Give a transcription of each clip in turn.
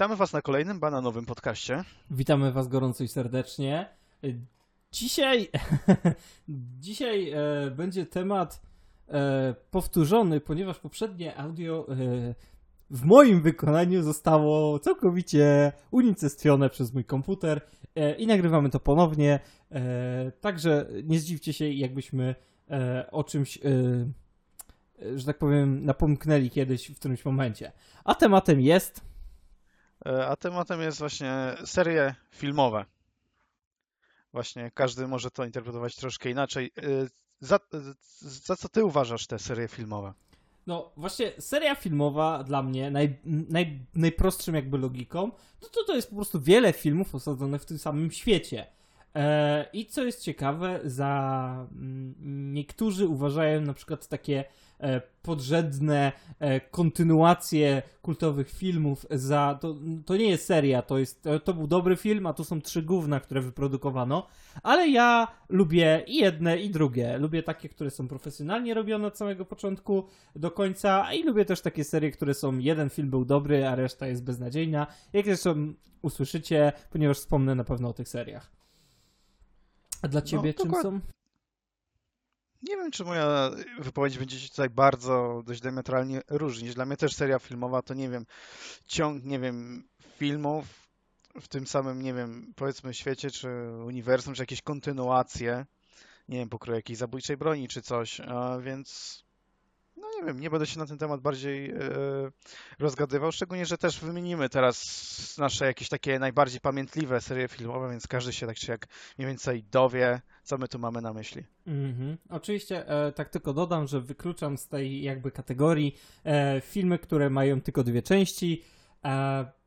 Witamy Was na kolejnym bananowym podcaście. Witamy Was gorąco i serdecznie. Dzisiaj, dzisiaj e, będzie temat e, powtórzony, ponieważ poprzednie audio e, w moim wykonaniu zostało całkowicie unicestwione przez mój komputer e, i nagrywamy to ponownie. E, także nie zdziwcie się, jakbyśmy e, o czymś, że tak powiem, napomknęli kiedyś w którymś momencie. A tematem jest a tematem jest właśnie serie filmowe. Właśnie każdy może to interpretować troszkę inaczej. E, za, za co ty uważasz te serie filmowe? No właśnie, seria filmowa dla mnie naj, naj, najprostszym jakby logiką, to to jest po prostu wiele filmów osadzonych w tym samym świecie. E, I co jest ciekawe, za mm, niektórzy uważają na przykład takie E, podrzędne e, kontynuacje kultowych filmów za... To, to nie jest seria, to, jest, to był dobry film, a to są trzy główne, które wyprodukowano, ale ja lubię i jedne, i drugie. Lubię takie, które są profesjonalnie robione od samego początku do końca i lubię też takie serie, które są jeden film był dobry, a reszta jest beznadziejna. Jak zresztą usłyszycie, ponieważ wspomnę na pewno o tych seriach. A dla no, ciebie no, czym są? Nie wiem, czy moja wypowiedź będzie się tutaj bardzo dość diametralnie różnić. Dla mnie też seria filmowa to, nie wiem, ciąg, nie wiem, filmów w tym samym, nie wiem, powiedzmy świecie, czy uniwersum, czy jakieś kontynuacje, nie wiem, pokroju jakiejś zabójczej broni, czy coś, a więc no nie wiem, nie będę się na ten temat bardziej e, rozgadywał, szczególnie, że też wymienimy teraz nasze jakieś takie najbardziej pamiętliwe serie filmowe, więc każdy się tak czy jak mniej więcej dowie, co my tu mamy na myśli. Mhm. Oczywiście, e, tak tylko dodam, że wykluczam z tej jakby kategorii e, filmy, które mają tylko dwie części, e,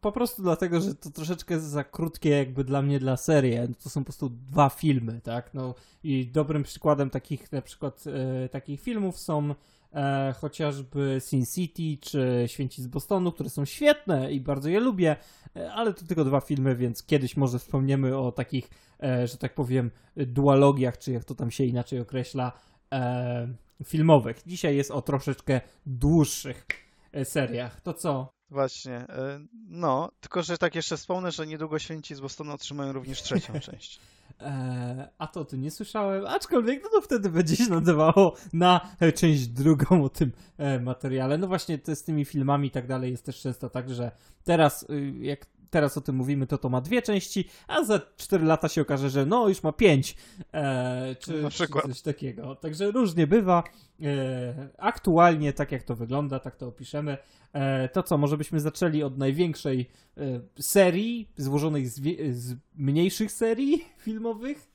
po prostu dlatego, że to troszeczkę za krótkie jakby dla mnie dla serii. To są po prostu dwa filmy, tak? No i dobrym przykładem takich na przykład e, takich filmów są e, chociażby Sin City czy Święci z Bostonu, które są świetne i bardzo je lubię, e, ale to tylko dwa filmy, więc kiedyś może wspomniemy o takich, e, że tak powiem, dualogiach, czy jak to tam się inaczej określa, e, filmowych. Dzisiaj jest o troszeczkę dłuższych e, seriach. To co? Właśnie, e, no, tylko że tak jeszcze wspomnę, że niedługo Święci z Bostonu otrzymają również trzecią część. Eee, a to ty nie słyszałem, aczkolwiek no to wtedy będzie się nadawało na część drugą o tym e, materiale. No właśnie to z tymi filmami i tak dalej jest też często tak, że teraz y, jak teraz o tym mówimy, to to ma dwie części, a za 4 lata się okaże, że no już ma 5, e, czy, czy, coś takiego. Także różnie bywa. E, aktualnie, tak jak to wygląda, tak to opiszemy. E, to co, może byśmy zaczęli od największej e, serii, złożonej z, z mniejszych serii filmowych?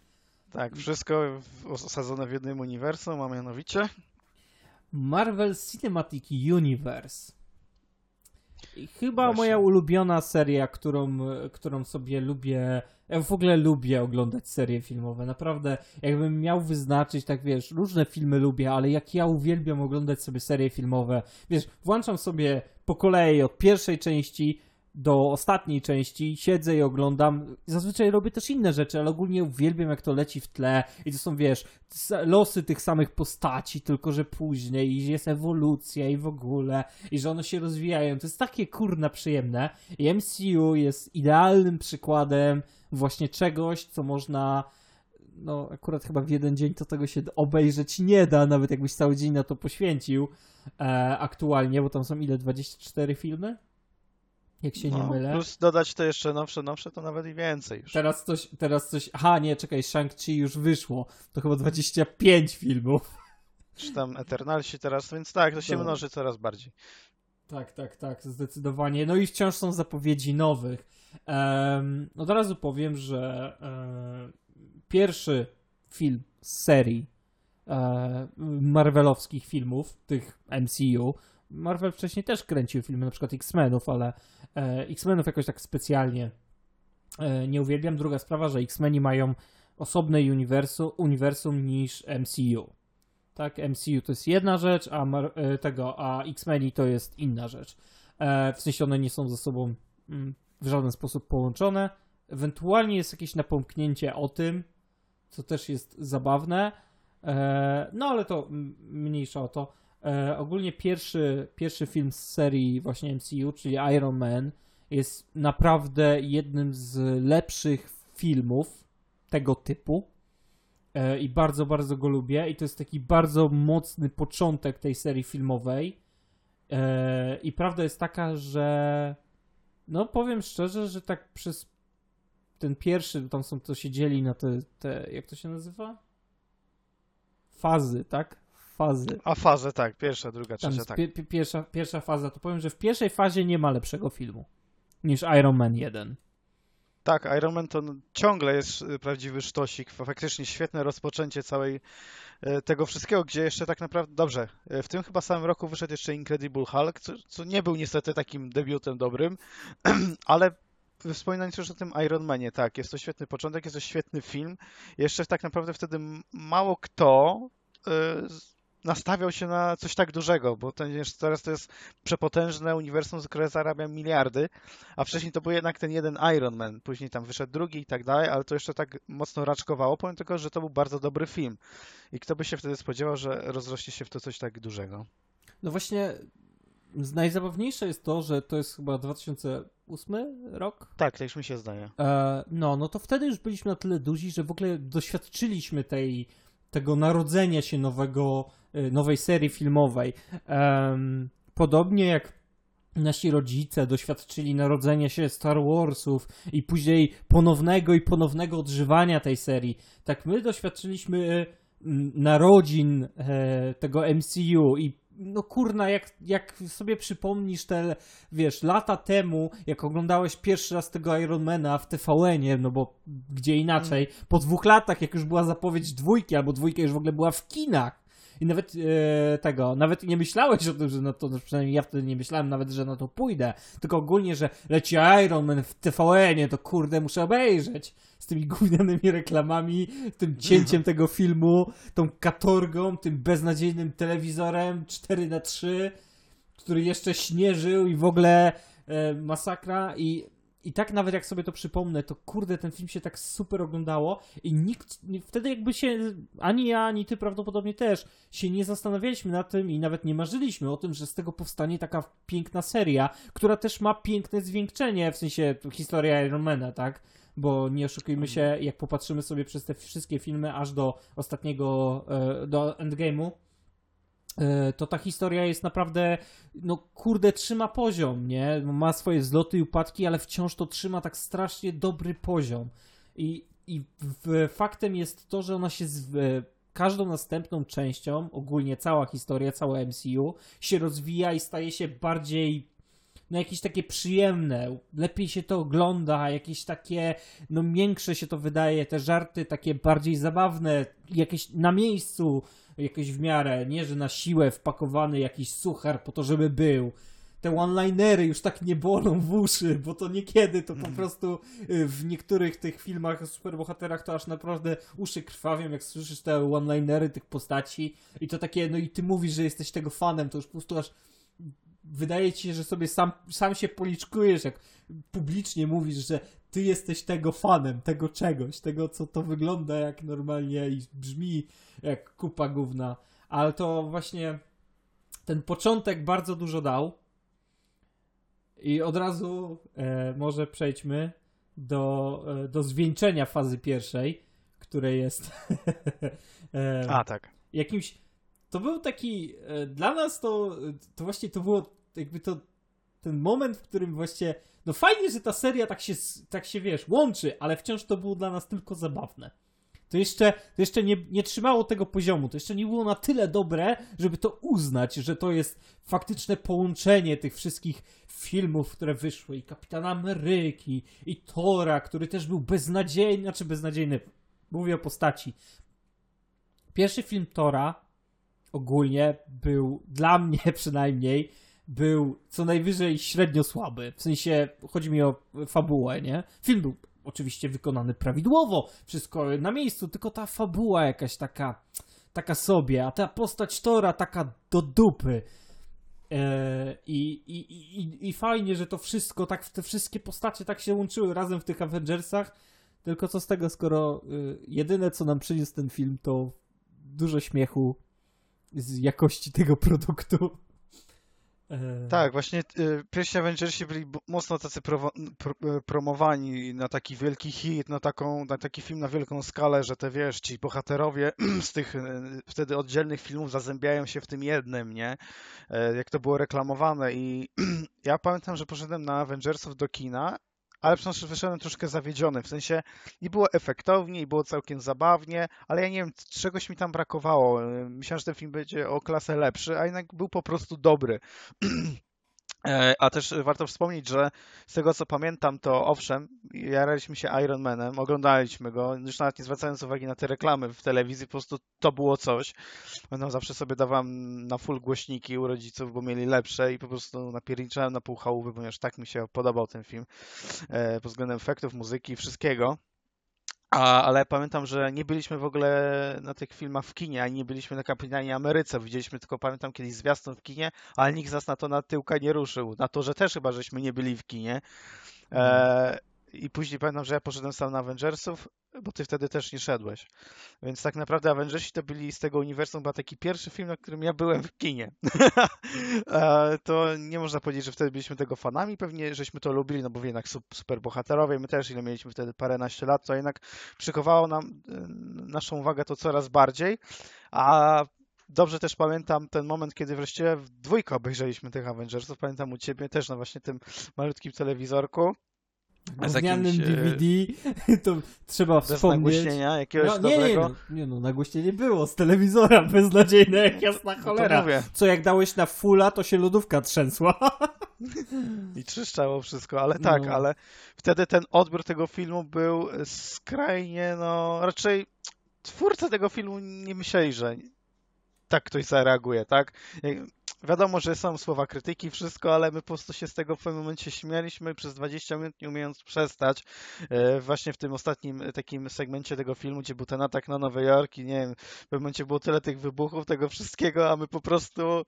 Tak, wszystko osadzone w jednym uniwersum, a mianowicie Marvel Cinematic Universe. I chyba Właśnie. moja ulubiona seria, którą, którą sobie lubię. Ja w ogóle lubię oglądać serie filmowe. Naprawdę, jakbym miał wyznaczyć, tak wiesz, różne filmy lubię, ale jak ja uwielbiam oglądać sobie serie filmowe, wiesz, włączam sobie po kolei od pierwszej części do ostatniej części, siedzę i oglądam. Zazwyczaj robię też inne rzeczy, ale ogólnie uwielbiam, jak to leci w tle i to są, wiesz, losy tych samych postaci, tylko że później i jest ewolucja i w ogóle, i że one się rozwijają. To jest takie kurna przyjemne. I MCU jest idealnym przykładem właśnie czegoś, co można no akurat chyba w jeden dzień to tego się obejrzeć nie da, nawet jakbyś cały dzień na to poświęcił e, aktualnie, bo tam są ile, 24 filmy? Jak się no, nie mylę. Plus dodać to jeszcze nowsze, nowsze, to nawet i więcej już. Teraz coś, teraz coś, aha nie, czekaj, Shang-Chi już wyszło, to chyba 25 filmów. Czy tam Eternalsi teraz, więc tak, to się no. mnoży coraz bardziej. Tak, tak, tak, zdecydowanie. No i wciąż są zapowiedzi nowych. Um, od razu powiem, że um, pierwszy film z serii um, Marvelowskich filmów, tych MCU, Marvel wcześniej też kręcił filmy, na przykład X-Menów, ale e, X-Menów jakoś tak specjalnie e, nie uwielbiam. Druga sprawa, że X-Meni mają osobne uniwersum, uniwersum niż MCU. Tak, MCU to jest jedna rzecz, a Mar e, tego, a X-Meni to jest inna rzecz. E, w sensie one nie są ze sobą mm, w żaden sposób połączone. Ewentualnie jest jakieś napomknięcie o tym, co też jest zabawne. E, no ale to mniejsza o to. E, ogólnie pierwszy, pierwszy film z serii właśnie MCU, czyli Iron Man, jest naprawdę jednym z lepszych filmów tego typu. E, I bardzo, bardzo go lubię. I to jest taki bardzo mocny początek tej serii filmowej. E, I prawda jest taka, że no powiem szczerze, że tak przez ten pierwszy, tam są to się dzieli na te, te jak to się nazywa? Fazy, tak? Fazy. A fazę, tak, pierwsza, druga, trzecia, tak. pie, pierwsza, pierwsza faza, to powiem, że w pierwszej fazie nie ma lepszego filmu niż Iron Man 1. Tak, Iron Man to ciągle jest y, prawdziwy sztosik. Faktycznie świetne rozpoczęcie całej y, tego wszystkiego, gdzie jeszcze tak naprawdę. Dobrze, y, w tym chyba samym roku wyszedł jeszcze Incredible Hulk, co, co nie był niestety takim debiutem dobrym, ale wspominając już o tym Iron Manie, tak, jest to świetny początek, jest to świetny film. Jeszcze tak naprawdę wtedy mało kto nastawiał się na coś tak dużego, bo ten, teraz to jest przepotężne uniwersum, które zarabia miliardy, a wcześniej to był jednak ten jeden Iron Man, później tam wyszedł drugi i tak dalej, ale to jeszcze tak mocno raczkowało, powiem tylko, że to był bardzo dobry film. I kto by się wtedy spodziewał, że rozrośnie się w to coś tak dużego. No właśnie, najzabawniejsze jest to, że to jest chyba 2008 rok. Tak, tak już mi się zdaje. E, no, no to wtedy już byliśmy na tyle duzi, że w ogóle doświadczyliśmy tej, tego narodzenia się nowego, e, nowej serii filmowej. Podobnie jak nasi rodzice doświadczyli narodzenia się Star Warsów i później ponownego i ponownego odżywania tej serii, tak my doświadczyliśmy e, narodzin e, tego MCU i no kurna, jak, jak sobie przypomnisz te, wiesz, lata temu, jak oglądałeś pierwszy raz tego Ironmana w TVN-ie, no bo gdzie inaczej, po dwóch latach, jak już była zapowiedź dwójki, albo dwójka już w ogóle była w kinach, i nawet e, tego, nawet nie myślałeś o tym, że na to, no przynajmniej ja wtedy nie myślałem nawet, że na to pójdę, tylko ogólnie, że leci Iron Man w TVN-ie, to kurde, muszę obejrzeć. Z tymi gównianymi reklamami, tym cięciem tego filmu, tą katorgą, tym beznadziejnym telewizorem 4 na 3 który jeszcze śnieżył i w ogóle e, masakra i i tak nawet jak sobie to przypomnę, to kurde, ten film się tak super oglądało i nikt, wtedy jakby się, ani ja, ani ty prawdopodobnie też, się nie zastanawialiśmy nad tym i nawet nie marzyliśmy o tym, że z tego powstanie taka piękna seria, która też ma piękne zwieńczenie, w sensie historia Ironmana, tak? Bo nie oszukujmy się, jak popatrzymy sobie przez te wszystkie filmy aż do ostatniego, e, do Endgame'u, to ta historia jest naprawdę, no kurde, trzyma poziom, nie? Ma swoje wzloty i upadki, ale wciąż to trzyma tak strasznie dobry poziom. I, i w, faktem jest to, że ona się z e, każdą następną częścią, ogólnie cała historia, całe MCU, się rozwija i staje się bardziej no jakieś takie przyjemne, lepiej się to ogląda, jakieś takie, no miększe się to wydaje, te żarty takie bardziej zabawne, jakieś na miejscu, jakieś w miarę, nie, że na siłę wpakowany jakiś suchar po to, żeby był. Te one-linery już tak nie bolą w uszy, bo to niekiedy to po prostu y, w niektórych tych filmach o superbohaterach to aż naprawdę uszy krwawią, jak słyszysz te one-linery tych postaci. I to takie, no i ty mówisz, że jesteś tego fanem, to już po prostu aż wydaje ci się, że sobie sam, sam się policzkujesz, jak publicznie mówisz, że ty jesteś tego fanem, tego czegoś, tego co to wygląda jak normalnie i brzmi jak kupa gówna. Ale to właśnie ten początek bardzo dużo dał. I od razu e, może przejdźmy do, e, do zwieńczenia fazy pierwszej, które jest e, A, tak. jakimś. To był taki. E, dla nas to, to właśnie to było jakby to ten moment, w którym właśnie. No fajnie, że ta seria tak się, tak się wiesz, łączy, ale wciąż to było dla nas tylko zabawne. To jeszcze, to jeszcze nie, nie trzymało tego poziomu, to jeszcze nie było na tyle dobre, żeby to uznać, że to jest faktyczne połączenie tych wszystkich filmów, które wyszły, i Kapitana Ameryki, i Tora, który też był beznadziejny, znaczy beznadziejny, mówię o postaci. Pierwszy film Tora ogólnie był, dla mnie przynajmniej, był co najwyżej średnio słaby. W sensie, chodzi mi o fabułę, nie? Film był oczywiście wykonany prawidłowo, wszystko na miejscu, tylko ta fabuła jakaś taka, taka sobie, a ta postać Tora taka do dupy. E, I, i, i, I fajnie, że to wszystko, tak te wszystkie postacie tak się łączyły razem w tych Avengersach. Tylko co z tego, skoro y, jedyne co nam przyniósł ten film to dużo śmiechu z jakości tego produktu. E... Tak, właśnie y, pierwsi Avengersi byli mocno tacy pro, pro, e, promowani na taki wielki hit, na, taką, na taki film na wielką skalę, że te wiesz, ci bohaterowie z tych e, wtedy oddzielnych filmów zazębiają się w tym jednym, nie? E, jak to było reklamowane i ja pamiętam, że poszedłem na Avengersów do kina ale przecież wyszedłem troszkę zawiedziony, w sensie nie było efektownie i było całkiem zabawnie, ale ja nie wiem, czegoś mi tam brakowało. Myślałem, że ten film będzie o klasę lepszy, a jednak był po prostu dobry. E, a też warto wspomnieć, że z tego co pamiętam, to owszem, jaraliśmy się Iron Manem, oglądaliśmy go, już nawet nie zwracając uwagi na te reklamy w telewizji, po prostu to było coś. No, zawsze sobie dawałem na full głośniki u rodziców, bo mieli lepsze i po prostu napierniczałem na pół chałuby, ponieważ tak mi się podobał ten film e, pod względem efektów, muzyki, wszystkiego. A, ale pamiętam, że nie byliśmy w ogóle na tych filmach w kinie, ani nie byliśmy na Kapitanie Ameryce. Widzieliśmy tylko, pamiętam, kiedyś zwiastun w kinie, ale nikt z nas na to na tyłka nie ruszył. Na to, że też chyba żeśmy nie byli w kinie. E, I później pamiętam, że ja poszedłem sam na Avengersów, bo ty wtedy też nie szedłeś. Więc tak naprawdę Avengersi to byli z tego uniwersum, był taki pierwszy film, na którym ja byłem w kinie. to nie można powiedzieć, że wtedy byliśmy tego fanami, pewnie żeśmy to lubili, no bo jednak super bohaterowie, my też ile mieliśmy wtedy paręnaście lat, to jednak przykowało nam y, naszą uwagę to coraz bardziej, a dobrze też pamiętam ten moment, kiedy wreszcie w dwójkę obejrzeliśmy tych Avengersów. Pamiętam u ciebie też na właśnie tym malutkim telewizorku gównianym DVD, to trzeba bez wspomnieć. Bez nagłośnienia jakiegoś no, nie, dobrego? Nie, no, nie no, nagłośnienie było, z telewizora beznadziejne jak jasna no cholera. No Co jak dałeś na fulla, to się lodówka trzęsła. I trzeszczało wszystko, ale tak, no. ale wtedy ten odbiór tego filmu był skrajnie, no, raczej twórcy tego filmu nie myśleli, że tak ktoś zareaguje, tak? Wiadomo, że są słowa krytyki, wszystko, ale my po prostu się z tego w pewnym momencie śmialiśmy przez 20 minut, nie umiejąc przestać. E, właśnie w tym ostatnim e, takim segmencie tego filmu, gdzie był ten atak na Nowy Jork i nie wiem, w pewnym momencie było tyle tych wybuchów, tego wszystkiego, a my po prostu,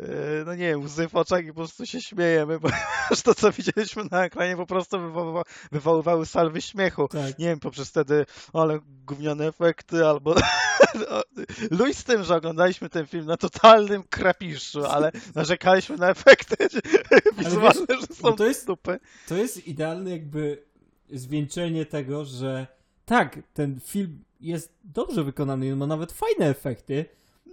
e, no nie wiem, łzy w oczach i po prostu się śmiejemy, bo to, co widzieliśmy na ekranie, po prostu wywoływa, wywoływały salwy śmiechu. Tak. Nie wiem, poprzez wtedy, ale gówniane efekty, albo Luj z tym, że oglądaliśmy ten film na totalnym krapiszczu, ale narzekaliśmy na efekty wizualne, wiesz, że są to jest, stupy. To jest idealne jakby zwieńczenie tego, że tak, ten film jest dobrze wykonany, on ma nawet fajne efekty,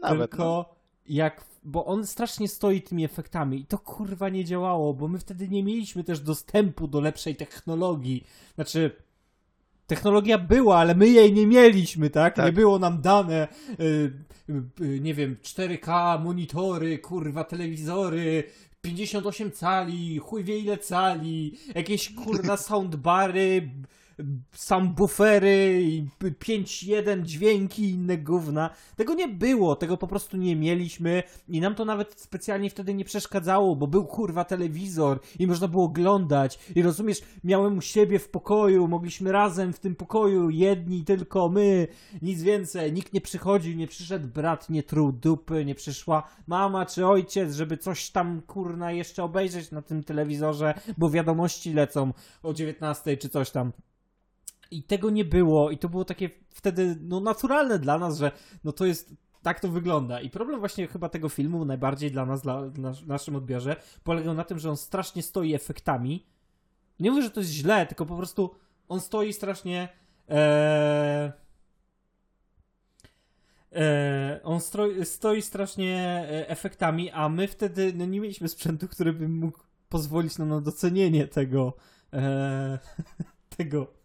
nawet, tylko no. jak, bo on strasznie stoi tymi efektami i to kurwa nie działało, bo my wtedy nie mieliśmy też dostępu do lepszej technologii. Znaczy, technologia była, ale my jej nie mieliśmy, tak? tak. Nie było nam dane, y, y, nie wiem, 4K, monitory, kurwa, telewizory, 58 cali, chuj wie ile cali, jakieś kurna soundbary, sam bufery, 5.1 dźwięki i inne gówna. Tego nie było, tego po prostu nie mieliśmy i nam to nawet specjalnie wtedy nie przeszkadzało, bo był kurwa telewizor i można było oglądać i rozumiesz, miałem u siebie w pokoju, mogliśmy razem w tym pokoju, jedni tylko my, nic więcej, nikt nie przychodził, nie przyszedł brat, nie truł dupy, nie przyszła mama czy ojciec, żeby coś tam kurna jeszcze obejrzeć na tym telewizorze, bo wiadomości lecą o 19 czy coś tam. I tego nie było, i to było takie wtedy no, naturalne dla nas, że no to jest tak to wygląda. I problem właśnie chyba tego filmu, najbardziej dla nas, dla, dla naszym odbiorze, polegał na tym, że on strasznie stoi efektami. Nie mówię, że to jest źle, tylko po prostu on stoi strasznie. Ee, ee, on stoi, stoi strasznie e, efektami, a my wtedy no, nie mieliśmy sprzętu, który by mógł pozwolić nam na docenienie tego. E, tego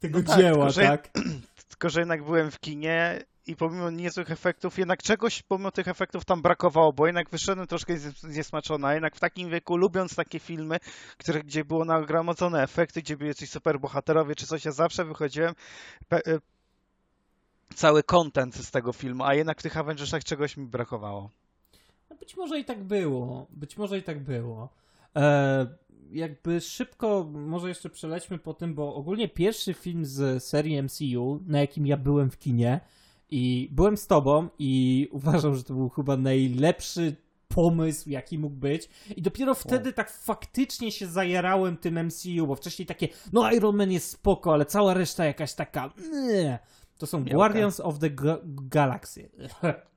tego no tak, dzieła, tylko, tak? tylko, że jednak byłem w kinie i pomimo niezłych efektów, jednak czegoś pomimo tych efektów tam brakowało, bo jednak wyszedłem troszkę zniesmaczony, a jednak w takim wieku, lubiąc takie filmy, które, gdzie było nagromadzone efekty, gdzie były jacyś super bohaterowie czy coś, ja zawsze wychodziłem e, cały content z tego filmu, a jednak w tych Avengersach czegoś mi brakowało. No być może i tak było, być może i tak było. Eee, jakby szybko może jeszcze przelećmy po tym, bo ogólnie pierwszy film z serii MCU, na jakim ja byłem w kinie i byłem z tobą i uważam, że to był chyba najlepszy pomysł, jaki mógł być. I dopiero wtedy tak faktycznie się zajarałem tym MCU, bo wcześniej takie, no Iron Man jest spoko, ale cała reszta jakaś taka, nie. To są. Guardians of the Ga Galaxy.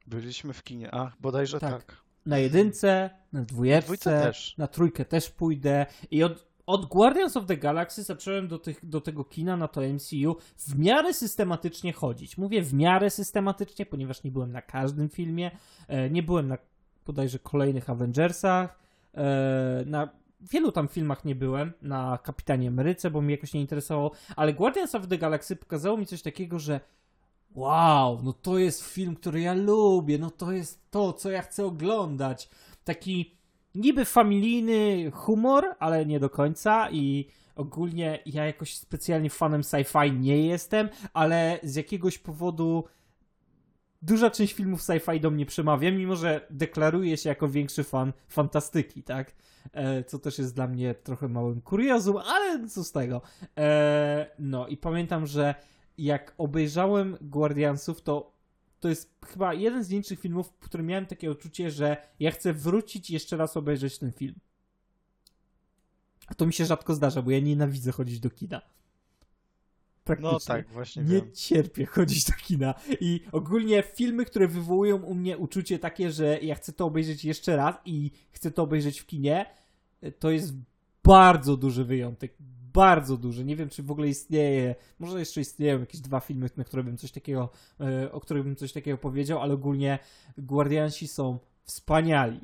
Byliśmy w kinie, a bodajże tak. tak. Na jedynce, na dwójce, na trójkę też pójdę i od, od Guardians of the Galaxy zacząłem do, tych, do tego kina na to MCU w miarę systematycznie chodzić. Mówię w miarę systematycznie, ponieważ nie byłem na każdym filmie, e, nie byłem na bodajże kolejnych Avengersach, e, na wielu tam filmach nie byłem, na Kapitanie Ameryce, bo mi jakoś nie interesowało, ale Guardians of the Galaxy pokazało mi coś takiego, że wow, no to jest film, który ja lubię, no to jest to, co ja chcę oglądać. Taki niby familijny humor, ale nie do końca i ogólnie ja jakoś specjalnie fanem sci-fi nie jestem, ale z jakiegoś powodu duża część filmów sci-fi do mnie przemawia, mimo że deklaruję się jako większy fan fantastyki, tak? E, co też jest dla mnie trochę małym kuriozum, ale co z tego. E, no i pamiętam, że jak obejrzałem Guardiansów, to to jest chyba jeden z większych filmów, w którym miałem takie uczucie, że ja chcę wrócić i jeszcze raz obejrzeć ten film. A to mi się rzadko zdarza, bo ja nienawidzę chodzić do kina. No tak, właśnie. Nie wiem. cierpię chodzić do kina. I ogólnie filmy, które wywołują u mnie uczucie takie, że ja chcę to obejrzeć jeszcze raz i chcę to obejrzeć w kinie, to jest bardzo duży wyjątek bardzo duży. Nie wiem, czy w ogóle istnieje. Może jeszcze istnieją jakieś dwa filmy, na które bym coś takiego, e, o których bym coś takiego powiedział, ale ogólnie Guardiansi są wspaniali.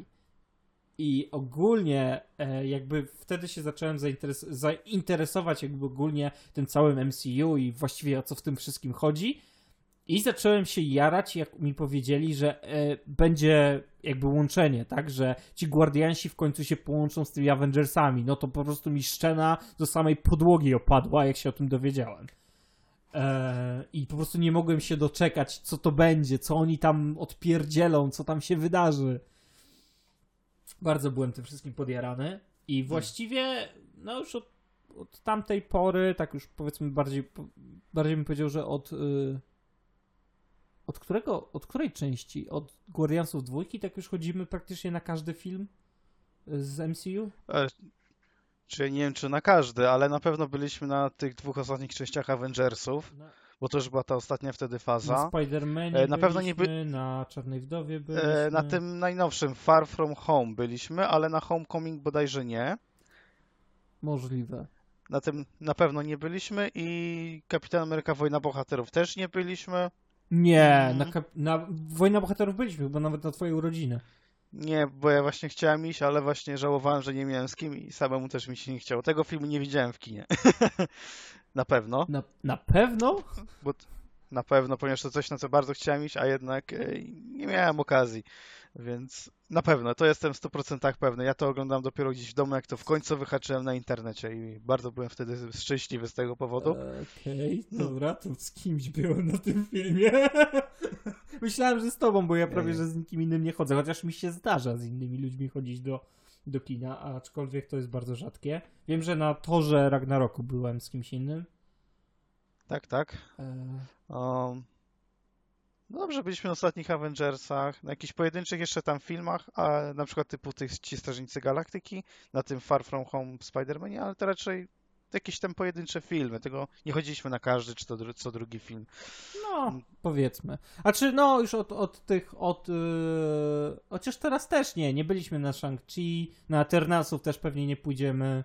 I ogólnie e, jakby wtedy się zacząłem zainteres- zainteresować jakby ogólnie tym całym MCU i właściwie o co w tym wszystkim chodzi. I zacząłem się jarać, jak mi powiedzieli, że e, będzie jakby łączenie, tak? Że ci Guardiansi w końcu się połączą z tymi Avengersami. No to po prostu mi szczena do samej podłogi opadła, jak się o tym dowiedziałem. E, I po prostu nie mogłem się doczekać, co to będzie, co oni tam odpierdzielą, co tam się wydarzy. Bardzo byłem tym wszystkim podjarany. I hmm. właściwie, no już od, od tamtej pory, tak już powiedzmy bardziej, bardziej bym powiedział, że od. Yy, od którego, od której części? Od Guardiansów dwójki tak już chodzimy praktycznie na każdy film z MCU? E, czy nie wiem, czy na każdy, ale na pewno byliśmy na tych dwóch ostatnich częściach Avengersów, no. bo to już była ta ostatnia wtedy faza. Na Spider-Manie e, na pewno nie by... na Czarnej Wdowie e, byliśmy. E, na tym najnowszym, Far From Home byliśmy, ale na Homecoming bodajże nie. Możliwe. Na tym na pewno nie byliśmy i Kapitan Ameryka Wojna Bohaterów też nie byliśmy. Nie, mhm. na, na Wojna Bohaterów byliśmy chyba nawet na twojej urodziny. Nie, bo ja właśnie chciałem iść, ale właśnie żałowałem, że nie miałem z kim i samemu też mi się nie chciało. Tego filmu nie widziałem w kinie. na pewno. Na, na pewno? Bo, na pewno, ponieważ to coś, na co bardzo chciałem iść, a jednak e, nie miałem okazji. Więc na pewno, to jestem w 100% pewny. Ja to oglądam dopiero gdzieś w domu, jak to w końcu wyhaczyłem na internecie i bardzo byłem wtedy szczęśliwy z tego powodu. Okej, okay, dobra, to z kimś byłem na tym filmie. Myślałem, że z tobą, bo ja prawie, że z nikim innym nie chodzę, chociaż mi się zdarza z innymi ludźmi chodzić do, do kina, aczkolwiek to jest bardzo rzadkie. Wiem, że na torze Ragnaroku byłem z kimś innym. Tak, tak. Um, no dobrze, byliśmy na ostatnich Avengersach, na jakichś pojedynczych jeszcze tam filmach, a na przykład typu tych Ci Strażnicy Galaktyki, na tym Far From Home Spider-Manie, ale to raczej jakieś tam pojedyncze filmy, tego nie chodziliśmy na każdy czy to co drugi film. No, powiedzmy. A czy no już od, od tych, od yy... chociaż teraz też nie, nie byliśmy na Shang-Chi, na Eternalsów też pewnie nie pójdziemy.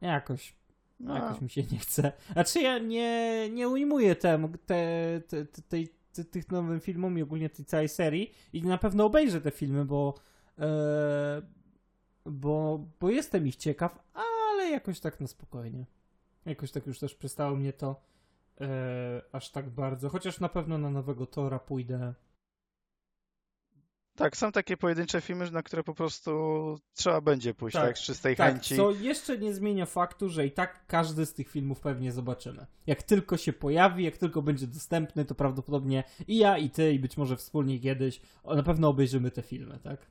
Jakoś no. Jakoś mi się nie chce. A czy ja nie, nie ujmuję temu, te, te, te, tej tych nowym filmom i ogólnie tej całej serii i na pewno obejrzę te filmy, bo, e, bo, bo jestem ich ciekaw, ale jakoś tak na spokojnie. Jakoś tak już też przestało mnie to e, aż tak bardzo. Chociaż na pewno na nowego Tora pójdę tak, są takie pojedyncze filmy, na które po prostu trzeba będzie pójść, tak, tak z czystej tak, chęci. Co jeszcze nie zmienia faktu, że i tak każdy z tych filmów pewnie zobaczymy. Jak tylko się pojawi, jak tylko będzie dostępny, to prawdopodobnie i ja, i ty, i być może wspólnie kiedyś na pewno obejrzymy te filmy, tak?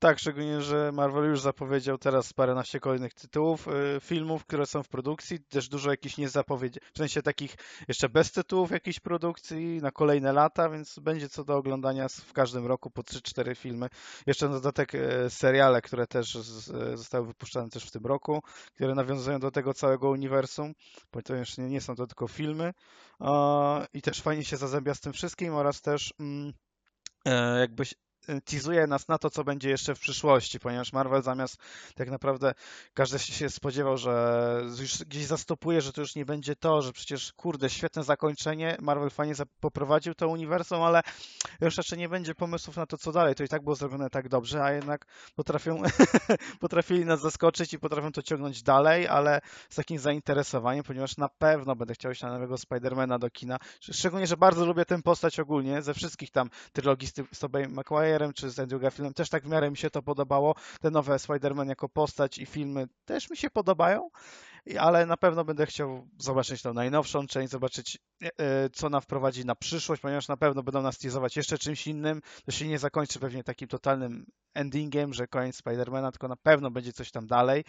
Tak, szczególnie, że Marvel już zapowiedział teraz paręnaście kolejnych tytułów, y, filmów, które są w produkcji, też dużo jakichś niezapowiedzi, w sensie takich jeszcze bez tytułów jakiejś produkcji na kolejne lata, więc będzie co do oglądania w każdym roku po 3-4 filmy. Jeszcze na dodatek y, seriale, które też zostały wypuszczane też w tym roku, które nawiązują do tego całego uniwersum, ponieważ nie, nie są to tylko filmy i też fajnie się zazębia z tym wszystkim oraz też mm, e, jakbyś teasuje nas na to, co będzie jeszcze w przyszłości, ponieważ Marvel zamiast tak naprawdę każdy się spodziewał, że już gdzieś zastopuje, że to już nie będzie to, że przecież kurde, świetne zakończenie, Marvel fajnie poprowadził to uniwersum, ale już raczej nie będzie pomysłów na to, co dalej. To i tak było zrobione tak dobrze, a jednak potrafią, potrafili nas zaskoczyć i potrafią to ciągnąć dalej, ale z takim zainteresowaniem, ponieważ na pewno będę chciał iść na nowego Spidermana do kina. Szczególnie, że bardzo lubię tę postać ogólnie, ze wszystkich tam trylogii z Tobey Czy z Andrew Garfieldem, też tak w miarę mi się to podobało. Te nowe Spider-Man jako postać i filmy też mi się podobają ale na pewno będę chciał zobaczyć tą najnowszą część, zobaczyć e, e, co nam wprowadzi na przyszłość, ponieważ na pewno będą nas teasować jeszcze czymś innym. To się nie zakończy pewnie takim totalnym endingiem, że koniec Spidermana, tylko na pewno będzie coś tam dalej.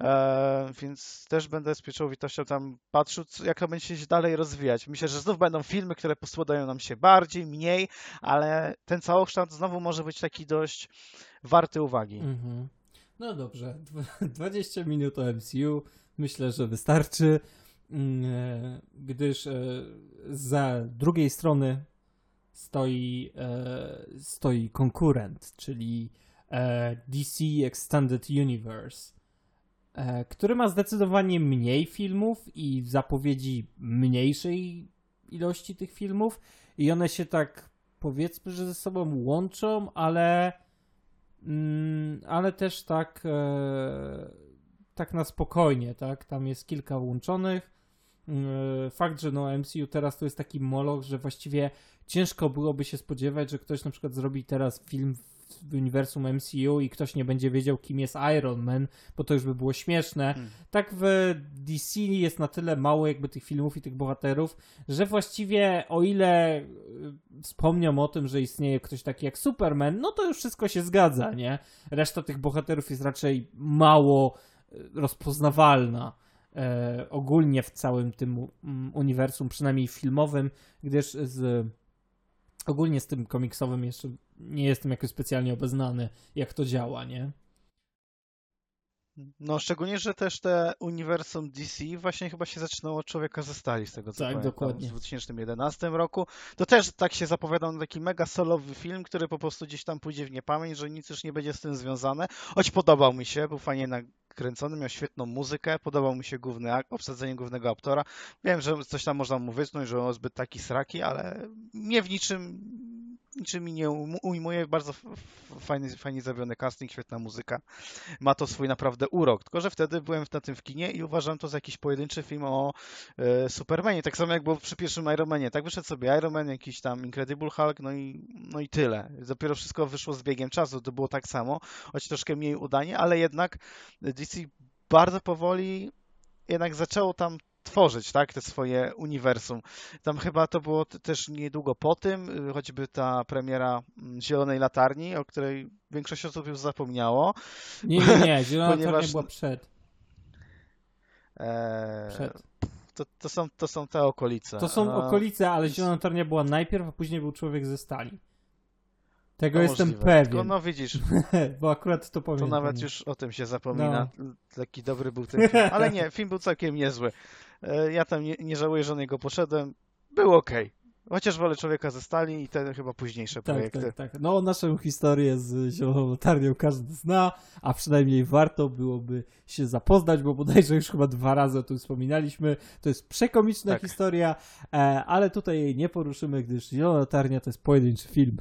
E, więc też będę z pieczołowitością tam patrzył, jak to będzie się dalej rozwijać. Myślę, że znów będą filmy, które pospodają nam się bardziej, mniej, ale ten całokształt znowu może być taki dość warty uwagi. Mhm. No dobrze, 20 minut o MCU myślę, że wystarczy, mm, e, gdyż e, za drugiej strony stoi, e, stoi konkurent, czyli DC Extended Universe, który ma zdecydowanie mniej filmów i zapowiedzi mniejszej ilości tych filmów i one się tak powiedzmy, że ze sobą łączą, ale mm, ale też tak tak na spokojnie, tak? Tam jest kilka łączonych. Mm, fakt, że no MCU teraz to jest taki moloch, że właściwie ciężko byłoby się spodziewać, że ktoś na przykład zrobi teraz film w uniwersum MCU i ktoś nie będzie wiedział, kim jest Iron Man, bo to już by było śmieszne. Hmm. Tak w DC jest na tyle mało jakby tych filmów i tych bohaterów, że właściwie o ile y, wspomniał o tym, że istnieje ktoś taki jak Superman, no to już wszystko się zgadza, nie? Reszta tych bohaterów jest raczej mało rozpoznawalna e, ogólnie w całym tym uniwersum, przynajmniej filmowym, gdyż z, ogólnie z tym komiksowym jeszcze nie jestem jakoś specjalnie obeznany, jak to działa, nie? No, szczególnie, że też te uniwersum DC właśnie chyba się zaczynało od Człowieka ze Stali, z tego co tak, pamiętam, dokładnie. w 2011 roku. To też tak się zapowiadał na taki mega solowy film, który po prostu gdzieś tam pójdzie w niepamięć, że nic już nie będzie z tym związane. Choć podobał mi się, był fajnie nakręcony, miał świetną muzykę, podobał mi się główny, obsadzenie głównego aktora. Wiem, że coś tam można mu wytnąć, że on zbyt taki sraki, ale nie w niczym niczym mi nie ujmuje. Bardzo fajny, fajnie zawiony casting, świetna muzyka. Ma to swój naprawdę urok. Tylko, że wtedy byłem na tym w kinie i uważam to za jakiś pojedynczy film o e, Supermanie. Tak samo jak było przy pierwszym Ironmanie. Tak wyszedł sobie Iron Man, jakiś tam Incredible Hulk, no i, no i tyle. Dopiero wszystko wyszło z biegiem czasu. To było tak samo, choć troszkę mniej udanie, ale jednak DC bardzo powoli jednak zaczęło tam tworzyć, tak, te swoje uniwersum. Tam chyba to było też niedługo po tym, y, choćby ta premiera mm, Zielonej Latarni, o której większość osób już zapomniało. Nie, nie, nie, Zielona ponieważ... Latarnia była przed. Eee... Przed. To, to, są, to są te okolice. To są okolice, ale Zielona Latarnia była najpierw, a później był Człowiek ze stali. Tego to jestem możliwe. pewien. Tylko no widzisz. Bo akurat to powiem. To nawet już o tym się zapomina. No. Taki dobry był ten film. Ale nie, film był całkiem niezły. E, ja tam nie, nie żałuję, że na niego poszedłem. Był ok. Chociaż wolę człowieka ze stali i te chyba późniejsze tak, projekty. Tak, tak. No, naszą historię z Zieloną Latarnią każdy zna, a przynajmniej warto byłoby się zapoznać, bo bodajże już chyba dwa razy o tym wspominaliśmy. To jest przekomiczna tak. historia, e, ale tutaj jej nie poruszymy, gdyż Zielona Latarnia to jest pojedynczy film.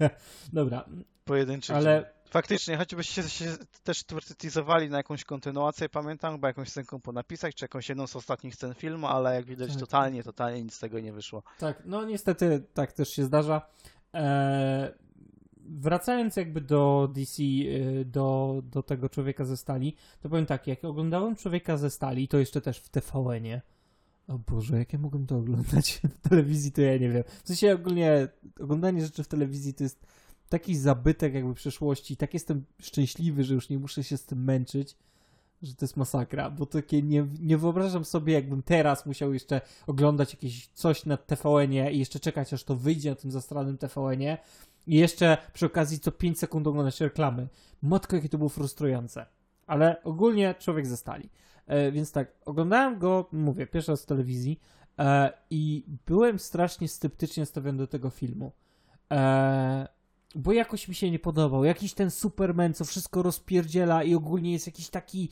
Dobra. Pojedynczy ale... film. Faktycznie, choćbyście się, się też teasowali na jakąś kontynuację, pamiętam, chyba jakąś scenką po napisach, czy jakąś jedną z ostatnich scen filmu, ale jak widać tak. totalnie, totalnie nic z tego nie wyszło. Tak, no niestety tak też się zdarza. Eee, wracając jakby do DC, e, do, do tego Człowieka ze Stali, to powiem tak, jak oglądałem Człowieka ze Stali, to jeszcze też w TVN-ie, o Boże, jak ja mogłem to oglądać w telewizji, to ja nie wiem. W sensie ogólnie oglądanie rzeczy w telewizji to jest taki zabytek jakby przeszłości, tak jestem szczęśliwy, że już nie muszę się z tym męczyć, że to jest masakra, bo takie nie, nie wyobrażam sobie, jakbym teraz musiał jeszcze oglądać jakieś coś na TVN-ie i jeszcze czekać, aż to wyjdzie na tym zastranym TVN-ie i jeszcze przy okazji co 5 sekund oglądać reklamy. Matko, jakie to było frustrujące. Ale ogólnie człowiek ze stali. E, więc tak, oglądałem go, mówię, pierwszy raz w telewizji e, i byłem strasznie sceptycznie stawiony do tego filmu. E, bo jakoś mi się nie podobał. Jakiś ten Superman, co wszystko rozpierdziela i ogólnie jest jakiś taki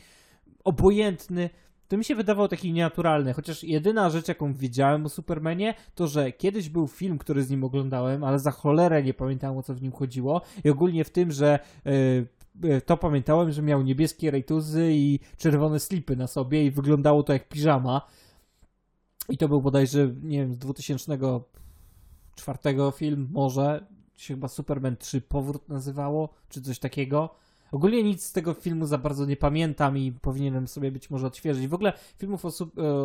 obojętny. To mi się wydawało taki nienaturalny, chociaż jedyna rzecz, jaką wiedziałem o Supermanie, to że kiedyś był film, który z nim oglądałem, ale za cholerę nie pamiętałem o co w nim chodziło. I ogólnie w tym, że yy, to pamiętałem, że miał niebieskie rejtuzy i czerwone slipy na sobie i wyglądało to jak piżama. I to był bodajże, nie wiem, z 2004 film, może, się chyba Superman 3 Powrót nazywało, czy coś takiego. Ogólnie nic z tego filmu za bardzo nie pamiętam i powinienem sobie być może odświeżyć. W ogóle filmów o,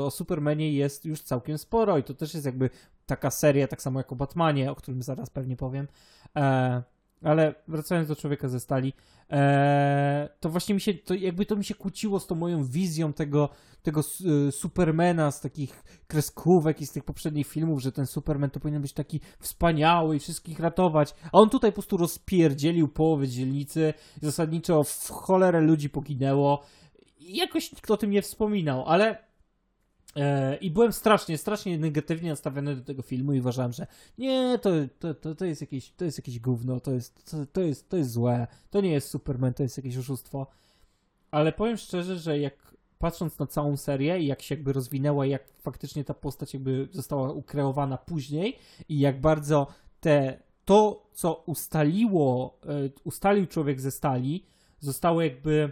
o Supermanie jest już całkiem sporo i to też jest jakby taka seria, tak samo jak o Batmanie, o którym zaraz pewnie powiem. E, ale wracając do Człowieka ze Stali, e, to właśnie mi się, to jakby to mi się kłóciło z tą moją wizją tego, tego y, Supermana z takich kreskówek i z tych poprzednich filmów, że ten Superman to powinien być taki wspaniały i wszystkich ratować, a on tutaj po prostu rozpierdzielił połowę dzielnicy, zasadniczo w cholerę ludzi poginęło. I jakoś nikt o tym nie wspominał, ale I byłem strasznie, strasznie negatywnie nastawiony do tego filmu i uważałem, że nie, to, to, to, to jest jakieś, to jest jakieś gówno, to jest, to, to, jest, to jest złe, to nie jest Superman, to jest jakieś oszustwo. Ale powiem szczerze, że jak patrząc na całą serię i jak się jakby rozwinęła, jak faktycznie ta postać jakby została ukreowana później i jak bardzo te, to, co ustaliło, e, ustalił człowiek ze stali, zostało jakby e,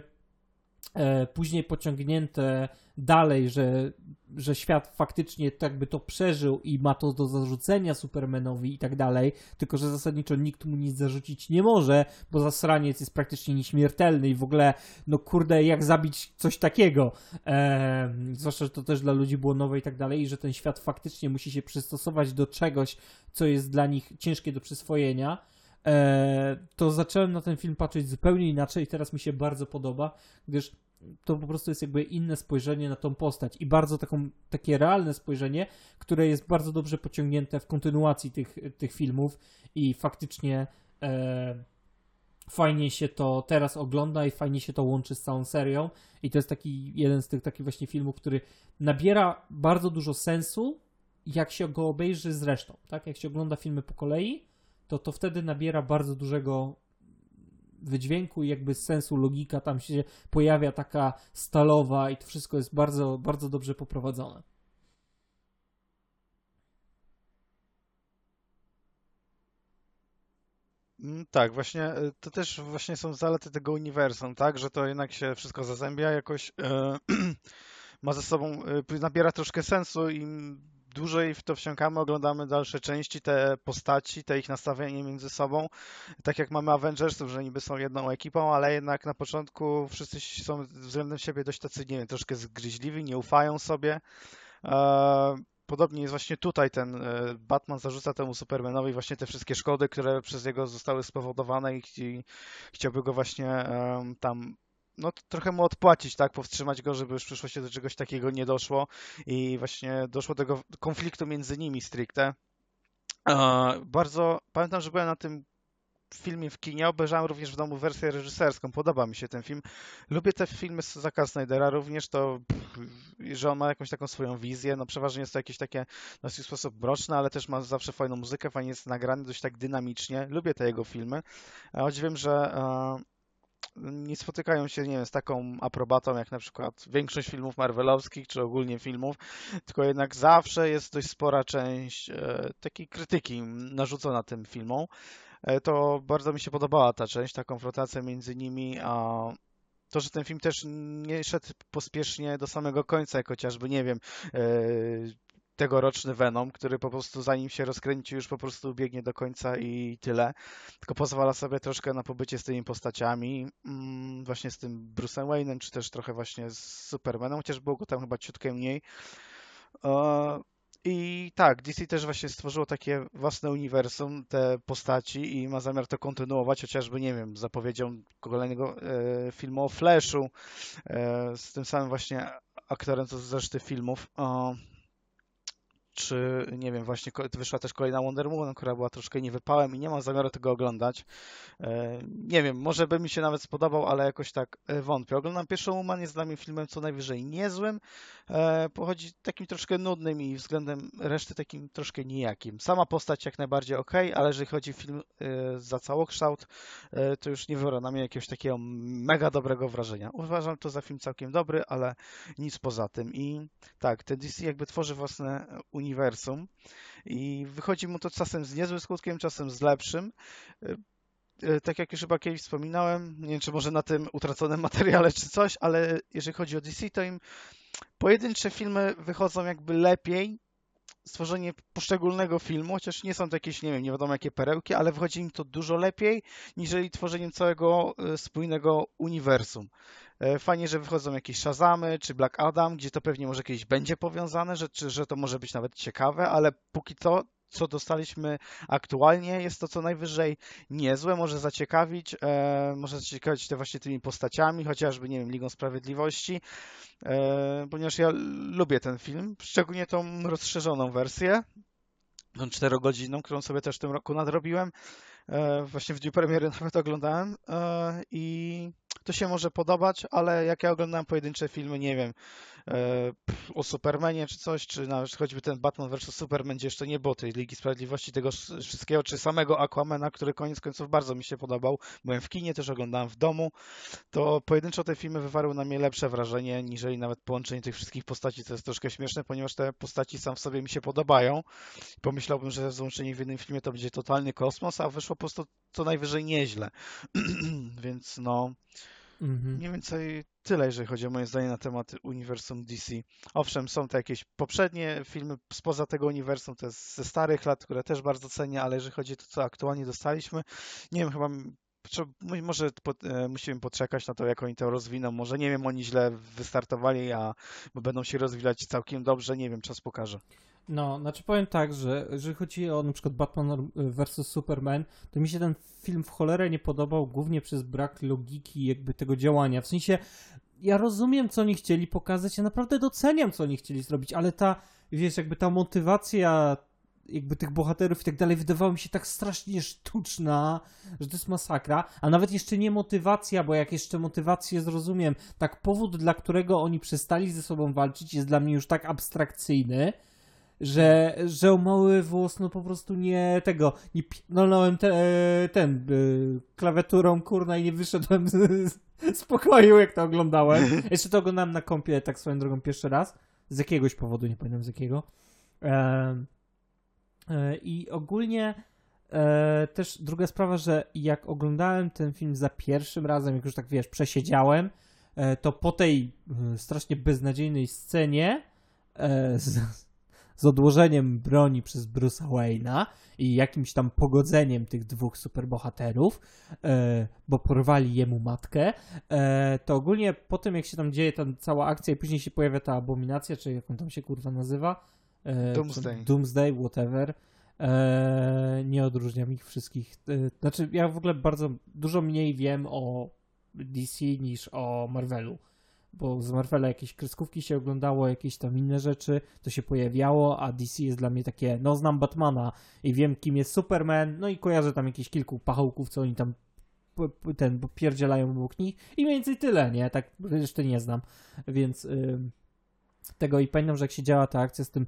później pociągnięte dalej, że że świat faktycznie tak by to przeżył i ma to do zarzucenia Supermanowi i tak dalej, tylko że zasadniczo nikt mu nic zarzucić nie może, bo zasraniec jest praktycznie nieśmiertelny i w ogóle, no kurde, jak zabić coś takiego? Eee, zwłaszcza, że to też dla ludzi było nowe i tak dalej, i że ten świat faktycznie musi się przystosować do czegoś, co jest dla nich ciężkie do przyswojenia. Eee, to zacząłem na ten film patrzeć zupełnie inaczej i teraz mi się bardzo podoba, gdyż to po prostu jest jakby inne spojrzenie na tą postać i bardzo taką, takie realne spojrzenie, które jest bardzo dobrze pociągnięte w kontynuacji tych, tych filmów i faktycznie e, fajnie się to teraz ogląda i fajnie się to łączy z całą serią i to jest taki jeden z tych takich właśnie filmów, który nabiera bardzo dużo sensu jak się go obejrzy z resztą, tak? Jak się ogląda filmy po kolei, to to wtedy nabiera bardzo dużego wydźwięku i jakby sensu logika tam się pojawia taka stalowa i to wszystko jest bardzo, bardzo dobrze poprowadzone. Mm, tak, właśnie e, to też właśnie są zalety tego uniwersum, tak, że to jednak się wszystko zazębia jakoś, e, ma ze sobą, e, nabiera troszkę sensu i dłużej w to wsiąkamy, oglądamy dalsze części, te postaci, te ich nastawienie między sobą. Tak jak mamy Avengersów, że niby są jedną ekipą, ale jednak na początku wszyscy są względem siebie dość tacy, nie wiem, troszkę zgryźliwi, nie ufają sobie. E, podobnie jest właśnie tutaj ten e, Batman zarzuca temu Supermanowi właśnie te wszystkie szkody, które przez niego zostały spowodowane i chciałby go właśnie tam no, trochę mu odpłacić, tak, powstrzymać go, żeby już w przyszłości do czegoś takiego nie doszło i właśnie doszło do tego konfliktu między nimi stricte. Bardzo pamiętam, że byłem na tym filmie w kinie, obejrzałem również w domu wersję reżyserską. Podoba mi się ten film. Lubię te filmy z Zaka Snydera również, to że on ma jakąś taką swoją wizję. No przeważnie jest to jakieś takie na swój sposób mroczne, ale też ma zawsze fajną muzykę, fajnie jest nagrany, dość tak dynamicznie. Lubię te jego filmy. Choć wiem, że nie spotykają się, nie wiem, z taką aprobatą jak na przykład większość filmów marvelowskich, czy ogólnie filmów, tylko jednak zawsze jest dość spora część e, takiej krytyki narzucona tym filmom. E, to bardzo mi się podobała ta część, ta konfrontacja między nimi, a to, że ten film też nie szedł pospiesznie do samego końca, jak chociażby, nie wiem, e, tegoroczny Venom, który po prostu zanim się rozkręci już po prostu biegnie do końca i tyle. Tylko pozwala sobie troszkę na pobycie z tymi postaciami, mm, właśnie z tym Bruce'em Wayne'em, czy też trochę właśnie z Supermanem, chociaż było go tam chyba ciutkę mniej. I tak, DC też właśnie stworzyło takie własne uniwersum, te postaci i ma zamiar to kontynuować, chociażby, nie wiem, zapowiedzią kolejnego e, filmu o Flashu e, z tym samym właśnie aktorem, co z reszty filmów czy nie wiem, właśnie wyszła też kolejna Wonder Woman, która była troszkę niewypałem i nie mam zamiaru tego oglądać. E, nie wiem, może by mi się nawet spodobał, ale jakoś tak e, wątpię. Oglądam pierwszą Woman, jest dla mnie filmem co najwyżej niezłym, pochodzi takim troszkę nudnym i względem reszty takim troszkę nijakim. Sama postać jak najbardziej ok, ale jeżeli chodzi o film za całokształt, to już nie wywarła na mnie jakiegoś takiego mega dobrego wrażenia. Uważam to za film całkiem dobry, ale nic poza tym. I tak, ten DC jakby tworzy własne uniwersum i wychodzi mu to czasem z niezłym skutkiem, czasem z lepszym. E, e, tak jak już chyba kiedyś wspominałem, nie wiem czy może na tym utraconym materiale czy coś, ale jeżeli chodzi o DC, to im pojedyncze filmy wychodzą jakby lepiej stworzenie poszczególnego filmu, chociaż nie są to jakieś, nie wiem, nie wiadomo jakie perełki, ale wychodzi im to dużo lepiej, niżeli tworzeniem całego e, spójnego uniwersum. E, fajnie, że wychodzą jakieś Shazamy czy Black Adam, gdzie to pewnie może kiedyś będzie powiązane, że, czy, że to może być nawet ciekawe, ale póki co co dostaliśmy aktualnie, jest to co najwyżej niezłe, może zaciekawić, e, może zaciekawić te właśnie tymi postaciami, chociażby, nie wiem, Ligą Sprawiedliwości, e, ponieważ ja lubię ten film, szczególnie tą rozszerzoną wersję, tą czterogodzinną, którą sobie też w tym roku nadrobiłem, e, właśnie w dniu premiery nawet oglądałem e, i to się może podobać, ale jak ja oglądam pojedyncze filmy, nie wiem, E, o Supermanie czy coś, czy nawet choćby ten Batman vs. Superman, gdzie jeszcze nie było tej Ligi Sprawiedliwości, tego wszystkiego, czy samego Aquamana, który koniec końców bardzo mi się podobał. Byłem w kinie, też oglądałem w domu. To pojedynczo te filmy wywarły na mnie lepsze wrażenie, niżeli nawet połączenie tych wszystkich postaci, co jest troszkę śmieszne, ponieważ te postaci sam w sobie mi się podobają. Pomyślałbym, że złączenie w jednym filmie to będzie totalny kosmos, a wyszło po prostu co najwyżej nieźle. Więc no... Mhm. Mniej więcej tyle, jeżeli chodzi o moje zdanie na temat uniwersum DC. Owszem, są to jakieś poprzednie filmy spoza tego uniwersum, to jest ze starych lat, które też bardzo cenię, ale jeżeli chodzi o to, co aktualnie dostaliśmy, nie wiem, chyba może e, musimy poczekać na to, jak oni to rozwiną. Może nie wiem, oni źle wystartowali, a będą się rozwijać całkiem dobrze. Nie wiem, czas pokaże. No, znaczy powiem tak, że jeżeli chodzi o na przykład Batman vs Superman, to mi się ten film w cholerę nie podobał, głównie przez brak logiki jakby tego działania. W sensie, ja rozumiem, co oni chcieli pokazać, ja naprawdę doceniam, co oni chcieli zrobić, ale ta, wiesz, jakby ta motywacja jakby tych bohaterów i tak dalej wydawała mi się tak strasznie sztuczna, że to jest masakra, a nawet jeszcze nie motywacja, bo jak jeszcze motywację zrozumiem, tak powód, dla którego oni przestali ze sobą walczyć jest dla mnie już tak abstrakcyjny, że, że o mały włos, no po prostu nie tego, nie pilnąłem te, ten y, klawiaturą, kurna, i nie wyszedłem z, z pokoju, jak to oglądałem. Jeszcze to oglądałem na kompie, tak swoją drogą, pierwszy raz. Z jakiegoś powodu, nie pamiętam z jakiego. E, e, I ogólnie e, też druga sprawa, że jak oglądałem ten film za pierwszym razem, jak już tak wiesz, przesiedziałem, e, to po tej e, strasznie beznadziejnej scenie z, z odłożeniem broni przez Bruce'a Wayne'a i jakimś tam pogodzeniem tych dwóch superbohaterów, e, bo porwali jemu matkę, e, to ogólnie po tym, jak się tam dzieje ta cała akcja i później się pojawia ta abominacja, czy jak on tam się kurwa nazywa? E, Doomsday. Doomsday, whatever. Nie odróżniam ich wszystkich. Znaczy, ja w ogóle bardzo dużo mniej wiem o DC niż o Marvelu bo z Marvela jakieś kreskówki się oglądało, jakieś tam inne rzeczy, to się pojawiało, a DC jest dla mnie takie, no znam Batmana i wiem kim jest Superman, no i kojarzę tam jakieś kilku pachołków, co oni tam ten, pierdzielają obok nich i mniej więcej tyle, nie? Tak jeszcze nie znam, więc yy, tego i pamiętam, że jak się działa ta akcja z tym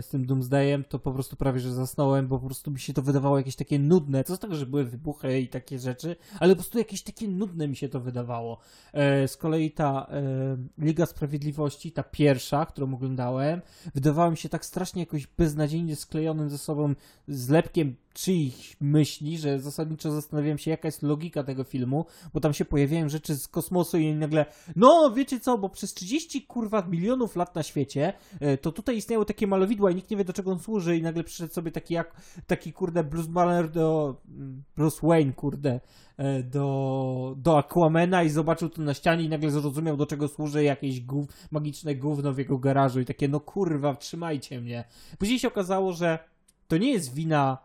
z tym Doomsdayem, to po prostu prawie, że zasnąłem, bo po prostu mi się to wydawało jakieś takie nudne. Co z tego, że były wybuchy i takie rzeczy, ale po prostu jakieś takie nudne mi się to wydawało. E, z kolei ta e, Liga Sprawiedliwości, ta pierwsza, którą oglądałem, wydawała mi się tak strasznie jakoś beznadziejnie sklejonym ze sobą zlepkiem czyich myśli, że zasadniczo zastanawiałem się, jaka jest logika tego filmu, bo tam się pojawiają rzeczy z kosmosu i nagle, no wiecie co, bo przez 30 kurwa milionów lat na świecie, e, to tutaj istniały takie malowidła i nikt nie wie do czego on służy i nagle przyszedł sobie taki jak, taki kurde Banner do, Bruce Wayne kurde, e, do, do Aquamena i zobaczył to na ścianie i nagle zrozumiał do czego służy jakieś magiczne gówno w jego garażu i takie no kurwa, trzymajcie mnie. Później się okazało, że to nie jest wina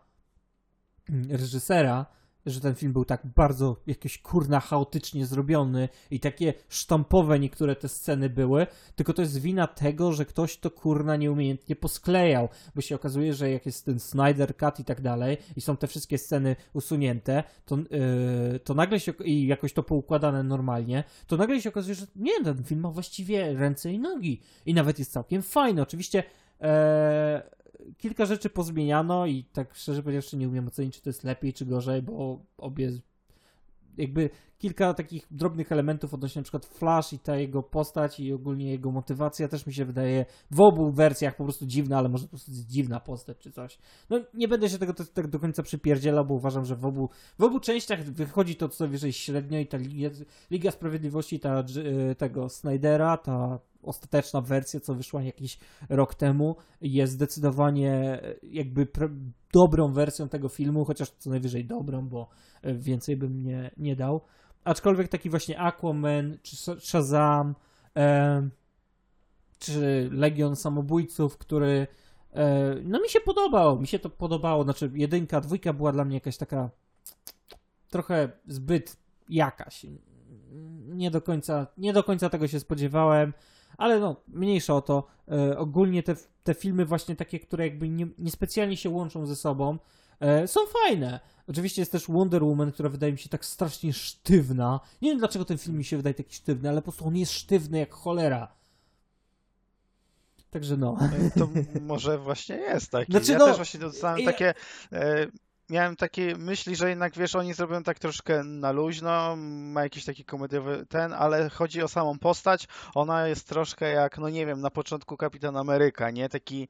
mm, reżysera, że ten film był tak bardzo jakoś kurna chaotycznie zrobiony i takie sztampowe niektóre te sceny były, tylko to jest wina tego, że ktoś to kurna nieumiejętnie posklejał, bo się okazuje, że jak jest ten Snyder Cut i tak dalej i są te wszystkie sceny usunięte, to, yy, to nagle się i jakoś to poukładane normalnie, to nagle się okazuje, że nie, ten film ma właściwie ręce i nogi i nawet jest całkiem fajny. Oczywiście yy, kilka rzeczy pozmieniano i tak szczerze powiedziawszy nie umiem ocenić, czy to jest lepiej, czy gorzej, bo obie jakby kilka takich drobnych elementów odnośnie przykład Flash i ta jego postać i ogólnie jego motywacja też mi się wydaje w obu wersjach po prostu dziwna, ale może po prostu dziwna postać czy coś. No nie będę się tego tak do końca przypierdzielał, bo uważam, że w obu, w obu częściach wychodzi to co wyżej średnio i ta Liga, Liga Sprawiedliwości ta, tego Snydera, ta ostateczna wersja, co wyszła jakiś rok temu, jest zdecydowanie jakby dobrą wersją tego filmu, chociaż co najwyżej dobrą, bo więcej bym nie, nie dał. Aczkolwiek taki właśnie Aquaman, czy Shazam, e, czy Legion Samobójców, który e, no mi się podobał, mi się to podobało, znaczy jedynka, dwójka była dla mnie jakaś taka trochę zbyt jakaś. Nie do końca, nie do końca tego się spodziewałem ale no, mniejsza o to. E, ogólnie te, te filmy właśnie takie, które jakby nie, niespecjalnie się łączą ze sobą, e, są fajne. Oczywiście jest też Wonder Woman, która wydaje mi się tak strasznie sztywna. Nie wiem dlaczego ten film mi się wydaje taki sztywny, ale po prostu on jest sztywny jak cholera. Także no. E, to może właśnie jest taki. Znaczy, ja no, też właśnie dostałem takie e, miałem takie myśli, że jednak, wiesz, oni zrobią tak troszkę na luźno, ma jakiś taki komediowy ten, ale chodzi o samą postać, ona jest troszkę jak, no nie wiem, na początku Kapitan Ameryka, nie? Taki,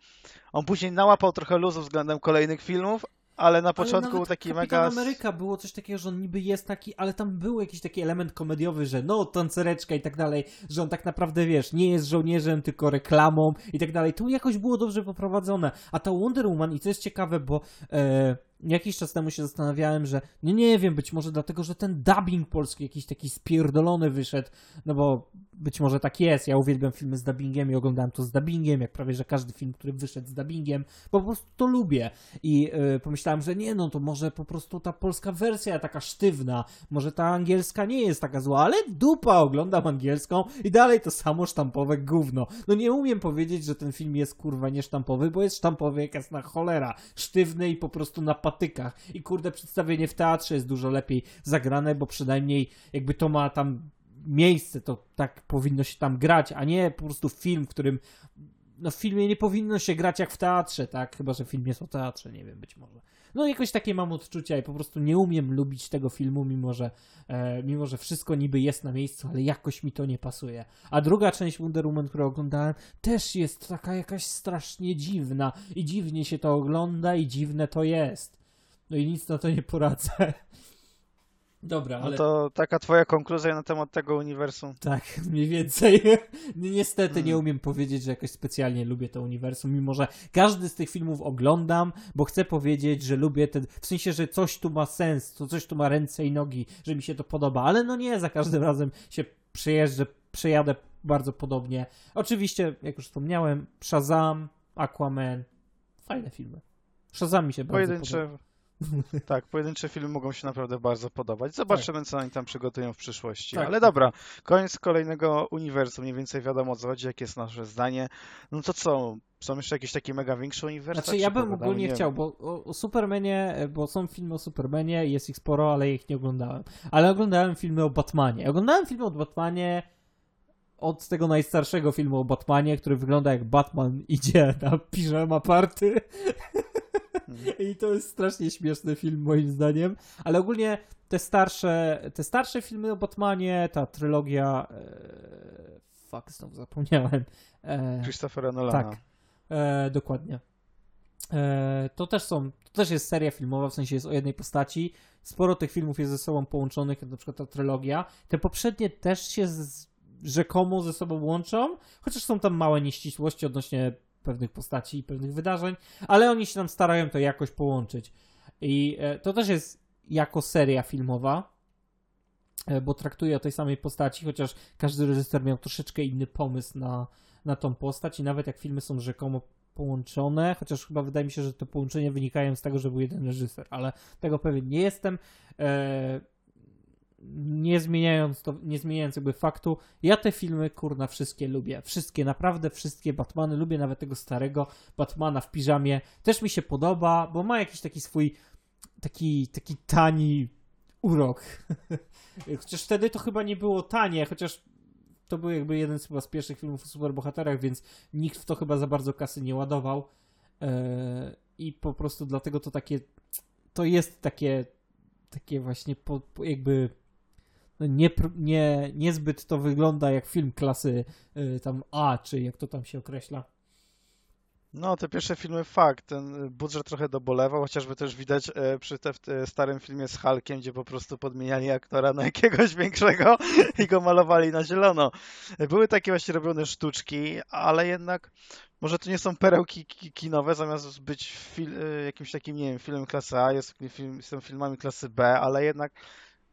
on później nałapał trochę luzu względem kolejnych filmów, ale na początku ale taki Kapitan mega... Ameryka było coś takiego, że on niby jest taki, ale tam był jakiś taki element komediowy, że no, tancereczka i tak dalej, że on tak naprawdę, wiesz, nie jest żołnierzem, tylko reklamą i tak dalej. To jakoś było dobrze poprowadzone. A ta Wonder Woman, i to jest ciekawe, bo... E jakiś czas temu się zastanawiałem, że nie, nie wiem, być może dlatego, że ten dubbing polski jakiś taki spierdolony wyszedł, no bo być może tak jest. Ja uwielbiam filmy z dubbingiem i oglądałem to z dubbingiem, jak prawie, że każdy film, który wyszedł z dubbingiem, bo po prostu to lubię. I yy, pomyślałem, że nie, no to może po prostu ta polska wersja taka sztywna, może ta angielska nie jest taka zła, ale dupa, oglądam angielską i dalej to samo sztampowe gówno. No nie umiem powiedzieć, że ten film jest kurwa niesztampowy, bo jest sztampowy jak jasna cholera. Sztywny i po prostu na patykach. I kurde, przedstawienie w teatrze jest dużo lepiej zagrane, bo przynajmniej jakby to ma tam miejsce, to tak powinno się tam grać, a nie po prostu film, w którym no w filmie nie powinno się grać jak w teatrze, tak? Chyba, że film jest o teatrze, nie wiem, być może. No jakoś takie mam odczucia i po prostu nie umiem lubić tego filmu, mimo że, e, mimo że wszystko niby jest na miejscu, ale jakoś mi to nie pasuje. A druga część Wonder Woman, którą oglądałem, też jest taka jakaś strasznie dziwna i dziwnie się to ogląda i dziwne to jest. No i nic na to nie poradzę. Dobra, no ale... No to taka twoja konkluzja na temat tego uniwersum. Tak, mniej więcej. Niestety hmm. nie umiem powiedzieć, że jakoś specjalnie lubię to uniwersum, mimo że każdy z tych filmów oglądam, bo chcę powiedzieć, że lubię ten... W sensie, że coś tu ma sens, to coś tu ma ręce i nogi, że mi się to podoba, ale no nie, za każdym razem się przejeżdżę, przejadę bardzo podobnie. Oczywiście, jak już wspomniałem, Shazam, Aquaman, fajne filmy. Shazam mi się bardzo Pojedyncze... podoba tak, pojedyncze filmy mogą się naprawdę bardzo podobać. Zobaczymy, tak. co oni tam przygotują w przyszłości. Tak, Ale dobra, koniec kolejnego uniwersum, mniej więcej wiadomo o co chodzi, jakie jest nasze zdanie. No to co, są jeszcze jakieś takie mega większe uniwersum? Znaczy ja bym ogólnie chciał, bo o, o, Supermanie, bo są filmy o Supermanie, jest ich sporo, ale ich nie oglądałem. Ale oglądałem filmy o Batmanie. Oglądałem filmy o Batmanie od tego najstarszego filmu o Batmanie, który wygląda jak Batman idzie na piżama party. I to jest strasznie śmieszny film moim zdaniem. Ale ogólnie te starsze, te starsze filmy o Batmanie, ta trylogia. E, fuck, znowu zapomniałem. E, Christophera Nolana. Tak, e, dokładnie. E, to też są, to też jest seria filmowa, w sensie jest o jednej postaci. Sporo tych filmów jest ze sobą połączonych, jak na przykład ta trylogia. Te poprzednie też się z, rzekomo ze sobą łączą, chociaż są tam małe nieścisłości odnośnie pewnych postaci i pewnych wydarzeń, ale oni się tam starają to jakoś połączyć. I e, to też jest jako seria filmowa, e, bo traktuje o tej samej postaci, chociaż każdy reżyser miał troszeczkę inny pomysł na, na tą postać i nawet jak filmy są rzekomo połączone, chociaż chyba wydaje mi się, że to połączenie wynikają z tego, że był jeden reżyser, ale tego pewien nie jestem. Nie zmieniając to, nie zmieniając jakby faktu, ja te filmy kurna wszystkie lubię. Wszystkie, naprawdę wszystkie Batmany lubię, nawet tego starego Batmana w piżamie. Też mi się podoba, bo ma jakiś taki swój taki, taki tani urok. chociaż wtedy to chyba nie było tanie, chociaż to był jakby jeden z, chyba z pierwszych filmów o superbohaterach, więc nikt w to chyba za bardzo kasy nie ładował. Eee, I po prostu dlatego to takie, to jest takie, takie właśnie po, po jakby nie, nie, niezbyt to wygląda jak film klasy y, tam A, czy jak to tam się określa. No, te pierwsze filmy fakt, ten budżet trochę dobolewał, chociażby też widać e, przy te, starym filmie z Hulkiem, gdzie po prostu podmieniali aktora na jakiegoś większego i go malowali na zielono. Były takie właśnie robione sztuczki, ale jednak może to nie są perełki kinowe, zamiast być e, jakimś takim, nie wiem, filmem klasy A, jest film, są filmami klasy B, ale jednak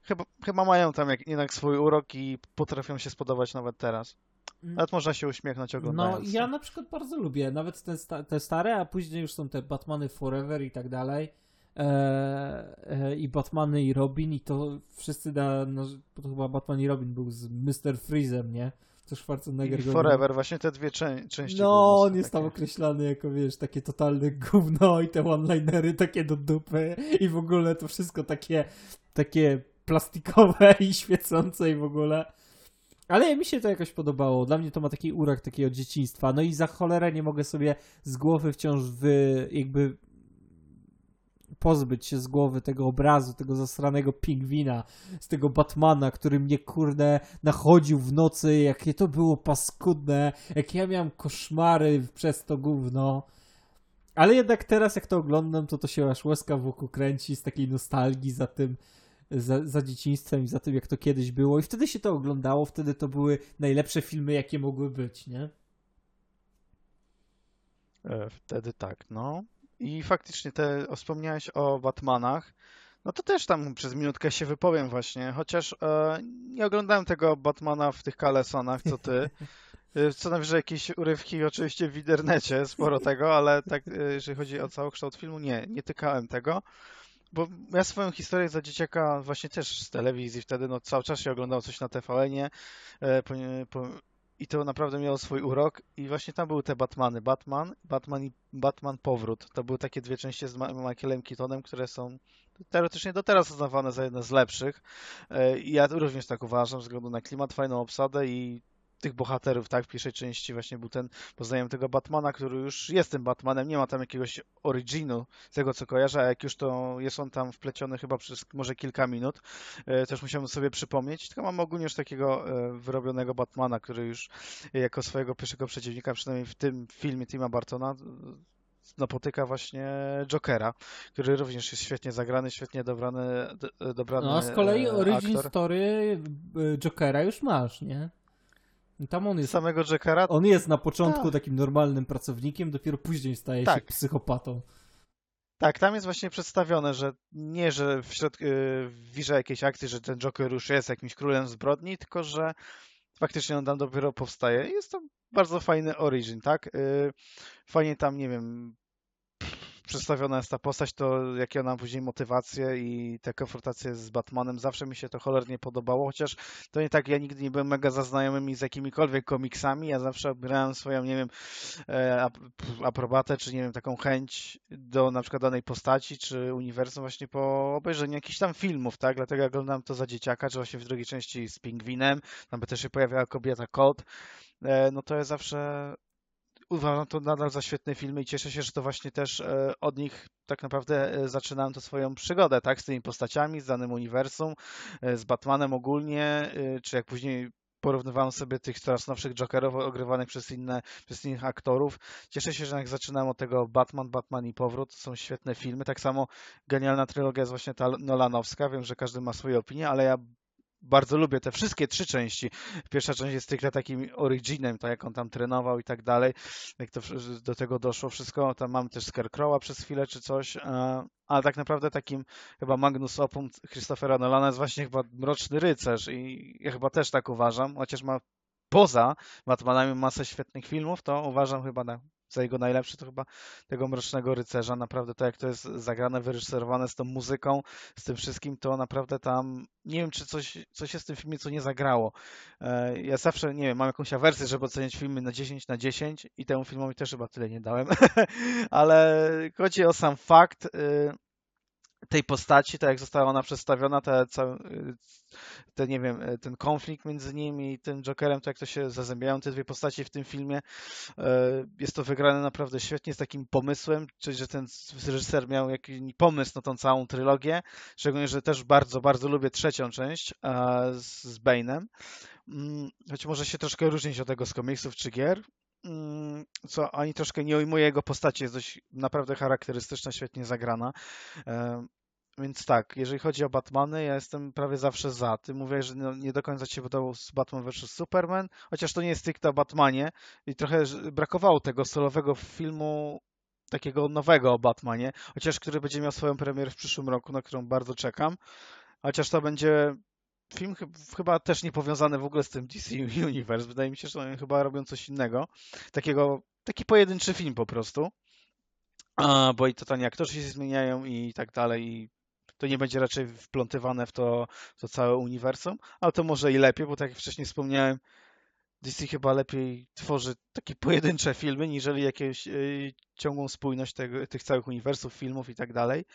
chyba, chyba mają tam jednak swój urok i potrafią się spodobać nawet teraz. Mm. Nawet można się uśmiechnąć oglądając. No, ja na przykład bardzo lubię, nawet te, sta te stare, a później już są te Batmany Forever i tak dalej. E, e, I Batmany i Robin, i to wszyscy da. No, to chyba Batman i Robin był z Mr. Freezem, nie? To Schwarzenegger. I Forever, właśnie te dwie czę części. No, on jest takie. tam określany jako, wiesz, takie totalne gówno i te one-linery takie do dupy i w ogóle to wszystko takie, takie plastikowe i świecące i w ogóle. Ale mi się to jakoś podobało. Dla mnie to ma taki urak takiego dzieciństwa. No i za cholerę nie mogę sobie z głowy wciąż wy, jakby pozbyć się z głowy tego obrazu, tego zasranego pingwina, z tego Batmana, który mnie kurde nachodził w nocy, jakie to było paskudne, jak ja miałem koszmary przez to gówno. Ale jednak teraz jak to oglądam, to to się aż łezka wokół kręci z takiej nostalgii za tym, za, za dzieciństwem i za tym, jak to kiedyś było. I wtedy się to oglądało, wtedy to były najlepsze filmy, jakie mogły być, nie? E, wtedy tak, no. I faktycznie te, wspomniałeś o Batmanach. No to też tam przez minutkę się wypowiem właśnie, chociaż e, nie oglądałem tego Batmana w tych kalesonach, co ty. E, co najwyżej jakieś urywki oczywiście w internecie, sporo tego, ale tak e, jeżeli chodzi o całokształt filmu, nie, nie tykałem tego. Bo ja swoją historię za dzieciaka właśnie też z telewizji wtedy, no cały czas się oglądał coś na TVN-ie e, i to naprawdę miało swój urok i właśnie tam były te Batmany, Batman, Batman i Batman Powrót. To były takie dwie części z Michaelem Keatonem, które są teoretycznie do teraz uznawane za jedne z lepszych. E, ja również tak uważam, ze względu na klimat, fajną obsadę i tych bohaterów, tak? W pierwszej części właśnie był ten, poznajemy tego Batmana, który już jest tym Batmanem, nie ma tam jakiegoś originu, z tego co kojarzę, a jak już to jest on tam wpleciony chyba przez może kilka minut, e, też musiałem sobie przypomnieć, tylko mam ogólnie już takiego e, wyrobionego Batmana, który już jako swojego pierwszego przeciwnika, przynajmniej w tym filmie Tima Bartona, napotyka właśnie Jokera, który również jest świetnie zagrany, świetnie dobrany. dobrany no a z kolei e, origin aktor. story Jokera już masz, nie? Tam on jest. Samego Jackara? On jest na początku tak. takim normalnym pracownikiem, dopiero później staje tak. się psychopatą. Tak, tam jest właśnie przedstawione, że nie, że w środku yy, wirze jakiejś akcji, że ten Joker już jest jakimś królem zbrodni, tylko że faktycznie on tam dopiero powstaje. Jest to bardzo fajny origin, tak? Yy, fajnie tam, nie wiem, przedstawiona jest ta postać, to jakie ona później motywacje i te konfrontacje z Batmanem, zawsze mi się to cholernie podobało, chociaż to nie tak, ja nigdy nie byłem mega zaznajomymi z jakimikolwiek komiksami, ja zawsze brałem swoją, nie wiem, e, aprobatę, czy nie wiem, taką chęć do na przykład danej postaci, czy uniwersum właśnie po obejrzeniu jakichś tam filmów, tak, dlatego ja oglądałem to za dzieciaka, czy właśnie w drugiej części z Pingwinem, tam by też się pojawiała kobieta Kot, e, no to ja zawsze uważam to nadal za świetne filmy i cieszę się, że to właśnie też e, od nich tak naprawdę e, zaczynałem to swoją przygodę, tak, z tymi postaciami, z danym uniwersum, e, z Batmanem ogólnie, czy jak później porównywałem sobie tych coraz nowszych Jokerów ogrywanych przez, inne, przez innych aktorów. Cieszę się, że jak zaczynałem od tego Batman, Batman i Powrót, są świetne filmy. Tak samo genialna trylogia jest właśnie ta Nolanowska. Wiem, że każdy ma swoje opinie, ale ja bardzo lubię te wszystkie trzy części. Pierwsza część jest tylko takim originem, tak jak on tam trenował i tak dalej. Jak to do tego doszło wszystko, tam mamy też Scarecrowa przez chwilę czy coś, ale tak naprawdę takim chyba Magnus Opum Christophera Nolana jest właśnie chyba Mroczny Rycerz i ja chyba też tak uważam, chociaż ma poza Batmanami masę świetnych filmów, to uważam chyba na za jego najlepszy, to chyba tego Mrocznego Rycerza. Naprawdę to, jak to jest zagrane, wyreżyserowane z tą muzyką, z tym wszystkim, to naprawdę tam nie wiem, czy coś, coś jest w tym filmie, co nie zagrało. E, ja zawsze, nie wiem, mam jakąś awersję, żeby oceniać filmy na 10 na 10 i temu filmowi też chyba tyle nie dałem, ale chodzi o sam fakt y, tej postaci, tak jak została ona przedstawiona, te, te, nie wiem, ten konflikt między nimi i tym Jokerem, to jak to się zazębiają te dwie postaci w tym filmie. E, jest to wygrane naprawdę świetnie, z takim pomysłem, czyli że ten reżyser miał jakiś pomysł na tą całą trylogię, szczególnie, że też bardzo, bardzo lubię trzecią część z Bane'em. Mm, choć może się troszkę różnić od tego z komiksów czy gier, co ani troszkę nie ujmuje jego postaci, jest dość naprawdę charakterystyczna, świetnie zagrana. Więc tak, jeżeli chodzi o Batmany, ja jestem prawie zawsze za. Ty mówisz, że no, nie do końca ci podobał Batman vs Superman, chociaż to nie jest stricte o Batmanie i trochę brakowało tego solowego filmu takiego nowego o Batmanie, chociaż który będzie miał swoją premierę w przyszłym roku, na którą bardzo czekam. Chociaż to będzie film chyba też nie powiązany w ogóle z tym DC Universe. Wydaje mi się, że oni chyba robią coś innego. Takiego, taki pojedynczy film po prostu. A, bo i totalnie aktorzy się zmieniają i tak dalej. I to nie będzie raczej wplątywane w to, to całe uniwersum, ale to może i lepiej, bo tak jak wcześniej wspomniałem, DC chyba lepiej tworzy takie pojedyncze filmy, niżeli jakąś y, ciągłą spójność tego, tych całych uniwersów, filmów i tak dalej.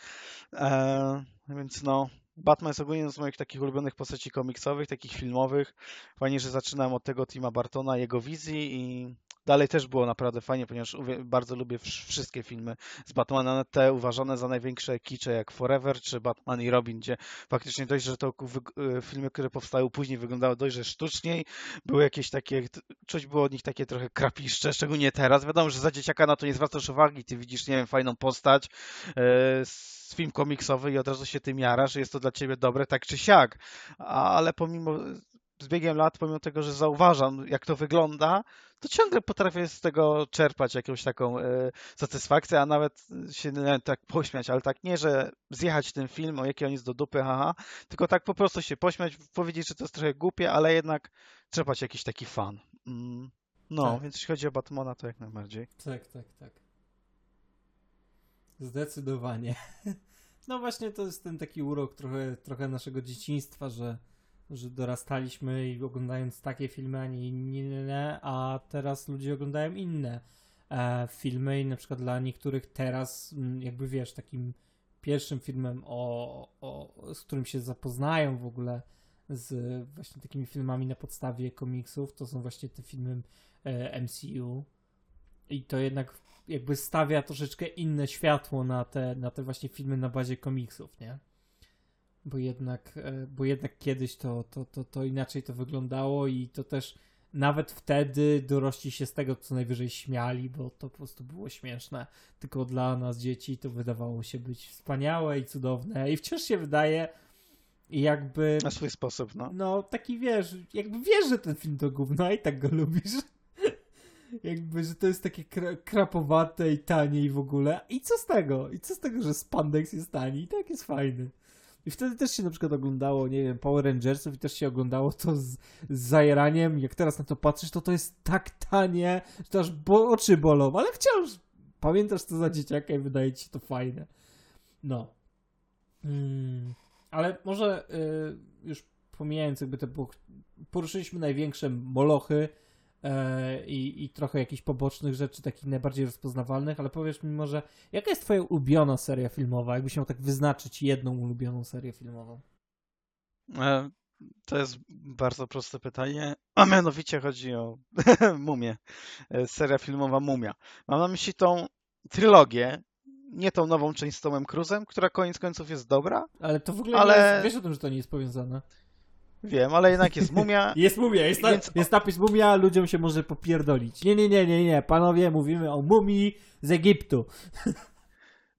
E, więc no, Batman jest ogólnie z moich takich ulubionych postaci komiksowych, takich filmowych. Fajnie, że zaczynam od tego Tima Bartona, jego wizji i dalej też było naprawdę fajnie, ponieważ bardzo lubię wszystkie filmy z Batmana, te uważane za największe kicze jak Forever czy Batman i Robin, gdzie faktycznie dość, że to y, filmy, które powstały później wyglądały dość, że sztuczniej, były jakieś takie, coś było od nich takie trochę krapiszcze, szczególnie teraz. Wiadomo, że za dzieciaka na to nie zwracasz uwagi, ty widzisz, nie wiem, fajną postać, yy, film komiksowy i od razu się tym jara, że jest to dla ciebie dobre, tak czy siak. Ale pomimo z biegiem lat, pomimo tego, że zauważam, jak to wygląda, to ciągle potrafię z tego czerpać jakąś taką e, satysfakcję, a nawet się nie, tak pośmiać, ale tak nie, że zjechać ten film, o jaki on jest do dupy, haha, tylko tak po prostu się pośmiać, powiedzieć, że to jest trochę głupie, ale jednak czerpać jakiś taki fan. Mm. No, tak. więc jeśli chodzi o Batmana, to jak najbardziej. Tak, tak, tak. Zdecydowanie. No właśnie to jest ten taki urok trochę, trochę naszego dzieciństwa, że że dorastaliśmy i oglądając takie filmy, a nie inne, a teraz ludzie oglądają inne e, filmy i na przykład dla niektórych teraz, jakby wiesz, takim pierwszym filmem, o, o, z którym się zapoznają w ogóle z właśnie takimi filmami na podstawie komiksów, to są właśnie te filmy e, MCU i to jednak jakby stawia troszeczkę inne światło na te, na te właśnie filmy na bazie komiksów, nie? bo jednak, e, bo jednak kiedyś to, to, to, to inaczej to wyglądało i to też nawet wtedy dorośli się z tego co najwyżej śmiali, bo to po prostu było śmieszne. Tylko dla nas dzieci to wydawało się być wspaniałe i cudowne i wciąż się wydaje jakby... Na swój sposób, no. No, taki wiesz, jakby wiesz, że ten film to gówno i tak go lubisz. Jakby, że to jest takie kra krapowate i tanie i w ogóle. I co z tego? I co z tego, że spandex jest tani? I tak jest fajny. I wtedy też się na przykład oglądało, nie wiem, Power Rangersów i też się oglądało to z, z. Jak teraz na to patrzysz, to to jest tak tanie, że to aż bo, oczy bolą, ale wciąż pamiętasz to za dzieciaka i wydaje ci się to fajne. No. Hmm. Ale może y, już pomijając jakby te, poruszyliśmy największe molochy, i, i trochę jakichś pobocznych rzeczy, takich najbardziej rozpoznawalnych, ale powiesz mi może, jaka jest twoja ulubiona seria filmowa? Jakbyś miał tak wyznaczyć jedną ulubioną serię filmową? E, to jest bardzo proste pytanie, a mianowicie chodzi o Mumię. E, seria filmowa Mumia. Mam na myśli tą trylogię, nie tą nową część z Tomem Cruzem, która koniec końców jest dobra. Ale to w ogóle ale... jest, wiesz o tym, że to nie jest powiązane. Wiem, ale jednak jest mumia. Jest mumia, jest, więc... jest napis mumia, ludziom się może popierdolić. Nie, nie, nie, nie, nie, panowie, mówimy o mumii z Egiptu.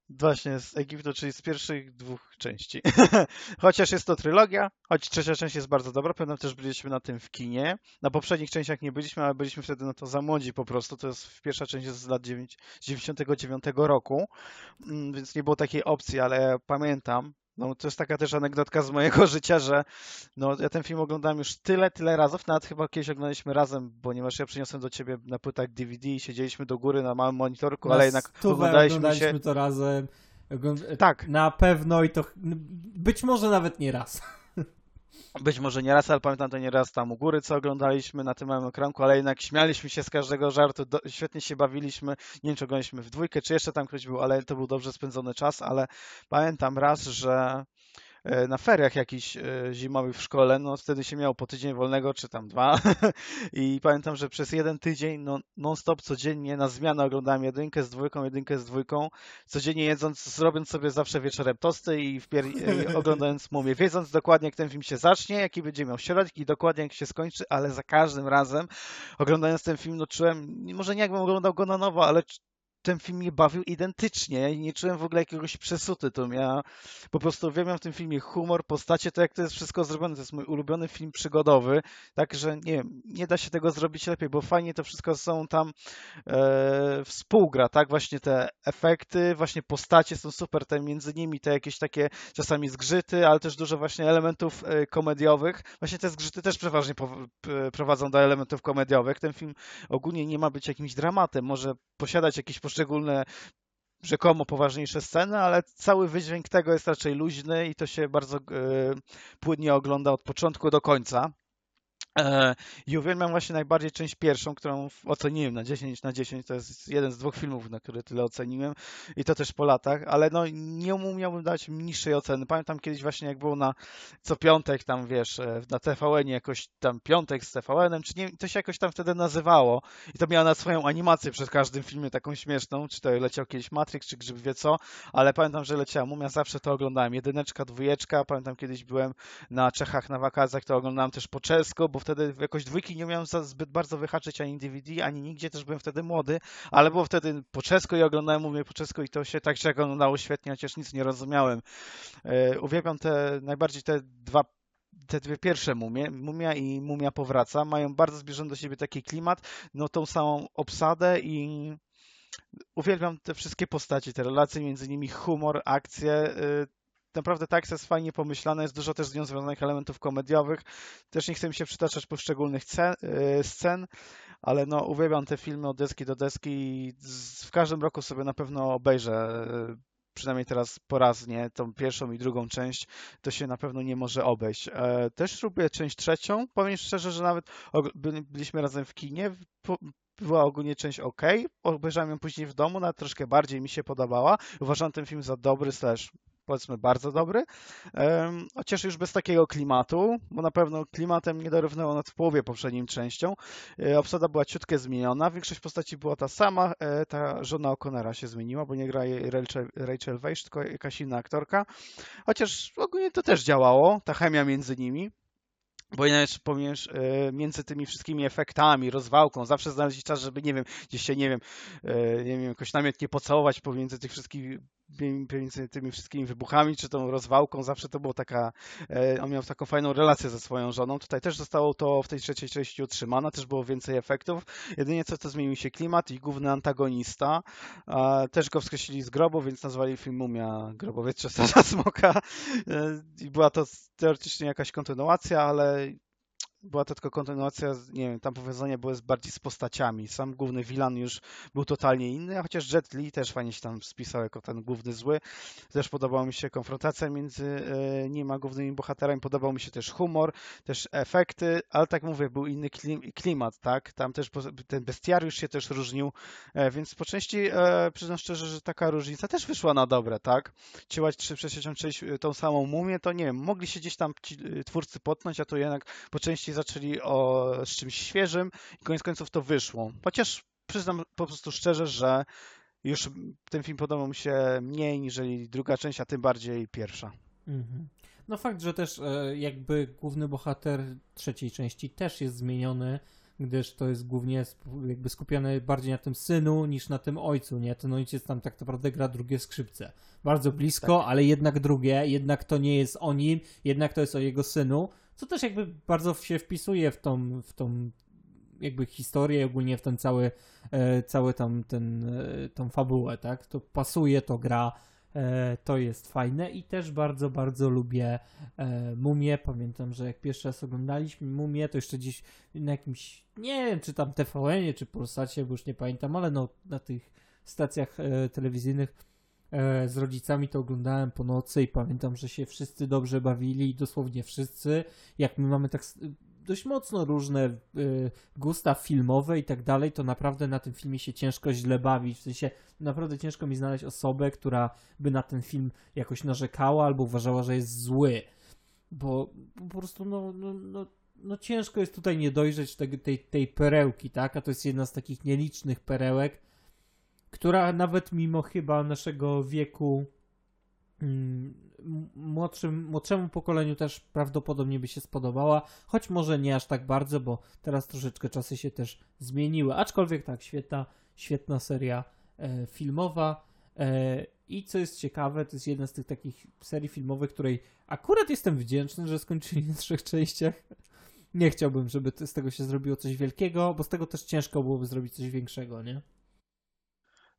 Właśnie, z Egiptu, czyli z pierwszych dwóch części. Chociaż jest to trylogia, choć trzecia część jest bardzo dobra, pewnie też byliśmy na tym w kinie. Na poprzednich częściach nie byliśmy, ale byliśmy wtedy no to za młodzi po prostu. To jest pierwsza część jest z lat 9, 99 roku, mm, więc nie było takiej opcji, ale pamiętam, No, to jest taka też anegdotka z mojego życia, że no, ja ten film oglądałem już tyle, tyle razów, nawet chyba kiedyś oglądaliśmy razem, ponieważ ja przyniosłem do ciebie na płytach DVD i siedzieliśmy do góry na małym monitorku, na ale jednak oglądaliśmy, oglądaliśmy się... to razem. Tak. Na pewno i to być może nawet nie raz. Być może nie raz, ale pamiętam to nie raz tam u góry, co oglądaliśmy na tym małym ekranku, ale jednak śmialiśmy się z każdego żartu, do, świetnie się bawiliśmy. Nie wiem, czy oglądaliśmy w dwójkę, czy jeszcze tam ktoś był, ale to był dobrze spędzony czas, ale pamiętam raz, że na feriach jakichś e, zimowych w szkole, no wtedy się miało po tydzień wolnego, czy tam dwa. I pamiętam, że przez jeden tydzień no, non-stop codziennie na zmianę oglądałem jedynkę z dwójką, jedynkę z dwójką, codziennie jedząc, robiąc sobie zawsze wieczorem tosty i, i oglądając mumię, wiedząc dokładnie, jak ten film się zacznie, jaki będzie miał środek i dokładnie jak się skończy, ale za każdym razem oglądając ten film, no czułem, może nie jakbym oglądał go na nowo, ale ten film mnie bawił identycznie. Nie czułem w ogóle jakiegoś przesuty. To ja po prostu uwielbiam w tym filmie humor, postacie, to jak to jest wszystko zrobione. To jest mój ulubiony film przygodowy. Także nie nie da się tego zrobić lepiej, bo fajnie to wszystko są tam e, współgra, tak? Właśnie te efekty, właśnie postacie są super, te między nimi te jakieś takie czasami zgrzyty, ale też dużo właśnie elementów e, komediowych. Właśnie te zgrzyty też przeważnie prowadzą do elementów komediowych. Ten film ogólnie nie ma być jakimś dramatem, może posiadać jakieś poszczególne rzekomo poważniejsze sceny, ale cały wydźwięk tego jest raczej luźny i to się bardzo e, płynnie ogląda od początku do końca. E, I uwielbiam właśnie najbardziej część pierwszą, którą oceniłem na 10 na 10. To jest jeden z dwóch filmów, na które tyle oceniłem i to też po latach, ale no nie umiałbym dać niższej oceny. Pamiętam kiedyś właśnie jak było na co piątek tam, wiesz, e, na TVN jakoś tam piątek z TVN-em, czy nie, to się jakoś tam wtedy nazywało i to miało na swoją animację przed każdym filmie taką śmieszną, czy to leciał kiedyś Matrix, czy Grzyb wie co, ale pamiętam, że leciała Mumia, zawsze to oglądałem. Jedyneczka, dwójeczka, pamiętam kiedyś byłem na Czechach na wakacjach, to oglądałem też po czesku, bo wtedy jakoś dwójki nie umiałem zbyt bardzo wyhaczyć ani DVD, ani nigdzie, też byłem wtedy młody, ale było wtedy po czesku i oglądałem mówię po czesku i to się tak się oglądało świetnie, chociaż nic nie rozumiałem. E, uwielbiam te, najbardziej te dwa te dwie pierwsze mumie, Mumia i Mumia Powraca, mają bardzo zbliżony do siebie taki klimat, no tą samą obsadę i uwielbiam te wszystkie postaci, te relacje między nimi, humor, akcje, naprawdę tak jest fajnie pomyślane, jest dużo też z nią związanych elementów komediowych. Też nie chcę mi się przytaczać poszczególnych y, scen, ale no uwielbiam te filmy od deski do deski i w każdym roku sobie na pewno obejrzę y, przynajmniej teraz poraznie, tą pierwszą i drugą część, to się na pewno nie może obejść. E, też lubię część trzecią. Powiem szczerze, że nawet byliśmy razem w kinie. Była ogólnie część ok. Obejrzałem ją później w domu, nawet troszkę bardziej mi się podobała. Uważam ten film za dobry, slash powiedzmy bardzo dobry, chociaż już bez takiego klimatu, bo na pewno klimatem nie dorównało nad w połowie poprzednim częścią. E, obsada była ciutkę zmieniona, większość postaci była ta sama, e, ta żona O'Connora się zmieniła, bo nie gra Rachel, Rachel Weisz, tylko jakaś inna aktorka, chociaż ogólnie to też działało, ta chemia między nimi. Bo inaczej pomiesz e, między tymi wszystkimi efektami, rozwałką, zawsze znaleźć czas, żeby, nie wiem, gdzieś się, nie wiem, nie wiem, jakoś namiętnie pocałować pomiędzy tych wszystkich między tymi wszystkimi wybuchami, czy tą rozwałką, zawsze to było taka, e, on miał taką fajną relację ze swoją żoną. Tutaj też zostało to w tej trzeciej części utrzymane, też było więcej efektów. Jedynie co to zmienił się klimat i główny antagonista. Też go wskreślili z grobu, więc nazwali film Mumia Grobowiec Czesarza Smoka. E, I była to teoretycznie jakaś kontynuacja, ale była to tylko kontynuacja, nie wiem, tam powiązanie było bardziej z postaciami. Sam główny vilan już był totalnie inny, a chociaż Jet Li też fajnie się tam spisał jako ten główny zły. Też podobała mi się konfrontacja między e, nim a głównymi bohaterami, podobał mi się też humor, też efekty, ale tak mówię, był inny klimat, tak? Tam też ten bestiariusz się też różnił, e, więc po części e, przyznam szczerze, że taka różnica też wyszła na dobre, tak? Ciłać 366 tą samą mumię, to nie wiem, mogli się gdzieś tam twórcy potnąć, a to jednak po części zaczęli o, z czymś świeżym i koniec końców to wyszło. Chociaż przyznam po prostu szczerze, że już ten film podobał mi się mniej niż druga część, a tym bardziej pierwsza. Mhm. No fakt, że też e, jakby główny bohater trzeciej części też jest zmieniony, gdyż to jest głównie jakby skupione bardziej na tym synu niż na tym ojcu, nie? Ten ojciec tam tak naprawdę gra drugie skrzypce. Bardzo blisko, tak. ale jednak drugie, jednak to nie jest o nim, jednak to jest o jego synu, co też jakby bardzo się wpisuje w tą, w tą jakby historię, ogólnie w ten cały, e, cały tam ten, e, tą fabułę, tak? To pasuje, to gra. E, to jest fajne i też bardzo, bardzo lubię e, Mumię. Pamiętam, że jak pierwszy raz oglądaliśmy Mumię, to jeszcze gdzieś na jakimś, nie wiem, czy tam TVN-ie, czy Polsacie, bo już nie pamiętam, ale no na tych stacjach e, telewizyjnych z rodzicami to oglądałem po nocy i pamiętam, że się wszyscy dobrze bawili, dosłownie wszyscy. Jak my mamy tak dość mocno różne y, gusta filmowe i tak dalej, to naprawdę na tym filmie się ciężko źle bawić. W sensie naprawdę ciężko mi znaleźć osobę, która by na ten film jakoś narzekała albo uważała, że jest zły. Bo po prostu no, no, no, no ciężko jest tutaj nie dojrzeć tej, tej, tej perełki, tak? A to jest jedna z takich nielicznych perełek, która nawet mimo chyba naszego wieku mm, młodszym, młodszemu pokoleniu też prawdopodobnie by się spodobała, choć może nie aż tak bardzo, bo teraz troszeczkę czasy się też zmieniły. Aczkolwiek tak, świetna, świetna seria e, filmowa. E, I co jest ciekawe, to jest jedna z tych takich serii filmowych, której akurat jestem wdzięczny, że skończyli na trzech częściach. Nie chciałbym, żeby z tego się zrobiło coś wielkiego, bo z tego też ciężko byłoby zrobić coś większego, nie?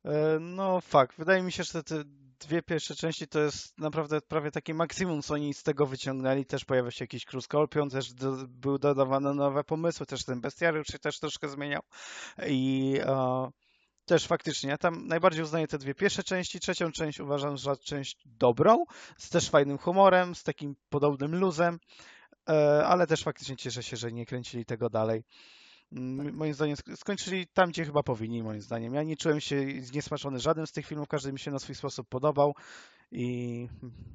E, no fakt. Wydaje mi się, że te dwie pierwsze części to jest naprawdę prawie takie maksimum, co oni z tego wyciągnęli. Też pojawia się jakiś Cruz Scorpion, też do, były dodawane nowe pomysły, też ten bestiariusz się też troszkę zmieniał. I e, też faktycznie, tam najbardziej uznaję te dwie pierwsze części. Trzecią część uważam za część dobrą, z też fajnym humorem, z takim podobnym luzem, e, ale też faktycznie cieszę się, że nie kręcili tego dalej. Tak. Moim zdaniem skończyli tam, gdzie chyba powinni, moim zdaniem. Ja nie czułem się zniesmaczony żadnym z tych filmów, każdy mi się na swój sposób podobał. I,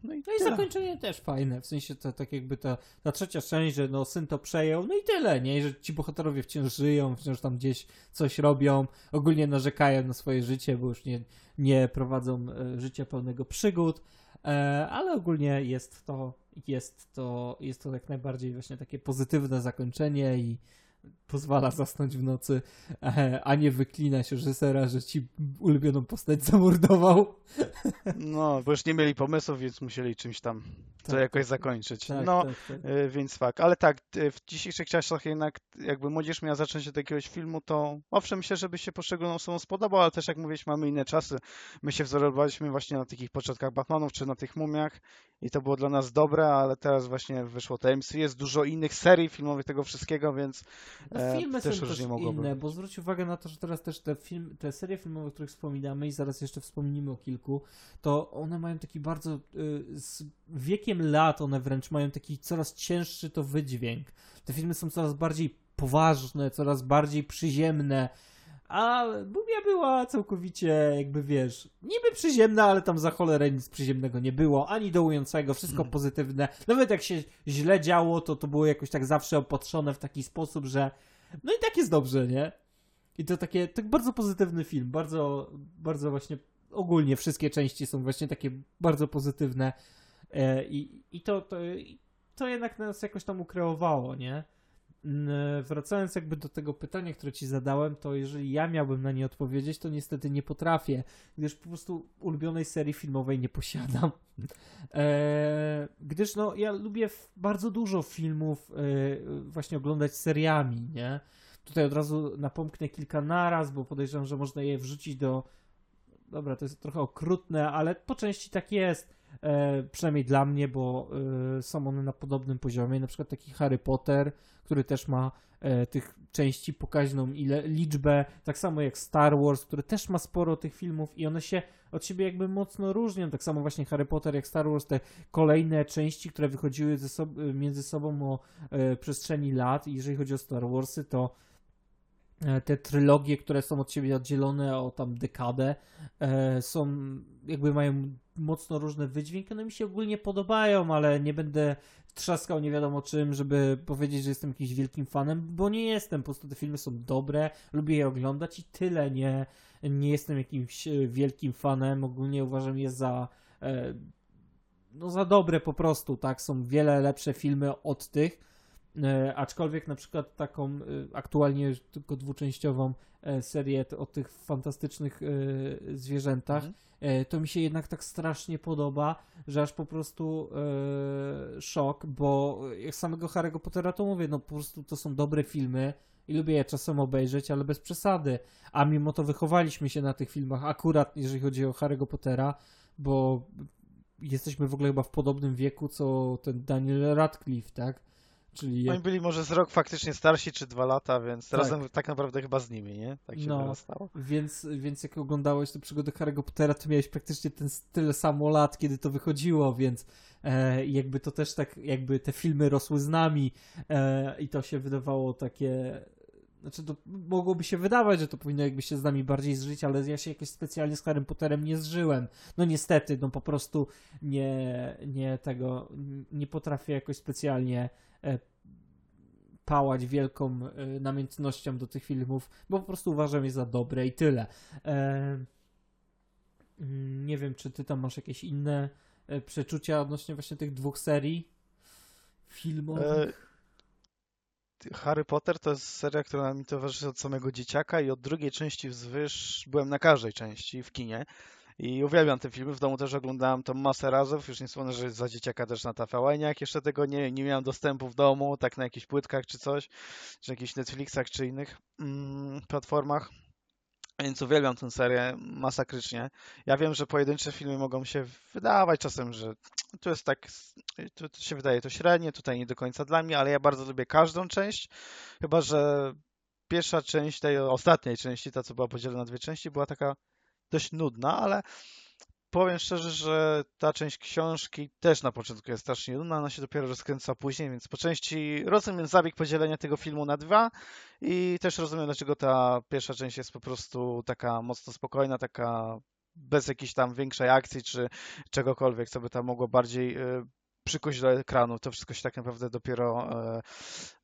no i, no i zakończenie też fajne, w sensie to tak jakby ta, ta trzecia część, że no syn to przejął, no i tyle, nie? Że ci bohaterowie wciąż żyją, wciąż tam gdzieś coś robią, ogólnie narzekają na swoje życie, bo już nie, nie prowadzą e, życia pełnego przygód, e, ale ogólnie jest to, jest to, jest to jak najbardziej właśnie takie pozytywne zakończenie i pozwala zasnąć w nocy, a nie wyklina się reżysera, że ci ulubioną postać zamordował. No, bo już nie mieli pomysłów, więc musieli czymś tam to tak, jakoś tak. zakończyć. Tak, no, tak, tak. E, więc fakt. Ale tak, w dzisiejszych czasach jednak jakby młodzież miała zacząć od jakiegoś filmu, to owszem, myślę, żeby się poszczególną osobom spodobał, ale też jak mówisz, mamy inne czasy. My się wzorowaliśmy właśnie na takich początkach Batmanów, czy na tych mumiach i to było dla nas dobre, ale teraz właśnie wyszło TMC. Jest dużo innych serii filmowych tego wszystkiego, więc no, filmy też są też inne, bo zwróć uwagę na to, że teraz też te, film, te serie filmowe, o których wspominamy i zaraz jeszcze wspomnimy o kilku, to one mają taki bardzo, y, z wiekiem lat one wręcz mają taki coraz cięższy to wydźwięk. Te filmy są coraz bardziej poważne, coraz bardziej przyziemne, a Mumia była całkowicie, jakby wiesz, niby przyziemna, ale tam za cholerę nic przyziemnego nie było, ani dołującego, wszystko hmm. pozytywne. Nawet jak się źle działo, to to było jakoś tak zawsze opatrzone w taki sposób, że no i tak jest dobrze, nie? I to takie, tak bardzo pozytywny film, bardzo, bardzo właśnie ogólnie wszystkie części są właśnie takie bardzo pozytywne e, i, i to, to, to jednak nas jakoś tam ukreowało, nie? Wracając jakby do tego pytania, które ci zadałem, to jeżeli ja miałbym na nie odpowiedzieć, to niestety nie potrafię, gdyż po prostu ulubionej serii filmowej nie posiadam. E, gdyż no, ja lubię bardzo dużo filmów e, właśnie oglądać seriami, nie? Tutaj od razu napomknę kilka naraz, bo podejrzewam, że można je wrzucić do. Dobra, to jest trochę okrutne, ale po części tak jest. E, przynajmniej dla mnie, bo e, są one na podobnym poziomie. Na przykład taki Harry Potter, który też ma e, tych części pokaźną ile, liczbę, tak samo jak Star Wars, który też ma sporo tych filmów i one się od siebie jakby mocno różnią. Tak samo właśnie Harry Potter jak Star Wars, te kolejne części, które wychodziły sob między sobą o e, przestrzeni lat. I jeżeli chodzi o Star Warsy, to te trylogie, które są od siebie oddzielone o tam dekadę, e, są jakby mają mocno różne wydźwięki. One mi się ogólnie podobają, ale nie będę trzaskał nie wiadomo czym, żeby powiedzieć, że jestem jakimś wielkim fanem, bo nie jestem. Po prostu te filmy są dobre, lubię je oglądać i tyle. Nie, nie jestem jakimś e, wielkim fanem. Ogólnie uważam je za e, no za dobre po prostu, tak? Są wiele lepsze filmy od tych. E, aczkolwiek na przykład taką e, aktualnie tylko dwuczęściową e, serię o tych fantastycznych zwierzętach, mhm. To mi się jednak tak strasznie podoba, że aż po prostu szok, bo jak samego Harry'ego Pottera to mówię, no po prostu to są dobre filmy i lubię je czasem obejrzeć, ale bez przesady. A mimo to wychowaliśmy się na tych filmach, akurat jeżeli chodzi o Harry'ego Pottera, bo jesteśmy w ogóle chyba w podobnym wieku, co ten Daniel Radcliffe, tak? Czyli Oni byli może z rok faktycznie starsi, czy dwa lata, więc tak. razem tak naprawdę chyba z nimi, nie? Tak się no, stało. Więc, więc jak oglądałeś tę przygodę Harry'ego Pottera, to miałeś praktycznie ten tyle samo lat, kiedy to wychodziło, więc e, jakby to też tak, jakby te filmy rosły z nami e, i to się wydawało takie znaczy, to mogłoby się wydawać, że to powinno jakby się z nami bardziej zżyć, ale ja się jakoś specjalnie z Harrym Potterem nie zżyłem. No niestety, no po prostu nie, nie tego, nie potrafię jakoś specjalnie pałać wielką e, namiętnością do tych filmów, bo po prostu uważam je za dobre i tyle. E, mm, nie wiem, czy ty tam masz jakieś inne przeczucia odnośnie właśnie tych dwóch serii filmowych? Harry Potter to jest seria, która mi towarzyszy od samego dzieciaka i od drugiej części wzwyż byłem na każdej części w kinie. I uwielbiam te filmy, w domu też oglądałem to masę razów, już nie wspomnę, że za dzieciaka też na tvn jak jeszcze tego nie, nie miałem dostępu w domu, tak na jakichś płytkach czy coś, czy jakichś Netflixach czy innych mm, platformach. Więc uwielbiam tę serię masakrycznie. Ja wiem, że pojedyncze filmy mogą się wydawać czasem, że tu jest tak, tu, tu się wydaje to średnie, tutaj nie do końca dla mnie, ale ja bardzo lubię każdą część, chyba że pierwsza część tej ostatniej części, ta co była podzielona na dwie części, była taka dość nudna, ale powiem szczerze, że ta część książki też na początku jest strasznie nudna, ona się dopiero rozkręca później, więc po części rozumiem zabieg podzielenia tego filmu na dwa i też rozumiem, dlaczego ta pierwsza część jest po prostu taka mocno spokojna, taka bez jakiejś tam większej akcji czy czegokolwiek, co by tam mogło bardziej y, przykuć do ekranu. To wszystko się tak naprawdę dopiero e,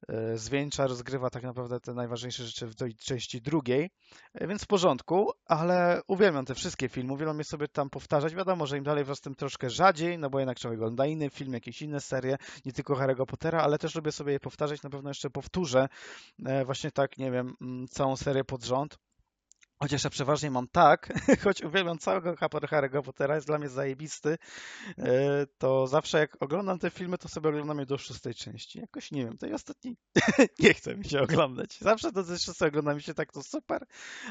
e, zwieńcza, rozgrywa tak naprawdę te najważniejsze rzeczy w tej części drugiej, e, więc w porządku, ale uwielbiam te wszystkie filmy, uwielbiam je sobie tam powtarzać. Wiadomo, że im dalej wraz tym troszkę rzadziej, no bo jednak człowiek ogląda inny film, jakieś inne serie, nie tylko Harry'ego Pottera, ale też lubię sobie je powtarzać, na pewno jeszcze powtórzę właśnie tak, nie wiem, mm, całą serię pod rząd. Chociaż ja przeważnie mam tak, choć uwielbiam całego Harry'ego Pottera, jest dla mnie zajebisty, e, to zawsze jak oglądam te filmy, to sobie oglądam je do szóstej części. Jakoś nie wiem, tej ostatniej nie chce mi się oglądać. Zawsze to ze szóstej ogląda mi się tak, to super,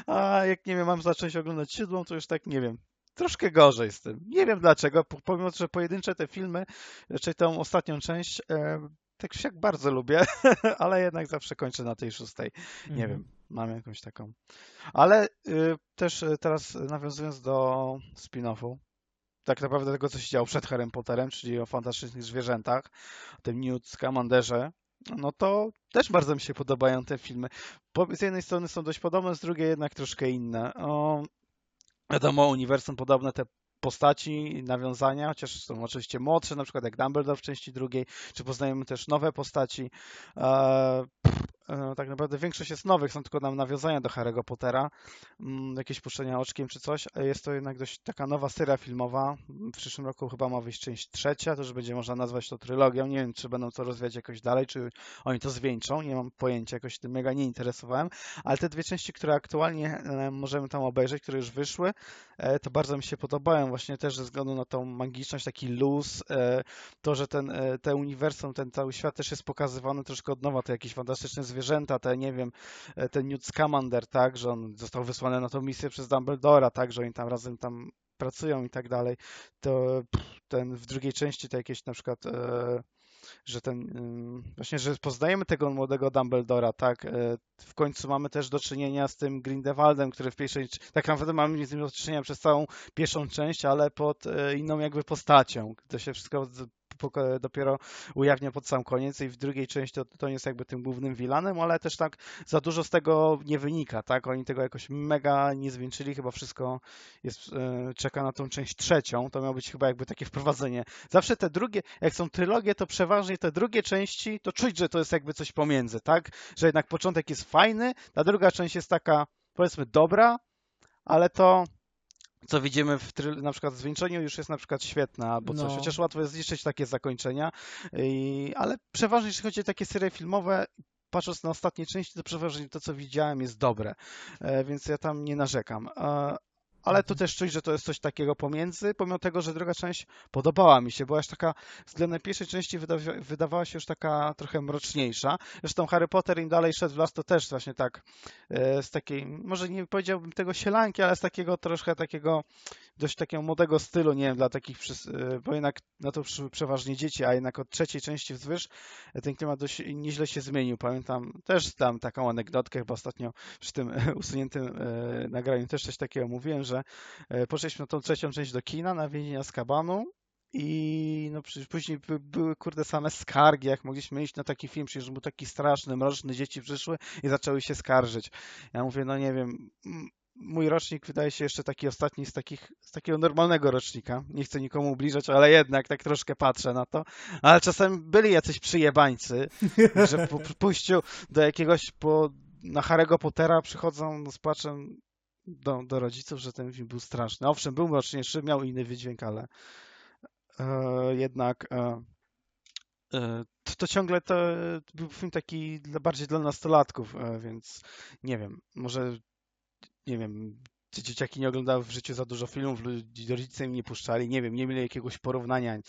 a jak nie wiem, mam zacząć oglądać siódmą, to już tak nie wiem, troszkę gorzej z tym. Nie wiem dlaczego, pomimo, że pojedyncze te filmy, raczej tą ostatnią część, e, tak jak bardzo lubię, ale jednak zawsze kończę na tej szóstej. Nie mhm. wiem, mam jakąś taką. Ale y, też y, teraz nawiązując do spin-offu, tak naprawdę tego, co się działo przed Harry Potterem, czyli o fantastycznych zwierzętach, o tym Newt Scamanderze, no to też bardzo mi się podobają te filmy. z jednej strony są dość podobne, z drugiej jednak troszkę inne. O, wiadomo, uniwersum podobne, te postaci, nawiązania, chociaż są oczywiście młodsze, na przykład jak Dumbledore w części drugiej, czy poznajemy też nowe postaci. E, tak naprawdę większość jest nowych, są tylko nam nawiązania do Harry'ego Pottera, mm, jakieś puszczenia oczkiem czy coś. Jest to jednak dość taka nowa seria filmowa. W przyszłym roku chyba ma wyjść część trzecia, to już będzie można nazwać to trylogią. Nie wiem, czy będą to rozwijać jakoś dalej, czy oni to zwieńczą. Nie mam pojęcia, jakoś tym mega nie interesowałem. Ale te dwie części, które aktualnie e, możemy tam obejrzeć, które już wyszły, e, to bardzo mi się podobają. Właśnie też ze względu na tą magiczność, taki luz, to, że ten, te uniwersum, ten cały świat też jest pokazywany troszkę od nowa, to jakieś fantastyczne zwierzęta zwierzęta, te nie wiem, e, ten Newt Scamander, tak, że on został wysłany na tą misję przez Dumbledora, tak, że oni tam razem tam pracują i tak dalej, to ten w drugiej części to jakieś na przykład e, że ten właśnie, że poznajemy tego młodego Dumbledora, tak? E, w końcu mamy też do czynienia z tym Grindelwaldem, który w pierwszej, tak naprawdę mamy z nim do czynienia przez całą pierwszą część, ale pod inną jakby postacią. To się wszystko dopiero ujawnia pod sam koniec i w drugiej części to, to jest jakby tym głównym vilanem, ale też tak za dużo z tego nie wynika, tak? Oni tego jakoś mega nie zwieńczyli, chyba wszystko jest, e, czeka na tą część trzecią, to miało być chyba jakby takie wprowadzenie. Zawsze te drugie, jak są trylogie, to przeważnie te drugie części, to czuć, że to jest jakby coś pomiędzy, tak? Że jednak początek jest fajny, ta druga część jest taka, powiedzmy, dobra, ale to co widzimy w na przykład w zwieńczeniu już jest na przykład świetne albo coś, no. chociaż łatwo jest zniszczyć takie zakończenia, I, ale przeważnie jeśli chodzi o takie serie filmowe, patrząc na ostatnie części, to przeważnie to, co widziałem jest dobre, e, więc ja tam nie narzekam. Ale tu też czuć, że to jest coś takiego pomiędzy, pomimo tego, że druga część podobała mi się, była już taka, względem pierwszej części wydawa wydawała się już taka trochę mroczniejsza. Zresztą Harry Potter im dalej szedł w las, to też właśnie tak e, z takiej, może nie powiedziałbym tego sielanki, ale z takiego troszkę takiego dość takiego młodego stylu, nie wiem, dla takich, bo jednak na to przeważnie dzieci, a jednak od trzeciej części wzwyż ten klimat dość nieźle się zmienił. Pamiętam też tam taką anegdotkę, chyba ostatnio przy tym usuniętym nagraniu też coś takiego mówiłem, że poszliśmy na tą trzecią część do kina, na więzienia z kabanu i no przecież później by, były kurde same skargi, jak mogliśmy iść na taki film, przecież był taki straszny, mroczny, dzieci przyszły i zaczęły się skarżyć. Ja mówię, no nie wiem, mój rocznik wydaje się jeszcze taki ostatni z, takich, z takiego normalnego rocznika. Nie chcę nikomu ubliżać, ale jednak tak troszkę patrzę na to. Ale czasem byli jacyś przyjebańcy, że po pójściu do jakiegoś, po, na Harry'ego Pottera przychodzą z płaczem do, do rodziców, że ten film był straszny. Owszem, był mroczniejszy, miał inny wydźwięk, ale E, jednak e, e, to, to ciągle to był film taki dla, bardziej dla nastolatków, więc nie wiem, może nie wiem, dzieciaki nie oglądały w życiu za dużo filmów, rodzice im nie puszczali, nie wiem, nie mieli jakiegoś porównania,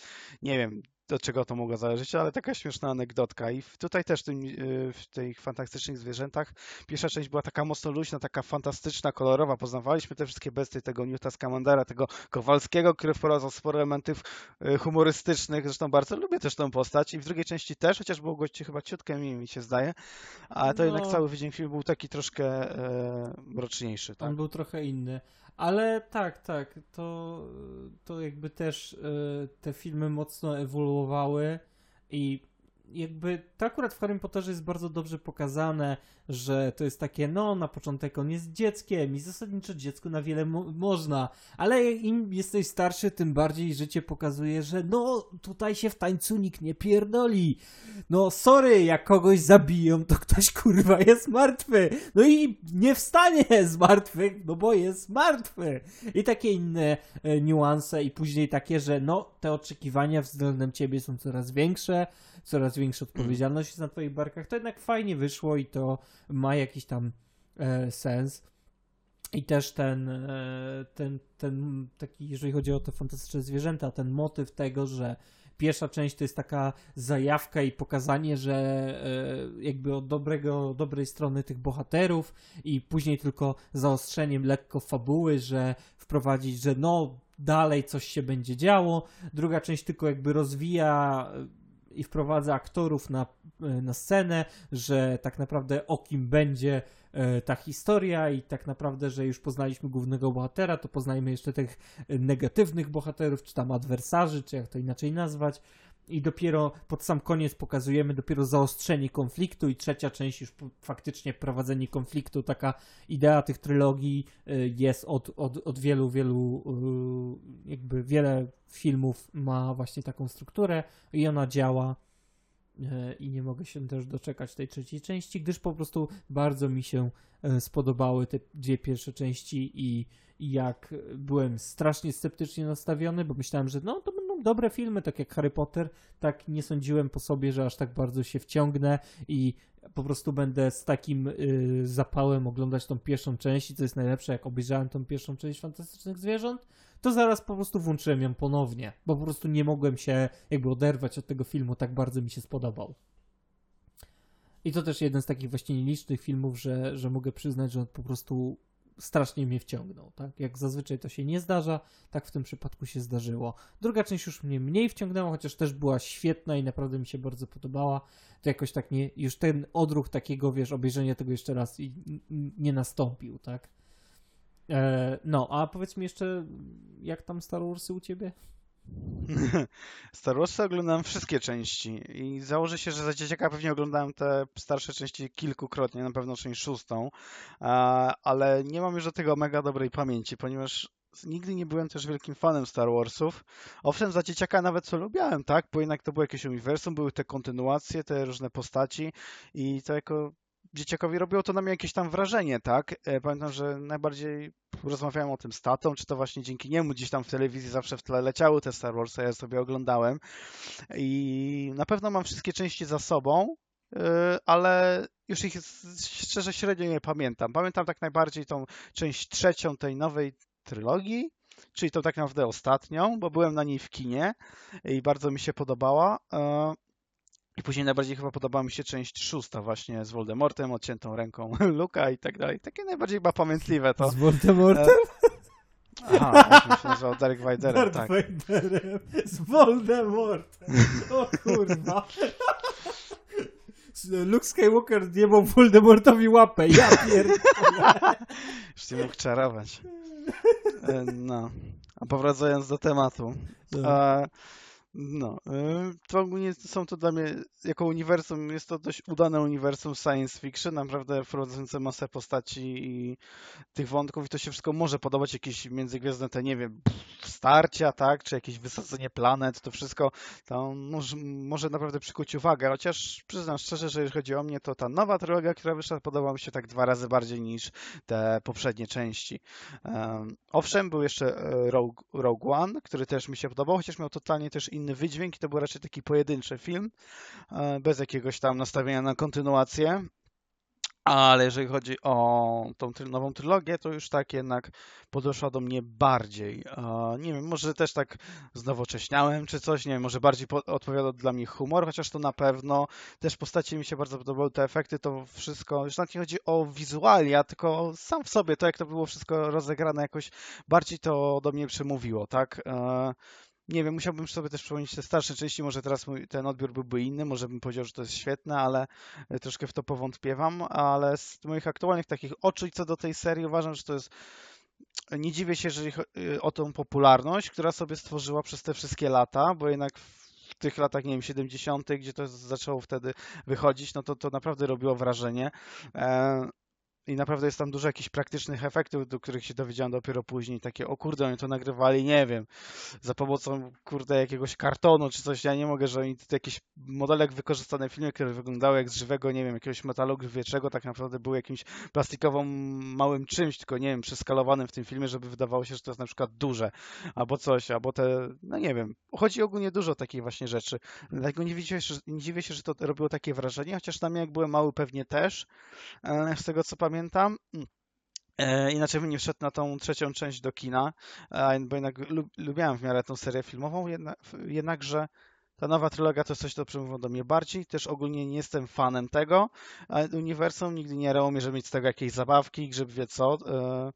nie wiem, od czego to mogło zależeć, ale taka śmieszna anegdotka. I tutaj też w, tym, y, w tych fantastycznych zwierzętach pierwsza część była taka mocno luźna, taka fantastyczna, kolorowa. Poznawaliśmy te wszystkie bestie, tego Newta Scamandera, tego Kowalskiego, który wprowadzał sporo elementów y, humorystycznych. Zresztą bardzo lubię też tą postać. I w drugiej części też, chociaż było gości chyba ciutkę mi, mi się zdaje. A to no. jednak cały wydźwięk filmu był taki troszkę e, mroczniejszy. Tak? On był trochę inny. Ale tak, tak, to, to jakby też y, te filmy mocno ewoluowały i jakby to akurat w Harry Potterze jest bardzo dobrze pokazane, że to jest takie, no na początek on jest dzieckiem i zasadniczo dziecku na wiele mo można, ale im jesteś starszy, tym bardziej życie pokazuje, że no tutaj się w tańcu nikt nie pierdoli. No sorry, jak kogoś zabiją, to ktoś kurwa jest martwy. No i nie wstanie z martwych, no bo jest martwy. I takie inne e, niuanse i później takie, że no te oczekiwania względem ciebie są coraz większe, coraz większa odpowiedzialność jest na twoich barkach, to jednak fajnie wyszło i to ma jakiś tam e, sens. I też ten, e, ten, ten taki, jeżeli chodzi o te fantastyczne zwierzęta, ten motyw tego, że pierwsza część to jest taka zajawka i pokazanie, że e, jakby od dobrego, dobrej strony tych bohaterów i później tylko zaostrzeniem lekko fabuły, że wprowadzić, że no dalej coś się będzie działo. Druga część tylko jakby rozwija i wprowadza aktorów na, e, na scenę, że tak naprawdę o kim będzie e, ta historia i tak naprawdę, że już poznaliśmy głównego bohatera, to poznajmy jeszcze tych negatywnych bohaterów, czy tam adwersarzy, czy jak to inaczej nazwać i dopiero pod sam koniec pokazujemy dopiero zaostrzenie konfliktu i trzecia część już faktycznie prowadzenie konfliktu. Taka idea tych trylogii y, jest od, od, od wielu, wielu y, jakby wiele filmów ma właśnie taką strukturę i ona działa y, i nie mogę się też doczekać tej trzeciej części, gdyż po prostu bardzo mi się spodobały te dwie pierwsze części i, i jak byłem strasznie sceptycznie nastawiony, bo myślałem, że no to dobre filmy, tak jak Harry Potter, tak nie sądziłem po sobie, że aż tak bardzo się wciągnę i po prostu będę z takim y, zapałem oglądać tą pierwszą część i co jest najlepsze, jak obejrzałem tą pierwszą część Fantastycznych Zwierząt, to zaraz po prostu włączyłem ją ponownie, bo po prostu nie mogłem się jakby oderwać od tego filmu, tak bardzo mi się spodobał. I to też jeden z takich właśnie nielicznych filmów, że, że mogę przyznać, że on po prostu strasznie mnie wciągnął. Tak? Jak zazwyczaj to się nie zdarza, tak w tym przypadku się zdarzyło. Druga część już mnie mniej wciągnęła, chociaż też była świetna i naprawdę mi się bardzo podobała. To jakoś tak nie, już ten odruch takiego, wiesz, obejrzenia tego jeszcze raz nie nastąpił, tak? E, no, a powiedz mi jeszcze, jak tam Star Warsy u ciebie? Star Warsy oglądałem wszystkie części i założę się, że za dzieciaka pewnie oglądałem te starsze części kilkukrotnie, na pewno część szóstą, ale nie mam już do tego mega dobrej pamięci, ponieważ nigdy nie byłem też wielkim fanem Star Warsów. Owszem, za dzieciaka nawet co lubiałem, tak? Bo jednak to było jakieś uniwersum, były te kontynuacje, te różne postaci i to jako dzieciakowi robiło to na mnie jakieś tam wrażenie, tak? E, pamiętam, że najbardziej rozmawiałem o tym z tatą, czy to właśnie dzięki niemu gdzieś tam w telewizji zawsze w tle leciały te Star Wars, ja sobie oglądałem i na pewno mam wszystkie części za sobą, e, ale już ich szczerze średnio nie pamiętam. Pamiętam tak najbardziej tą część trzecią tej nowej trylogii, czyli to tak naprawdę ostatnią, bo byłem na niej w kinie i bardzo mi się podobała. E, i później najbardziej chyba podobała mi się część szósta właśnie z Voldemortem, odciętą ręką Luka i tak dalej. Takie najbardziej chyba pamiętliwe to. Z Voldemortem? Aha, jak myślę, że o Dark Vaderem, Darth tak. Vaderem z Voldemortem. O kurwa. Luke Skywalker nie był Voldemortowi łapę. Ja pierdolę. Już nie mógł czarować. E, No. A powracając do tematu. A, no. e, To ogólnie są to dla mnie, jako uniwersum, jest to dość udane uniwersum science fiction, naprawdę wprowadzające masę postaci i tych wątków i to się wszystko może podobać, jakieś międzygwiezdne te, nie wiem, starcia, tak, czy jakieś wysadzenie planet, to wszystko to może, może naprawdę przykuć uwagę, chociaż przyznam szczerze, że jeżeli chodzi o mnie, to ta nowa trylogia, która wyszła, podobała mi się tak dwa razy bardziej niż te poprzednie części. Um, owszem, był jeszcze e, Rogue, Rogue One, który też mi się podobał, chociaż miał totalnie też inny wydźwięk i to był raczej taki pojedynczy film, e, bez jakiegoś tam nastawienia na kontynuację. Ale jeżeli chodzi o tą nową trylogię, to już tak jednak podeszła do mnie bardziej. E, Nie wiem, może też tak znowocześniałem czy coś, nie wiem, może bardziej po- odpowiadał dla mnie humor, chociaż to na pewno. Też postacie mi się bardzo podobały, te efekty, to wszystko. Już nawet nie chodzi o wizualia, tylko sam w sobie, to jak to było wszystko rozegrane jakoś bardziej to do mnie przemówiło, tak? E, Nie wiem, musiałbym sobie też przypomnieć te starsze części, może teraz mój, ten odbiór byłby inny, może bym powiedział, że to jest świetne, ale e, troszkę w to powątpiewam, ale z moich aktualnych takich odczuć co do tej serii uważam, że to jest nie dziwię się, jeżeli y, o tą popularność, która sobie stworzyła przez te wszystkie lata, bo jednak w tych latach, nie wiem, 70., gdzie to zaczęło wtedy wychodzić, no to to naprawdę robiło wrażenie. I naprawdę jest tam dużo jakichś praktycznych efektów, do których się dowiedziałem dopiero później. Takie, o kurde, oni to nagrywali, nie wiem, za pomocą, kurde, jakiegoś kartonu czy coś. Ja nie mogę, że oni jakieś modelek wykorzystane w filmie, które wyglądały jak z żywego, nie wiem, jakiegoś metalu grzwieczego, tak naprawdę były jakimś plastikowym małym czymś, tylko nie wiem, przeskalowanym w tym filmie, żeby wydawało się, że to jest na przykład duże, albo coś, albo te, no nie wiem. Chodzi ogólnie dużo takich właśnie rzeczy. Dlatego nie się, nie dziwię się, że to robiło takie wrażenie, chociaż mnie jak byłem mały pewnie też, z tego co pamiętam. E, Inaczej bym nie wszedł na tą trzecią część do kina, e, bo jednak lub, lubiałem w miarę tą serię filmową, jednak, jednakże ta nowa trylogia to jest coś, co przemówiło do mnie bardziej. Też ogólnie nie jestem fanem tego ale uniwersum, nigdy nie mnie, żeby mieć z tego jakieś zabawki, grzyb wie co. E,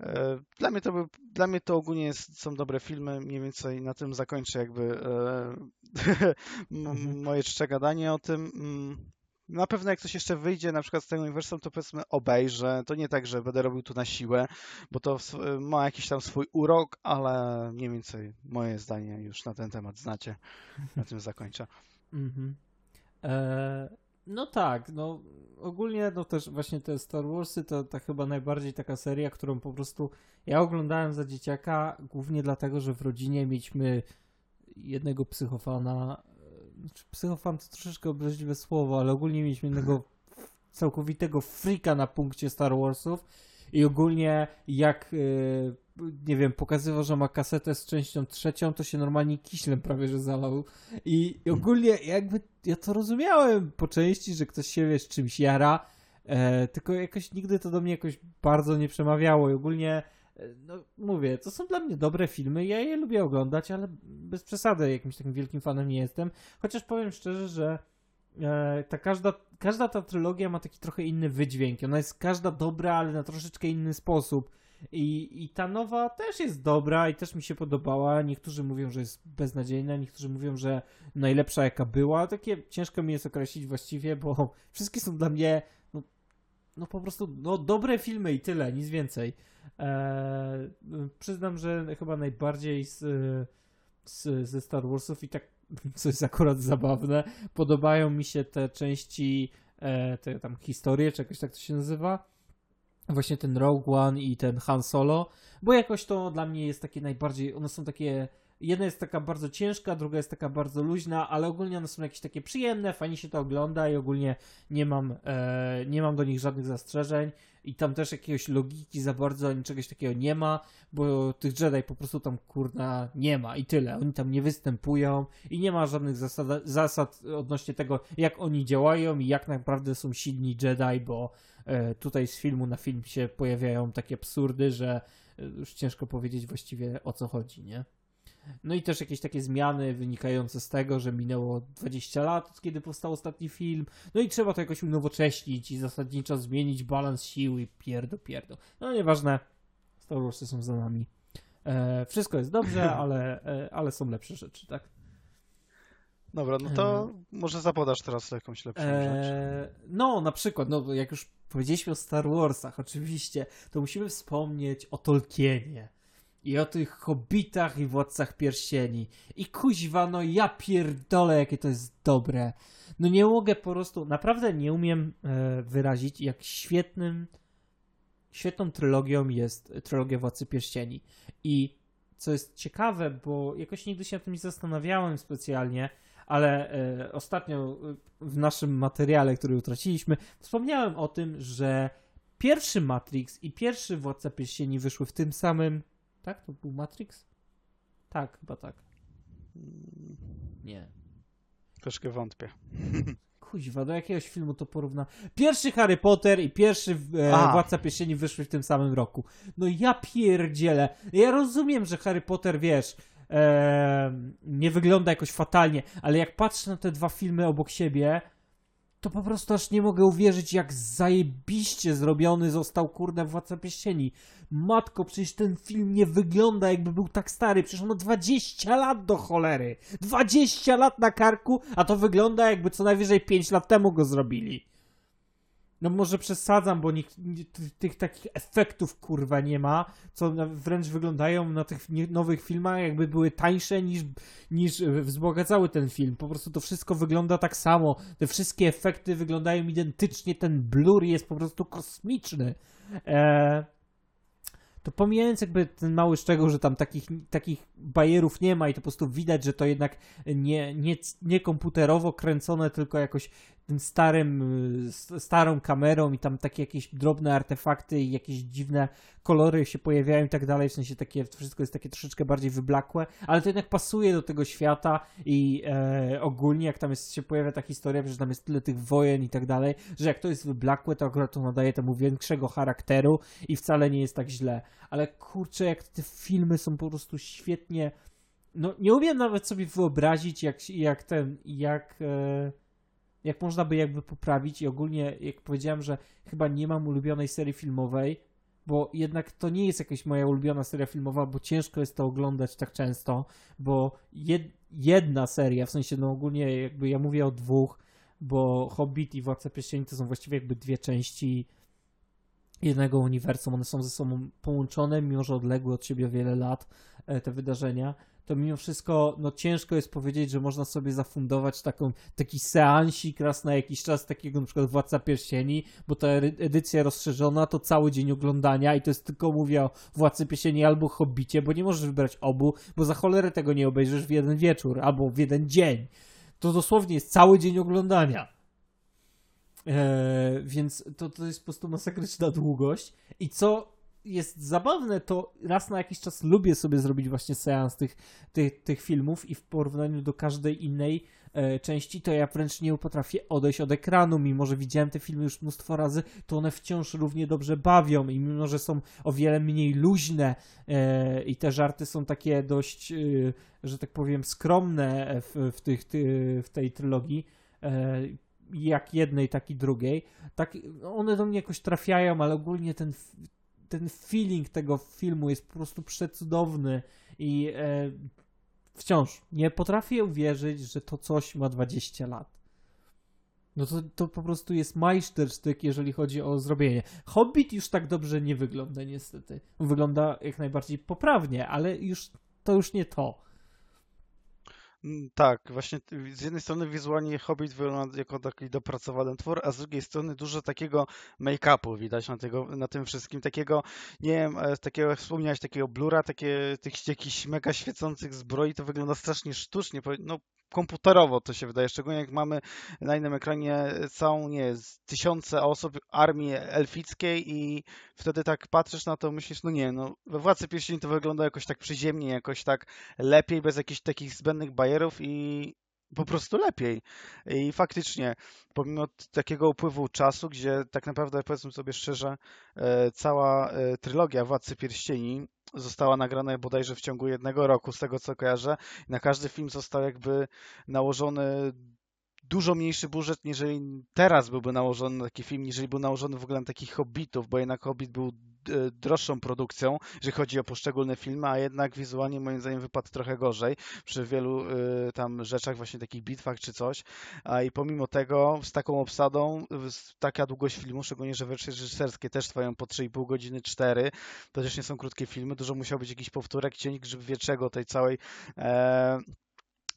e, Dla mnie to, był, dla mnie to ogólnie jest, są dobre filmy, mniej więcej na tym zakończę jakby e, Mhm. moje czcze gadanie o tym. Na pewno jak coś jeszcze wyjdzie na przykład z tego uniwersum, to powiedzmy obejrzę. To nie tak, że będę robił tu na siłę, bo to ma jakiś tam swój urok, ale mniej więcej moje zdanie już na ten temat znacie. Na tym zakończę. Mhm. E, no tak, no ogólnie no też właśnie te Star Warsy to, to chyba najbardziej taka seria, którą po prostu ja oglądałem za dzieciaka głównie dlatego, że w rodzinie mieliśmy jednego psychofana. Psychofan to troszeczkę obraźliwe słowo, ale ogólnie mieliśmy jednego całkowitego freaka na punkcie Star Warsów i ogólnie jak e, nie wiem, pokazywał, że ma kasetę z częścią trzecią, to się normalnie kiślem prawie że zalał. I ogólnie jakby ja to rozumiałem po części, że ktoś się wiesz czymś jara, e, tylko jakoś nigdy to do mnie jakoś bardzo nie przemawiało i ogólnie no mówię, to są dla mnie dobre filmy, ja je lubię oglądać, ale bez przesady jakimś takim wielkim fanem nie jestem, chociaż powiem szczerze, że e, ta każda, każda ta trylogia ma taki trochę inny wydźwięk, ona jest każda dobra, ale na troszeczkę inny sposób i, I ta nowa też jest dobra i też mi się podobała. Niektórzy mówią, że jest beznadziejna, niektórzy mówią, że najlepsza jaka była. Takie ciężko mi jest określić właściwie, bo wszystkie są dla mnie no, no po prostu no, dobre filmy i tyle, nic więcej. Eee, przyznam, że chyba najbardziej z, z, ze Star Warsów i tak co jest akurat zabawne, podobają mi się te części, e, te tam historie, czy jakoś tak to się nazywa. Właśnie ten Rogue One i ten Han Solo, bo jakoś to dla mnie jest takie najbardziej, one są takie, jedna jest taka bardzo ciężka, druga jest taka bardzo luźna, ale ogólnie one są jakieś takie przyjemne, fajnie się to ogląda i ogólnie nie mam, e, nie mam do nich żadnych zastrzeżeń. I tam też jakiegoś logiki za bardzo, ani czegoś takiego nie ma, bo tych Jedi po prostu tam kurna nie ma. I tyle, oni tam nie występują i nie ma żadnych zasad, zasad odnośnie tego, jak oni działają i jak naprawdę są silni Jedi, bo e, tutaj z filmu na film się pojawiają takie absurdy, że e, już ciężko powiedzieć właściwie o co chodzi, nie? No i też jakieś takie zmiany wynikające z tego, że minęło 20 lat od kiedy powstał ostatni film. No i trzeba to jakoś unowocześnić i zasadniczo zmienić balans sił i pierdo pierdo. No nieważne. Star Warsy są za nami. E, wszystko jest dobrze, ale, e, ale są lepsze rzeczy, tak? Dobra, no to e... może zapodasz teraz jakąś lepszą e... rzecz. No, na przykład, no jak już powiedzieliśmy o Star Warsach, oczywiście, to musimy wspomnieć o Tolkienie. I o tych hobbitach i władcach pierścieni. I kuźwa, no ja pierdolę, jakie to jest dobre. No nie mogę po prostu, naprawdę nie umiem e, wyrazić, jak świetnym, świetną trylogią jest trylogia Władcy Pierścieni. I co jest ciekawe, bo jakoś nigdy się o tym nie zastanawiałem specjalnie, ale e, ostatnio w naszym materiale, który utraciliśmy, wspomniałem o tym, że pierwszy Matrix i pierwszy Władca Pierścieni wyszły w tym samym tak? To był Matrix? Tak, chyba tak. Nie. Troszkę wątpię. Kuźwa, do jakiegoś filmu to porówna. Pierwszy Harry Potter i pierwszy e, Władca Pierścieni wyszły w tym samym roku. No ja pierdzielę. Ja rozumiem, że Harry Potter, wiesz, e, nie wygląda jakoś fatalnie, ale jak patrzę na te dwa filmy obok siebie, to po prostu aż nie mogę uwierzyć, jak zajebiście zrobiony został, kurde, Władca Pierścieni. Matko, przecież ten film nie wygląda jakby był tak stary, przecież on ma 20 lat do cholery. 20 lat na karku, a to wygląda jakby co najwyżej 5 lat temu go zrobili. No może przesadzam, bo nikt, tych takich efektów kurwa nie ma, co wręcz wyglądają na tych nowych filmach jakby były tańsze niż, niż wzbogacały ten film. Po prostu to wszystko wygląda tak samo. Te wszystkie efekty wyglądają identycznie, ten blur jest po prostu kosmiczny. Eee, to pomijając jakby ten mały szczegół, że tam takich, takich bajerów nie ma i to po prostu widać, że to jednak nie, nie, nie komputerowo kręcone, tylko jakoś tym starym, starą kamerą i tam takie jakieś drobne artefakty i jakieś dziwne kolory się pojawiają i tak dalej, w sensie takie, wszystko jest takie troszeczkę bardziej wyblakłe, ale to jednak pasuje do tego świata i e, ogólnie jak tam jest, się pojawia ta historia, że tam jest tyle tych wojen i tak dalej, że jak to jest wyblakłe, to akurat to nadaje temu większego charakteru i wcale nie jest tak źle. Ale kurczę, jak te filmy są po prostu świetnie no nie umiem nawet sobie wyobrazić, jak, jak ten, jak... E, jak można by jakby poprawić i ogólnie, jak powiedziałem, że chyba nie mam ulubionej serii filmowej, bo jednak to nie jest jakaś moja ulubiona seria filmowa, bo ciężko jest to oglądać tak często, bo jed, jedna seria, w sensie no ogólnie jakby ja mówię o dwóch, bo Hobbit i Władca Pierścieni to są właściwie jakby dwie części jednego uniwersum, one są ze sobą połączone, mimo że odległe od siebie wiele lat e, te wydarzenia, to mimo wszystko no, ciężko jest powiedzieć, że można sobie zafundować taką, taki seansik raz na jakiś czas takiego na przykład Władca Pierścieni, bo ta edycja rozszerzona to cały dzień oglądania i to jest tylko mówię o Władcy Pierścieni albo Hobbicie, bo nie możesz wybrać obu, bo za cholerę tego nie obejrzysz w jeden wieczór albo w jeden dzień. To dosłownie jest cały dzień oglądania. Eee, więc to, to jest po prostu masakryczna długość. I co jest zabawne, to raz na jakiś czas lubię sobie zrobić właśnie seans tych, tych, tych filmów i w porównaniu do każdej innej e, części, to ja wręcz nie potrafię odejść od ekranu, mimo że widziałem te filmy już mnóstwo razy, to one wciąż równie dobrze bawią i mimo, że są o wiele mniej luźne e, i te żarty są takie dość, e, że tak powiem, skromne w, w, tych, ty, w tej trylogii, e, jak jednej, tak i drugiej, tak one do mnie jakoś trafiają, ale ogólnie ten, ten feeling tego filmu jest po prostu przecudowny i e, wciąż nie potrafię uwierzyć, że to coś ma 20 lat. No to, to po prostu jest majstersztyk, jeżeli chodzi o zrobienie. Hobbit już tak dobrze nie wygląda niestety. Wygląda jak najbardziej poprawnie, ale już to już nie to. Mm, tak, właśnie z jednej strony wizualnie Hobbit wygląda jako taki dopracowany twór, a z drugiej strony dużo takiego make-upu widać na, tego, na tym wszystkim, takiego, nie wiem, e, takiego, jak wspomniałeś, takiego blura, takie, tych jakichś mega świecących zbroi, to wygląda strasznie sztucznie, no komputerowo to się wydaje, szczególnie jak mamy na innym ekranie całą, nie tysiące osób armii elfickiej i wtedy tak patrzysz na to, myślisz, no nie, no we Władcy Pierścieni to wygląda jakoś tak przyziemnie, jakoś tak lepiej, bez jakichś takich zbędnych bajerów i po prostu lepiej. I faktycznie, pomimo takiego upływu czasu, gdzie tak naprawdę, powiedzmy sobie szczerze, e, cała e, trylogia Władcy Pierścieni została nagrana bodajże w ciągu jednego roku, z tego co kojarzę. Na każdy film został jakby nałożony dużo mniejszy budżet, jeżeli teraz byłby nałożony na taki film, jeżeli był nałożony w ogóle na takich Hobbitów, bo jednak Hobbit był e, droższą produkcją, jeżeli chodzi o poszczególne filmy, a jednak wizualnie moim zdaniem wypadł trochę gorzej przy wielu y, tam rzeczach, właśnie takich bitwach czy coś. A i pomimo tego z taką obsadą, taka długość filmu, szczególnie, że wersje reżyserskie też trwają po 3,5 godziny, 4, to też nie są krótkie filmy, dużo musiał być jakiś powtórek, cień grzyb wieczego tej całej e,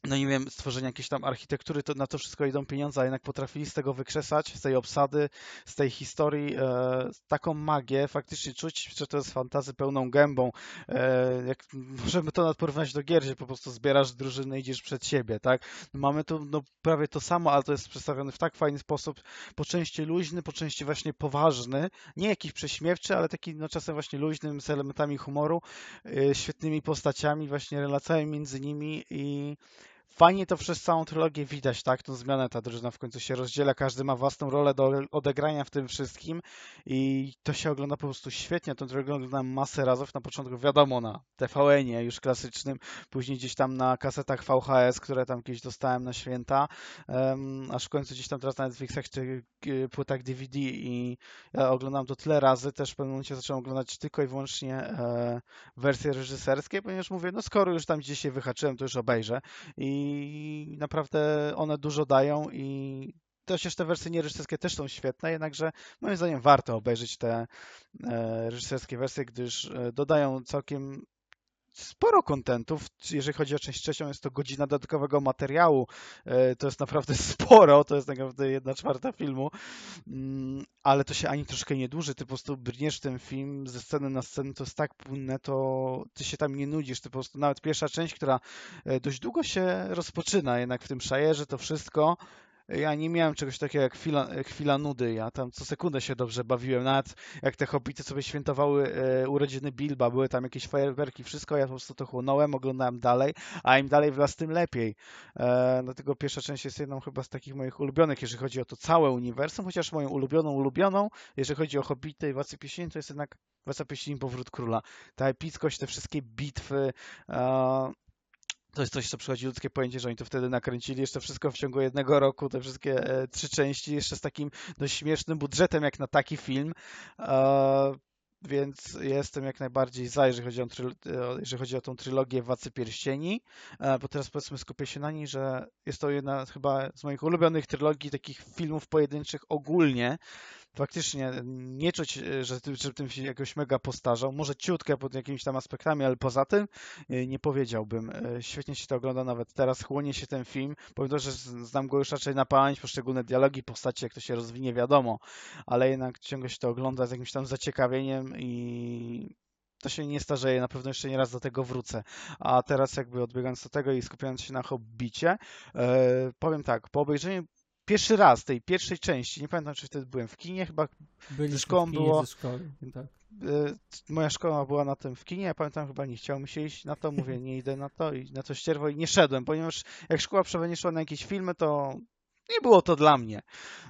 no nie wiem, stworzenia jakiejś tam architektury, to na to wszystko idą pieniądze, a jednak potrafili z tego wykrzesać, z tej obsady, z tej historii, e, taką magię, faktycznie czuć, że to jest fantazy pełną gębą. E, jak możemy to porównać do gier, gdzie po prostu zbierasz drużynę, idziesz przed siebie, tak? Mamy tu no, prawie to samo, ale to jest przedstawione w tak fajny sposób, po części luźny, po części właśnie poważny, nie jakiś prześmiewczy, ale taki no, czasem właśnie luźnym, z elementami humoru, e, świetnymi postaciami, właśnie relacjami między nimi i fajnie to przez całą trylogię widać, tak? Tą zmianę ta drużyna w końcu się rozdziela, każdy ma własną rolę do odegrania w tym wszystkim i to się ogląda po prostu świetnie. Tą trylogię oglądałem masę razów, na początku wiadomo na TVN-ie już klasycznym, później gdzieś tam na kasetach VHS, które tam kiedyś dostałem na święta, um, aż w końcu gdzieś tam teraz na Netflixach czy y, płytach DVD i ja oglądam to tyle razy, też w pewnym momencie zacząłem oglądać tylko i wyłącznie e, wersje reżyserskie, ponieważ mówię, no skoro już tam gdzieś się wyhaczyłem, to już obejrzę. I i naprawdę one dużo dają i też te wersje niereżyserskie też są świetne, jednakże moim zdaniem warto obejrzeć te e, reżyserskie wersje, gdyż e, dodają całkiem sporo kontentów. Jeżeli chodzi o część trzecią, jest to godzina dodatkowego materiału. E, to jest naprawdę sporo, to jest naprawdę jedna czwarta filmu, mm, ale to się ani troszkę nie dłuży. Ty po prostu brniesz ten film ze sceny na scenę, to jest tak płynne, to ty się tam nie nudzisz. Ty po prostu nawet pierwsza część, która e, dość długo się rozpoczyna jednak w tym szajerze, to wszystko ja nie miałem czegoś takiego jak chwila, chwila nudy. Ja tam co sekundę się dobrze bawiłem. Nawet jak te hobity sobie świętowały e, urodziny Bilba, były tam jakieś fajerwerki, wszystko, ja po prostu to chłonąłem, oglądałem dalej, a im dalej wlazł, tym lepiej. E, dlatego pierwsza część jest jedną chyba z takich moich ulubionych, jeżeli chodzi o to całe uniwersum, chociaż moją ulubioną, ulubioną, jeżeli chodzi o hobity i Władcy Pieśni, to jest jednak Władca Pieśni Powrót Króla. Ta epickość, te wszystkie bitwy, e, to jest coś, co przychodzi ludzkie pojęcie, że oni to wtedy nakręcili jeszcze wszystko w ciągu jednego roku, te wszystkie e, trzy części, jeszcze z takim dość śmiesznym budżetem jak na taki film. E, więc jestem jak najbardziej za, jeżeli chodzi o, e, jeżeli chodzi o tą trylogię Władcy Pierścieni, e, bo teraz powiedzmy skupię się na niej, że jest to jedna chyba z moich ulubionych trylogii takich filmów pojedynczych ogólnie, faktycznie nie czuć, e, że, że tym się jakoś mega postarzał. Może ciutkę pod jakimiś tam aspektami, ale poza tym e, nie powiedziałbym. E, świetnie się to ogląda nawet teraz. Chłonie się ten film. Powiem że znam go już raczej na pamięć, poszczególne dialogi, postacie, jak to się rozwinie, wiadomo, ale jednak ciągle się to ogląda z jakimś tam zaciekawieniem i to się nie starzeje, na pewno jeszcze nie raz do tego wrócę. A teraz jakby odbiegając do tego i skupiając się na hobbicie, powiem tak, po obejrzeniu pierwszy raz tej pierwszej części, nie pamiętam czy wtedy byłem w kinie, chyba Byliśmy ze szkołą było. Ze szkoły, tak. E, moja szkoła była na tym w kinie, ja pamiętam chyba nie chciał mi się iść na to, mówię nie idę na to i na to ścierwo i nie szedłem, ponieważ jak szkoła przewodnie szła na jakieś filmy, to nie było to dla mnie.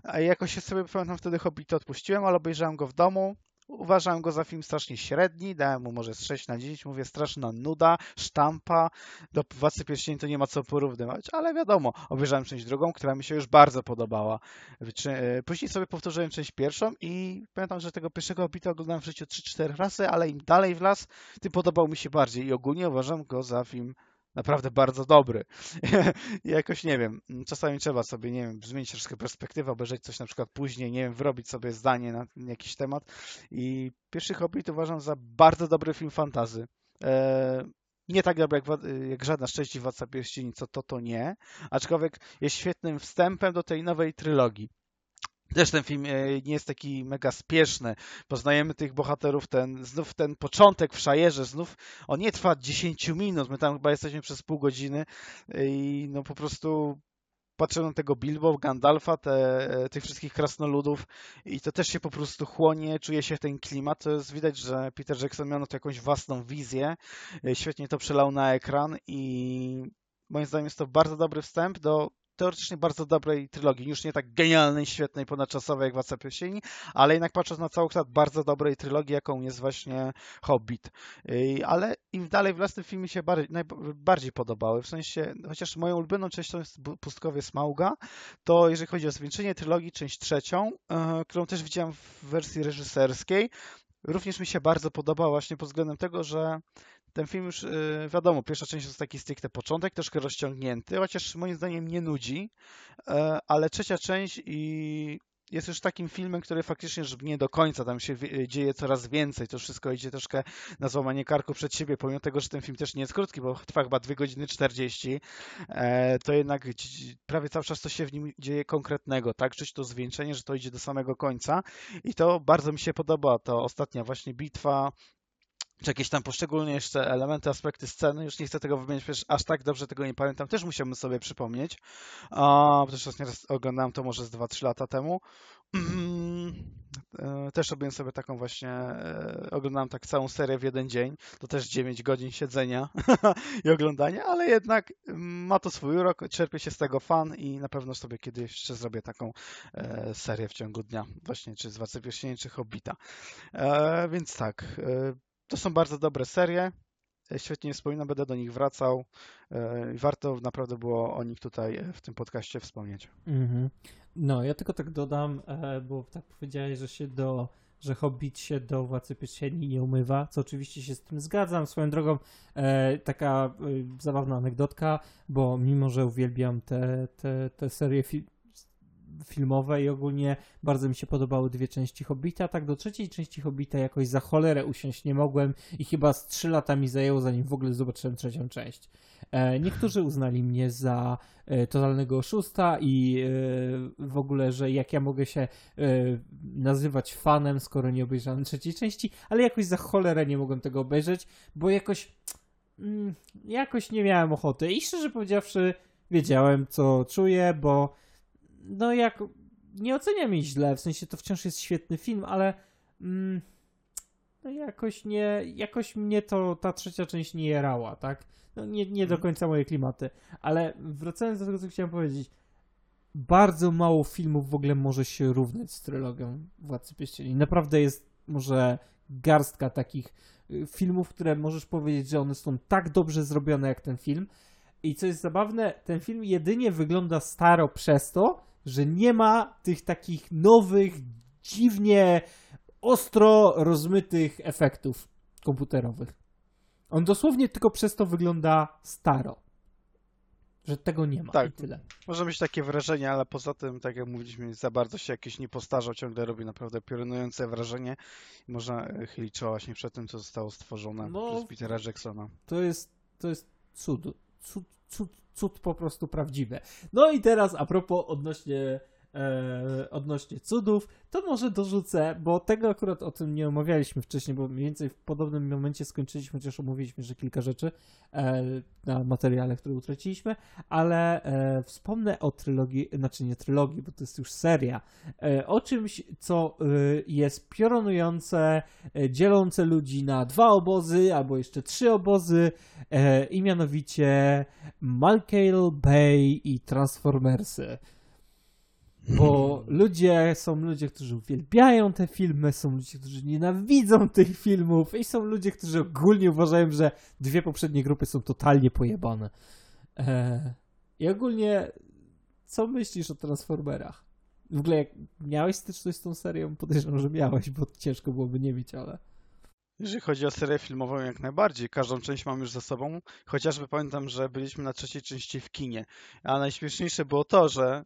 A jakoś się sobie pamiętam wtedy Hobbit odpuściłem, ale obejrzałem go w domu, Uważałem go za film strasznie średni, dałem mu może z 6 na 10, mówię straszna nuda, sztampa, do Władcy Pierścieni to nie ma co porównywać, ale wiadomo, obejrzałem część drugą, która mi się już bardzo podobała. E, później sobie powtórzyłem część pierwszą i pamiętam, że tego pierwszego Hobbita oglądałem w życiu 3-4 razy, ale im dalej w las, tym podobał mi się bardziej i ogólnie uważam go za film naprawdę bardzo dobry. jakoś nie wiem, czasami trzeba sobie, nie wiem, zmienić troszkę perspektywę, obejrzeć coś na przykład później, nie wiem, wyrobić sobie zdanie na jakiś temat. I pierwszy Hobbit uważam za bardzo dobry film fantazy. E, nie tak dobry jak, jak żadna szczęście Władca Pierścieni, co to, to nie, aczkolwiek jest świetnym wstępem do tej nowej trylogii. Też ten film e, nie jest taki mega spieszny. Poznajemy tych bohaterów, ten, znów ten początek w Szajerze, znów on nie trwa 10 minut, my tam chyba jesteśmy przez pół godziny i no po prostu patrzę na tego Bilbo, Gandalfa, te, e, tych wszystkich krasnoludów i to też się po prostu chłonie, czuje się ten klimat. To jest widać, że Peter Jackson miał to jakąś własną wizję, e, świetnie to przelał na ekran i moim zdaniem jest to bardzo dobry wstęp do teoretycznie bardzo dobrej trylogii. Już nie tak genialnej, świetnej, ponadczasowej jak Władca Pierścieni, ale jednak patrząc na całokształt bardzo dobrej trylogii, jaką jest właśnie Hobbit. Ale im dalej w las tym filmie się bardziej, najbardziej podobały. W sensie, chociaż moją ulubioną częścią jest Pustkowie Smauga, to jeżeli chodzi o zwieńczenie trylogii, część trzecią, e, którą też widziałem w wersji reżyserskiej, również mi się bardzo podoba właśnie pod względem tego, że ten film już, y, wiadomo, pierwsza część to jest taki stricte początek, troszkę rozciągnięty, chociaż moim zdaniem nie nudzi, e, ale trzecia część i jest już takim filmem, który faktycznie nie do końca, tam się dzieje coraz więcej, to wszystko idzie troszkę na złamanie karku przed siebie, pomimo tego, że ten film też nie jest krótki, bo trwa chyba 2 godziny 40, e, to jednak prawie cały czas coś się w nim dzieje konkretnego, tak, czuć to zwieńczenie, że to idzie do samego końca i to bardzo mi się podoba, to ostatnia właśnie bitwa, czy jakieś tam poszczególne jeszcze elementy, aspekty sceny. Już nie chcę tego wymienić, przecież aż tak dobrze tego nie pamiętam. Też musiałbym sobie przypomnieć. A, też raz oglądałem to może z 2-3 lata temu. E, też robiłem sobie taką właśnie, e, oglądałem tak całą serię w jeden dzień. To też 9 godzin siedzenia i oglądania, ale jednak ma to swój urok, czerpie się z tego fan i na pewno sobie kiedyś jeszcze zrobię taką e, serię w ciągu dnia. Właśnie czy z Władcy Pierścieni, czy Hobbita. Więc tak, to są bardzo dobre serie. E, świetnie wspominam, będę do nich wracał. E, warto naprawdę było o nich tutaj e, w tym podcaście wspomnieć. Mm-hmm. No, ja tylko tak dodam, bo tak powiedziałeś, że się do że Hobbit się do Władcy Pierścieni nie umywa, co oczywiście się z tym zgadzam. Swoją drogą taka zabawna anegdotka, bo mimo, że uwielbiam te, te, te serie fi- filmowe i ogólnie bardzo mi się podobały dwie części Hobbita. Tak do trzeciej części Hobbita jakoś za cholerę usiąść nie mogłem i chyba z trzy lata mi zajęło, zanim w ogóle zobaczyłem trzecią część. E, niektórzy uznali mnie za e, totalnego oszusta i e, w ogóle, że jak ja mogę się nazywać fanem, skoro nie obejrzałem trzeciej części, ale jakoś za cholerę nie mogłem tego obejrzeć, bo jakoś mm, jakoś nie miałem ochoty i szczerze powiedziawszy wiedziałem, co czuję, bo no jak nie oceniam jej źle, w sensie to wciąż jest świetny film, ale mm, no jakoś nie, jakoś mnie to ta trzecia część nie jerała, tak? No nie, nie do mhm. końca moje klimaty, ale wracając do tego, co chciałem powiedzieć, bardzo mało filmów w ogóle może się równać z trylogią Władcy Pierścieni. Naprawdę jest może garstka takich y, filmów, które możesz powiedzieć, że one są tak dobrze zrobione jak ten film. I co jest zabawne, ten film jedynie wygląda staro przez to, że nie ma tych takich nowych, dziwnie ostro rozmytych efektów komputerowych. On dosłownie tylko przez to wygląda staro. Że tego nie ma tak, i tyle. Może mieć takie wrażenie, ale poza tym, tak jak mówiliśmy, za bardzo się jakiś nie postarzał, ciągle robi naprawdę piorunujące wrażenie. Można e, chylić czoła właśnie przed tym, co zostało stworzone no, przez Petera Jacksona. To jest, to jest cud. Cud, cud, cud po prostu prawdziwe. No i teraz a propos odnośnie e, odnośnie cudów, to może dorzucę, bo tego akurat o tym nie omawialiśmy wcześniej, bo mniej więcej w podobnym momencie skończyliśmy, chociaż omówiliśmy, że kilka rzeczy e, na materiale, które utraciliśmy, ale e, wspomnę o trylogii, znaczy nie trylogii, bo to jest już seria, e, o czymś, co e, jest piorunujące, e, dzielące ludzi na dwa obozy, albo jeszcze trzy obozy i mianowicie Malkale Bay i Transformersy. Bo ludzie, są ludzie, którzy uwielbiają te filmy, są ludzie, którzy nienawidzą tych filmów i są ludzie, którzy ogólnie uważają, że dwie poprzednie grupy są totalnie pojebane. Eee, I ogólnie, co myślisz o Transformerach? W ogóle jak miałeś styczność z tą serią? Podejrzewam, że miałeś, bo ciężko byłoby nie mieć, ale... Jeżeli chodzi o serię filmową, jak najbardziej. Każdą część mam już za sobą. Chociażby pamiętam, że byliśmy na trzeciej części w kinie. A najśmieszniejsze było to, że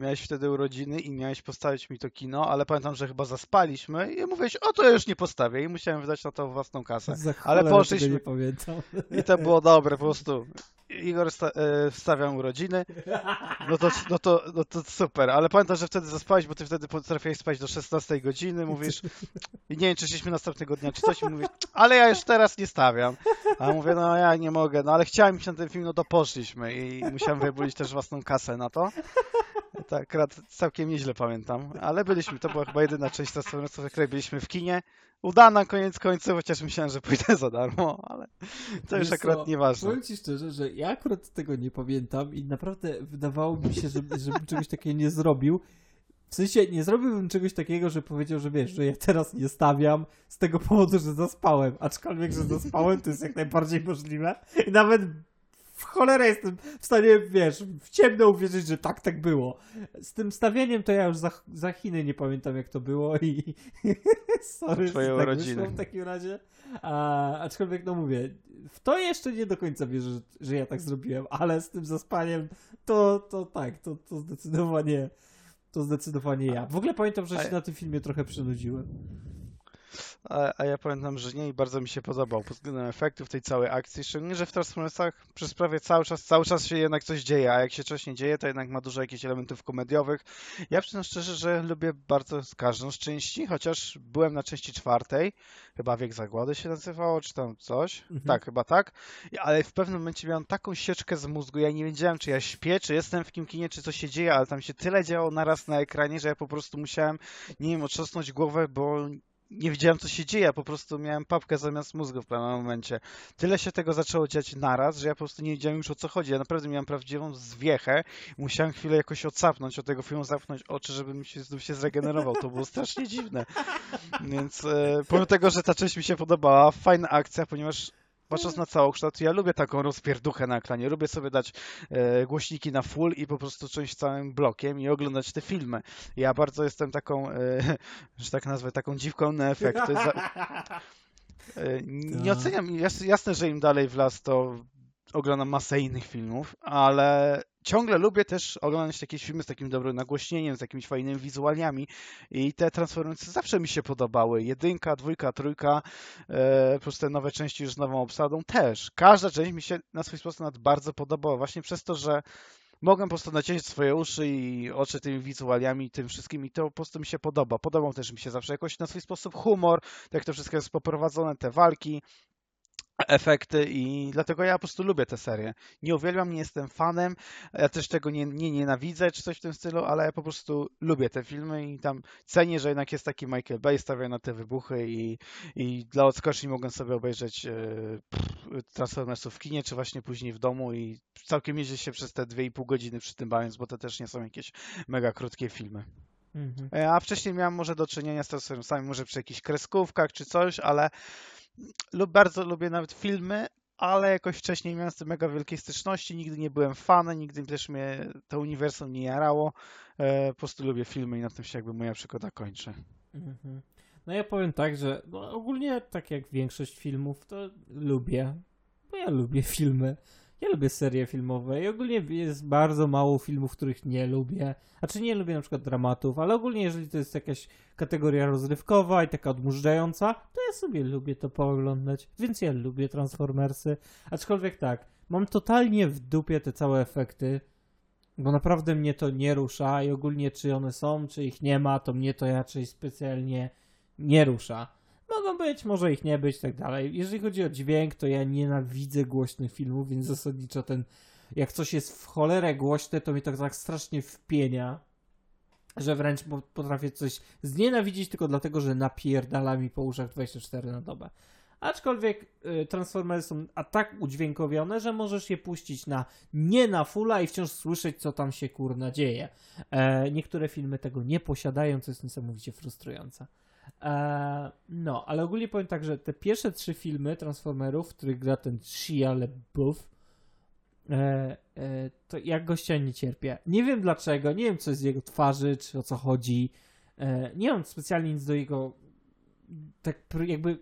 miałeś wtedy urodziny i miałeś postawić mi to kino, ale pamiętam, że chyba zaspaliśmy i mówiłeś, o to ja już nie postawię i musiałem wydać na to własną kasę. Za ale poszliśmy. Nie pamiętam. I to było dobre, po prostu. Igor e, wstawiał urodziny, no to, no, to, no to super, ale pamiętam, że wtedy zaspałeś, bo ty wtedy potrafiłeś spać do 16 godziny, mówisz, i nie wiem, czy szliśmy następnego dnia, czy coś, i mówisz, ale ja już teraz nie stawiam. A mówię, no ja nie mogę, no ale chciałem iść na ten film, no to poszliśmy i musiałem wybulić też własną kasę na to. Tak, całkiem nieźle pamiętam, ale byliśmy, to była chyba jedyna część Transformersów, w której byliśmy w kinie. Udana koniec końców, chociaż myślałem, że pójdę za darmo, ale to już Wiesz akurat co, nieważne. Powiem ci szczerze, że ja akurat tego nie pamiętam i naprawdę wydawało mi się, że, żebym czegoś takiego nie zrobił. W sensie nie zrobiłbym czegoś takiego, że powiedział, że wiesz, że ja teraz nie stawiam z tego powodu, że zaspałem. Aczkolwiek, że zaspałem, to jest jak najbardziej możliwe. I nawet w cholerę jestem w stanie, wiesz, w ciemno uwierzyć, że tak, tak było. Z tym stawieniem to ja już za, za Chiny nie pamiętam, jak to było i sorry, że tak wyszło w takim razie. A, aczkolwiek, no mówię, w to jeszcze nie do końca wierzę, że, że ja tak zrobiłem, ale z tym zaspaniem to, to tak, to, to zdecydowanie to zdecydowanie ja. W ogóle pamiętam, że się na tym filmie trochę przynudziłem. A, a ja pamiętam, że nie i bardzo mi się podobał pod względem efektów tej całej akcji. Szczególnie, że w Transformersach przez prawie cały czas, cały czas się jednak coś dzieje, a jak się coś nie dzieje, to jednak ma dużo jakichś elementów komediowych. Ja przyznam szczerze, że lubię bardzo każdą z części, chociaż byłem na części czwartej, chyba Wiek Zagłady się nazywało, czy tam coś. Mhm. Tak, chyba tak. Ale w pewnym momencie miałem taką sieczkę z mózgu, ja nie wiedziałem, czy ja śpię, czy jestem w kim kinie, czy coś się dzieje, ale tam się tyle działo naraz na ekranie, że ja po prostu musiałem, nie wiem, otrząsnąć głowę, bo nie wiedziałem, co się dzieje, po prostu miałem papkę zamiast mózgu w pewnym momencie. Tyle się tego zaczęło dziać naraz, że ja po prostu nie wiedziałem już o co chodzi. Ja naprawdę miałem prawdziwą zwiechę. Musiałem chwilę jakoś odsapnąć od tego filmu, zamknąć oczy, żeby mi się znów się zregenerował. To było strasznie dziwne. Więc e, pomimo tego, że ta część mi się podobała, fajna akcja, ponieważ patrząc na całokształt, ja lubię taką rozpierduchę na ekranie. Lubię sobie dać e, głośniki na full i po prostu część całym blokiem i oglądać te filmy. Ja bardzo jestem taką, e, że tak nazwę, taką dziwką na efekty. Za, e, nie Tak. oceniam, jas, jasne, że im dalej w las, to oglądam masę innych filmów, ale ciągle lubię też oglądać takie filmy z takim dobrym nagłośnieniem, z jakimiś fajnymi wizualiami i te Transformersy zawsze mi się podobały. Jedynka, dwójka, trójka, e, plus te nowe części już z nową obsadą też. Każda część mi się na swój sposób bardzo podobała, właśnie przez to, że mogłem po prostu naciąć swoje uszy i oczy tymi wizualiami tym wszystkim i to po prostu mi się podoba. Podobał też mi się zawsze jakoś na swój sposób humor, jak to wszystko jest poprowadzone, te walki, efekty i dlatego ja po prostu lubię tę serię. Nie uwielbiam, nie jestem fanem, ja też tego nie, nie nienawidzę czy coś w tym stylu, ale ja po prostu lubię te filmy i tam cenię, że jednak jest taki Michael Bay, stawia na te wybuchy i, i dla odskoczni mogłem sobie obejrzeć pff, Transformersów w kinie, czy właśnie później w domu i całkiem nieźle się przez te 2,5 godziny przy tym bawiąc, bo to też nie są jakieś mega krótkie filmy. Mhm. E, A wcześniej miałem może do czynienia z Transformersami, może przy jakichś kreskówkach czy coś, ale lub bardzo lubię nawet filmy, ale jakoś wcześniej miałem z tym mega wielkiej styczności, nigdy nie byłem fanem, nigdy też mnie to uniwersum nie jarało. E, Po prostu lubię filmy i na tym się jakby moja przygoda kończy. Mhm. No ja powiem tak, że no ogólnie tak jak większość filmów, to lubię. Bo ja lubię filmy. Ja lubię serie filmowe i ogólnie jest bardzo mało filmów, których nie lubię. Znaczy nie lubię na przykład dramatów, ale ogólnie jeżeli to jest jakaś kategoria rozrywkowa i taka odmurzająca, to ja sobie lubię to pooglądać. Więc ja lubię Transformersy. Aczkolwiek tak, mam totalnie w dupie te całe efekty, bo naprawdę mnie to nie rusza i ogólnie czy one są, czy ich nie ma, to mnie to raczej specjalnie nie rusza. Mogą być, może ich nie być, tak dalej. Jeżeli chodzi o dźwięk, to ja nienawidzę głośnych filmów, więc zasadniczo ten, jak coś jest w cholerę głośne, to mi to tak strasznie wpienia, że wręcz po- potrafię coś znienawidzić tylko dlatego, że napierdala mi po uszach 24 na dobę. Aczkolwiek y, Transformersy są a tak udźwiękowione, że możesz je puścić na nie na fulla i wciąż słyszeć, co tam się kurna dzieje. E, niektóre filmy tego nie posiadają, co jest niesamowicie frustrujące. E, no, ale ogólnie powiem tak, że te pierwsze trzy filmy Transformerów, w których gra ten Shia LaBeouf, e, e, to ja gościa nie cierpię. Nie wiem dlaczego, nie wiem co jest z jego twarzy, czy o co chodzi. E, nie mam specjalnie nic do jego tak jakby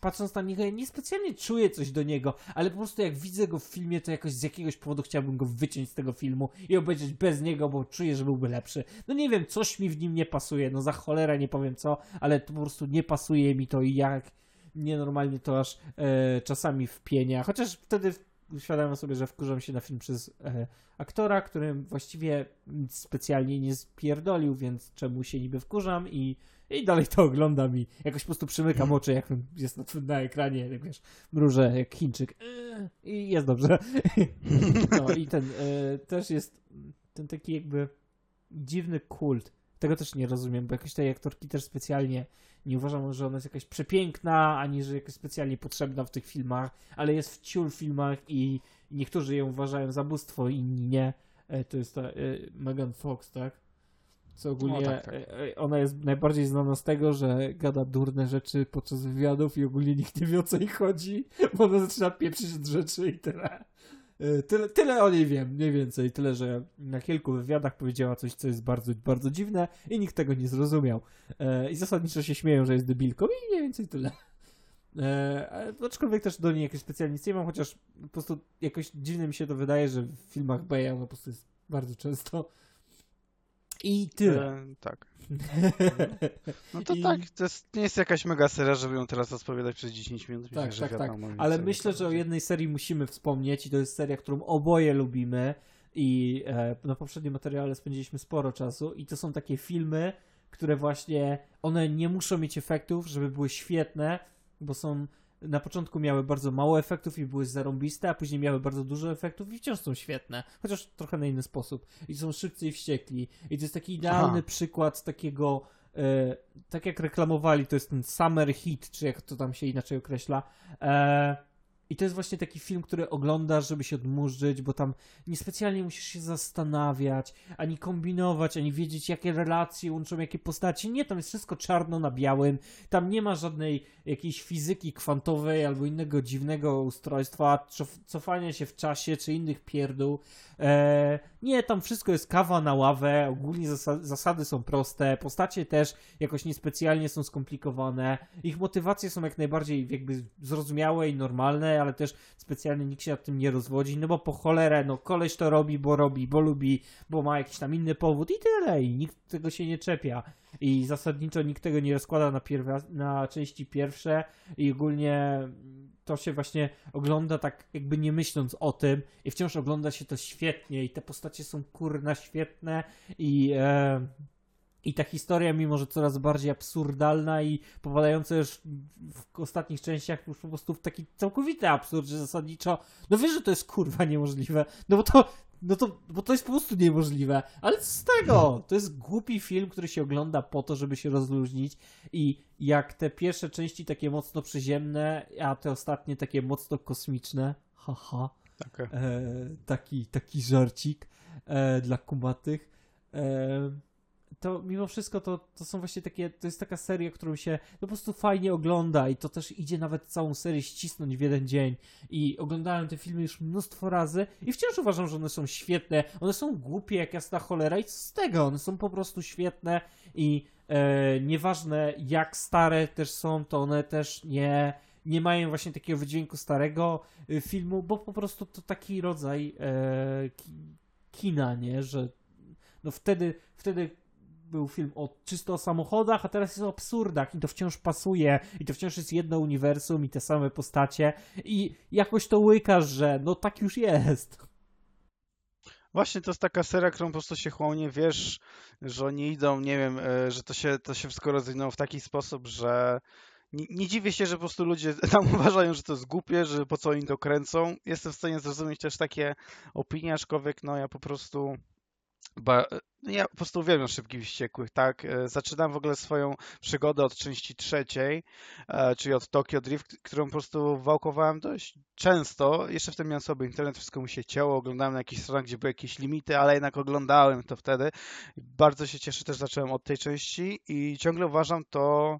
patrząc na niego, ja nie specjalnie czuję coś do niego, ale po prostu jak widzę go w filmie, to jakoś z jakiegoś powodu chciałbym go wyciąć z tego filmu i obejrzeć bez niego, bo czuję, że byłby lepszy. No nie wiem, coś mi w nim nie pasuje, no za cholerę nie powiem co, ale po prostu nie pasuje mi to i jak nienormalnie to aż e, czasami wpienia, chociaż wtedy uświadamiam sobie, że wkurzam się na film przez e, aktora, którym właściwie nic specjalnie nie spierdolił, więc czemu się niby wkurzam i, i dalej to oglądam i jakoś po prostu przymykam oczy, jak jest na, na ekranie, tak wiesz, mrużę jak Chińczyk i jest dobrze. No i ten e, też jest ten taki jakby dziwny kult. Tego też nie rozumiem, bo jakoś tej aktorki też specjalnie nie uważam, że ona jest jakaś przepiękna, ani że jakaś specjalnie potrzebna w tych filmach, ale jest w ciul filmach i niektórzy ją uważają za bóstwo, inni nie. E, to jest ta e, Megan Fox, tak? Co ogólnie no, tak, tak. E, ona jest najbardziej znana z tego, że gada durne rzeczy podczas wywiadów i ogólnie nikt nie wie o co jej chodzi, bo ona zaczyna pieprzyć od rzeczy i tyle. Tyle, tyle o niej wiem, mniej więcej. Tyle, że na kilku wywiadach powiedziała coś, co jest bardzo, bardzo dziwne i nikt tego nie zrozumiał. I zasadniczo się śmieją, że jest debilką i mniej więcej tyle. E, aczkolwiek też do niej jakoś specjalnie nic nie mam, chociaż po prostu jakoś dziwne mi się to wydaje, że w filmach Beja ona po prostu jest bardzo często. I tyle. E, tak. No to I... tak, to jest, nie jest jakaś mega seria, żeby ją teraz rozpowiadać przez 10 minut. Tak, myślę, tak, tak. Ale myślę, że o jednej serii musimy wspomnieć i to jest seria, którą oboje lubimy i e, na poprzednim materiale spędziliśmy sporo czasu i to są takie filmy, które właśnie, one nie muszą mieć efektów, żeby były świetne, bo są na początku miały bardzo mało efektów i były zarąbiste, a później miały bardzo dużo efektów i wciąż są świetne, chociaż trochę na inny sposób. I są szybcy i wściekli. I to jest taki idealny Aha. przykład takiego, e, tak jak reklamowali, to jest ten summer hit, czy jak to tam się inaczej określa. E, i to jest właśnie taki film, który oglądasz, żeby się odmurzyć, bo tam niespecjalnie musisz się zastanawiać, ani kombinować, ani wiedzieć, jakie relacje łączą jakie postaci. Nie, tam jest wszystko czarno na białym. Tam nie ma żadnej jakiejś fizyki kwantowej albo innego dziwnego ustrojstwa, cofania się w czasie, czy innych pierdół. Eee, nie, tam wszystko jest kawa na ławę, ogólnie zasady są proste, postacie też jakoś niespecjalnie są skomplikowane, ich motywacje są jak najbardziej jakby zrozumiałe i normalne, ale też specjalnie nikt się nad tym nie rozwodzi, no bo po cholerę, no koleś to robi, bo robi, bo lubi, bo ma jakiś tam inny powód i tyle, i nikt tego się nie czepia. I zasadniczo nikt tego nie rozkłada na, pierwa, na części pierwsze i ogólnie to się właśnie ogląda tak jakby nie myśląc o tym i wciąż ogląda się to świetnie i te postacie są kurna świetne i e, i ta historia, mimo że coraz bardziej absurdalna i popadająca już w ostatnich częściach już po prostu w taki całkowity absurd, że zasadniczo, no wiesz, że to jest kurwa niemożliwe, no bo to, no to, bo to jest po prostu niemożliwe, ale z tego, to jest głupi film, który się ogląda po to, żeby się rozluźnić. I jak te pierwsze części takie mocno przyziemne, a te ostatnie takie mocno kosmiczne, haha, okay. e, taki, taki żarcik e, dla kumatych, e, to mimo wszystko to, to są właśnie takie, to jest taka seria, którą się po prostu fajnie ogląda i to też idzie nawet całą serię ścisnąć w jeden dzień. I oglądałem te filmy już mnóstwo razy i wciąż uważam, że one są świetne, one są głupie jak jasna cholera i co z tego, one są po prostu świetne i e, nieważne jak stare też są, to one też nie nie mają właśnie takiego wydźwięku starego y, filmu, bo po prostu to taki rodzaj e, kina, nie, że no wtedy, wtedy był film o czysto o samochodach, a teraz jest o absurdach i to wciąż pasuje i to wciąż jest jedno uniwersum i te same postacie i jakoś to łykasz, że no tak już jest. Właśnie to jest taka seria, którą po prostu się chłonie, wiesz, że oni idą, nie wiem, e, że to się, to się wszystko rozwinęło w taki sposób, że nie, nie, dziwię się, że po prostu ludzie tam uważają, że to jest głupie, że po co oni to kręcą. Jestem w stanie zrozumieć też takie opinie, aczkolwiek no ja po prostu Ba, no ja po prostu uwielbiam Szybkich Wściekłych, tak? E, zaczynam w ogóle swoją przygodę od części trzeciej, e, czyli od Tokyo Drift, którą po prostu wałkowałem dość często. Jeszcze wtedy miałem sobie internet, wszystko mi się cięło, oglądałem na jakichś stronach, gdzie były jakieś limity, ale jednak oglądałem to wtedy. Bardzo się cieszę, też zacząłem od tej części i ciągle uważam to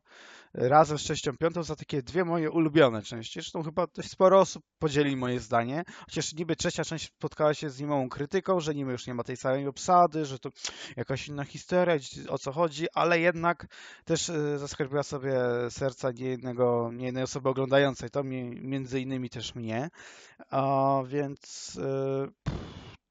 razem z częścią piątą za takie dwie moje ulubione części. Zresztą chyba dość sporo osób podzieli moje zdanie, chociaż niby trzecia część spotkała się z niemałą krytyką, że niby już nie ma tej samej obsady, że to jakaś inna historia, o co chodzi, ale jednak też e, zaskarbiła sobie serca niejednego, niejednej osoby oglądającej, to między innymi też mnie, a więc e,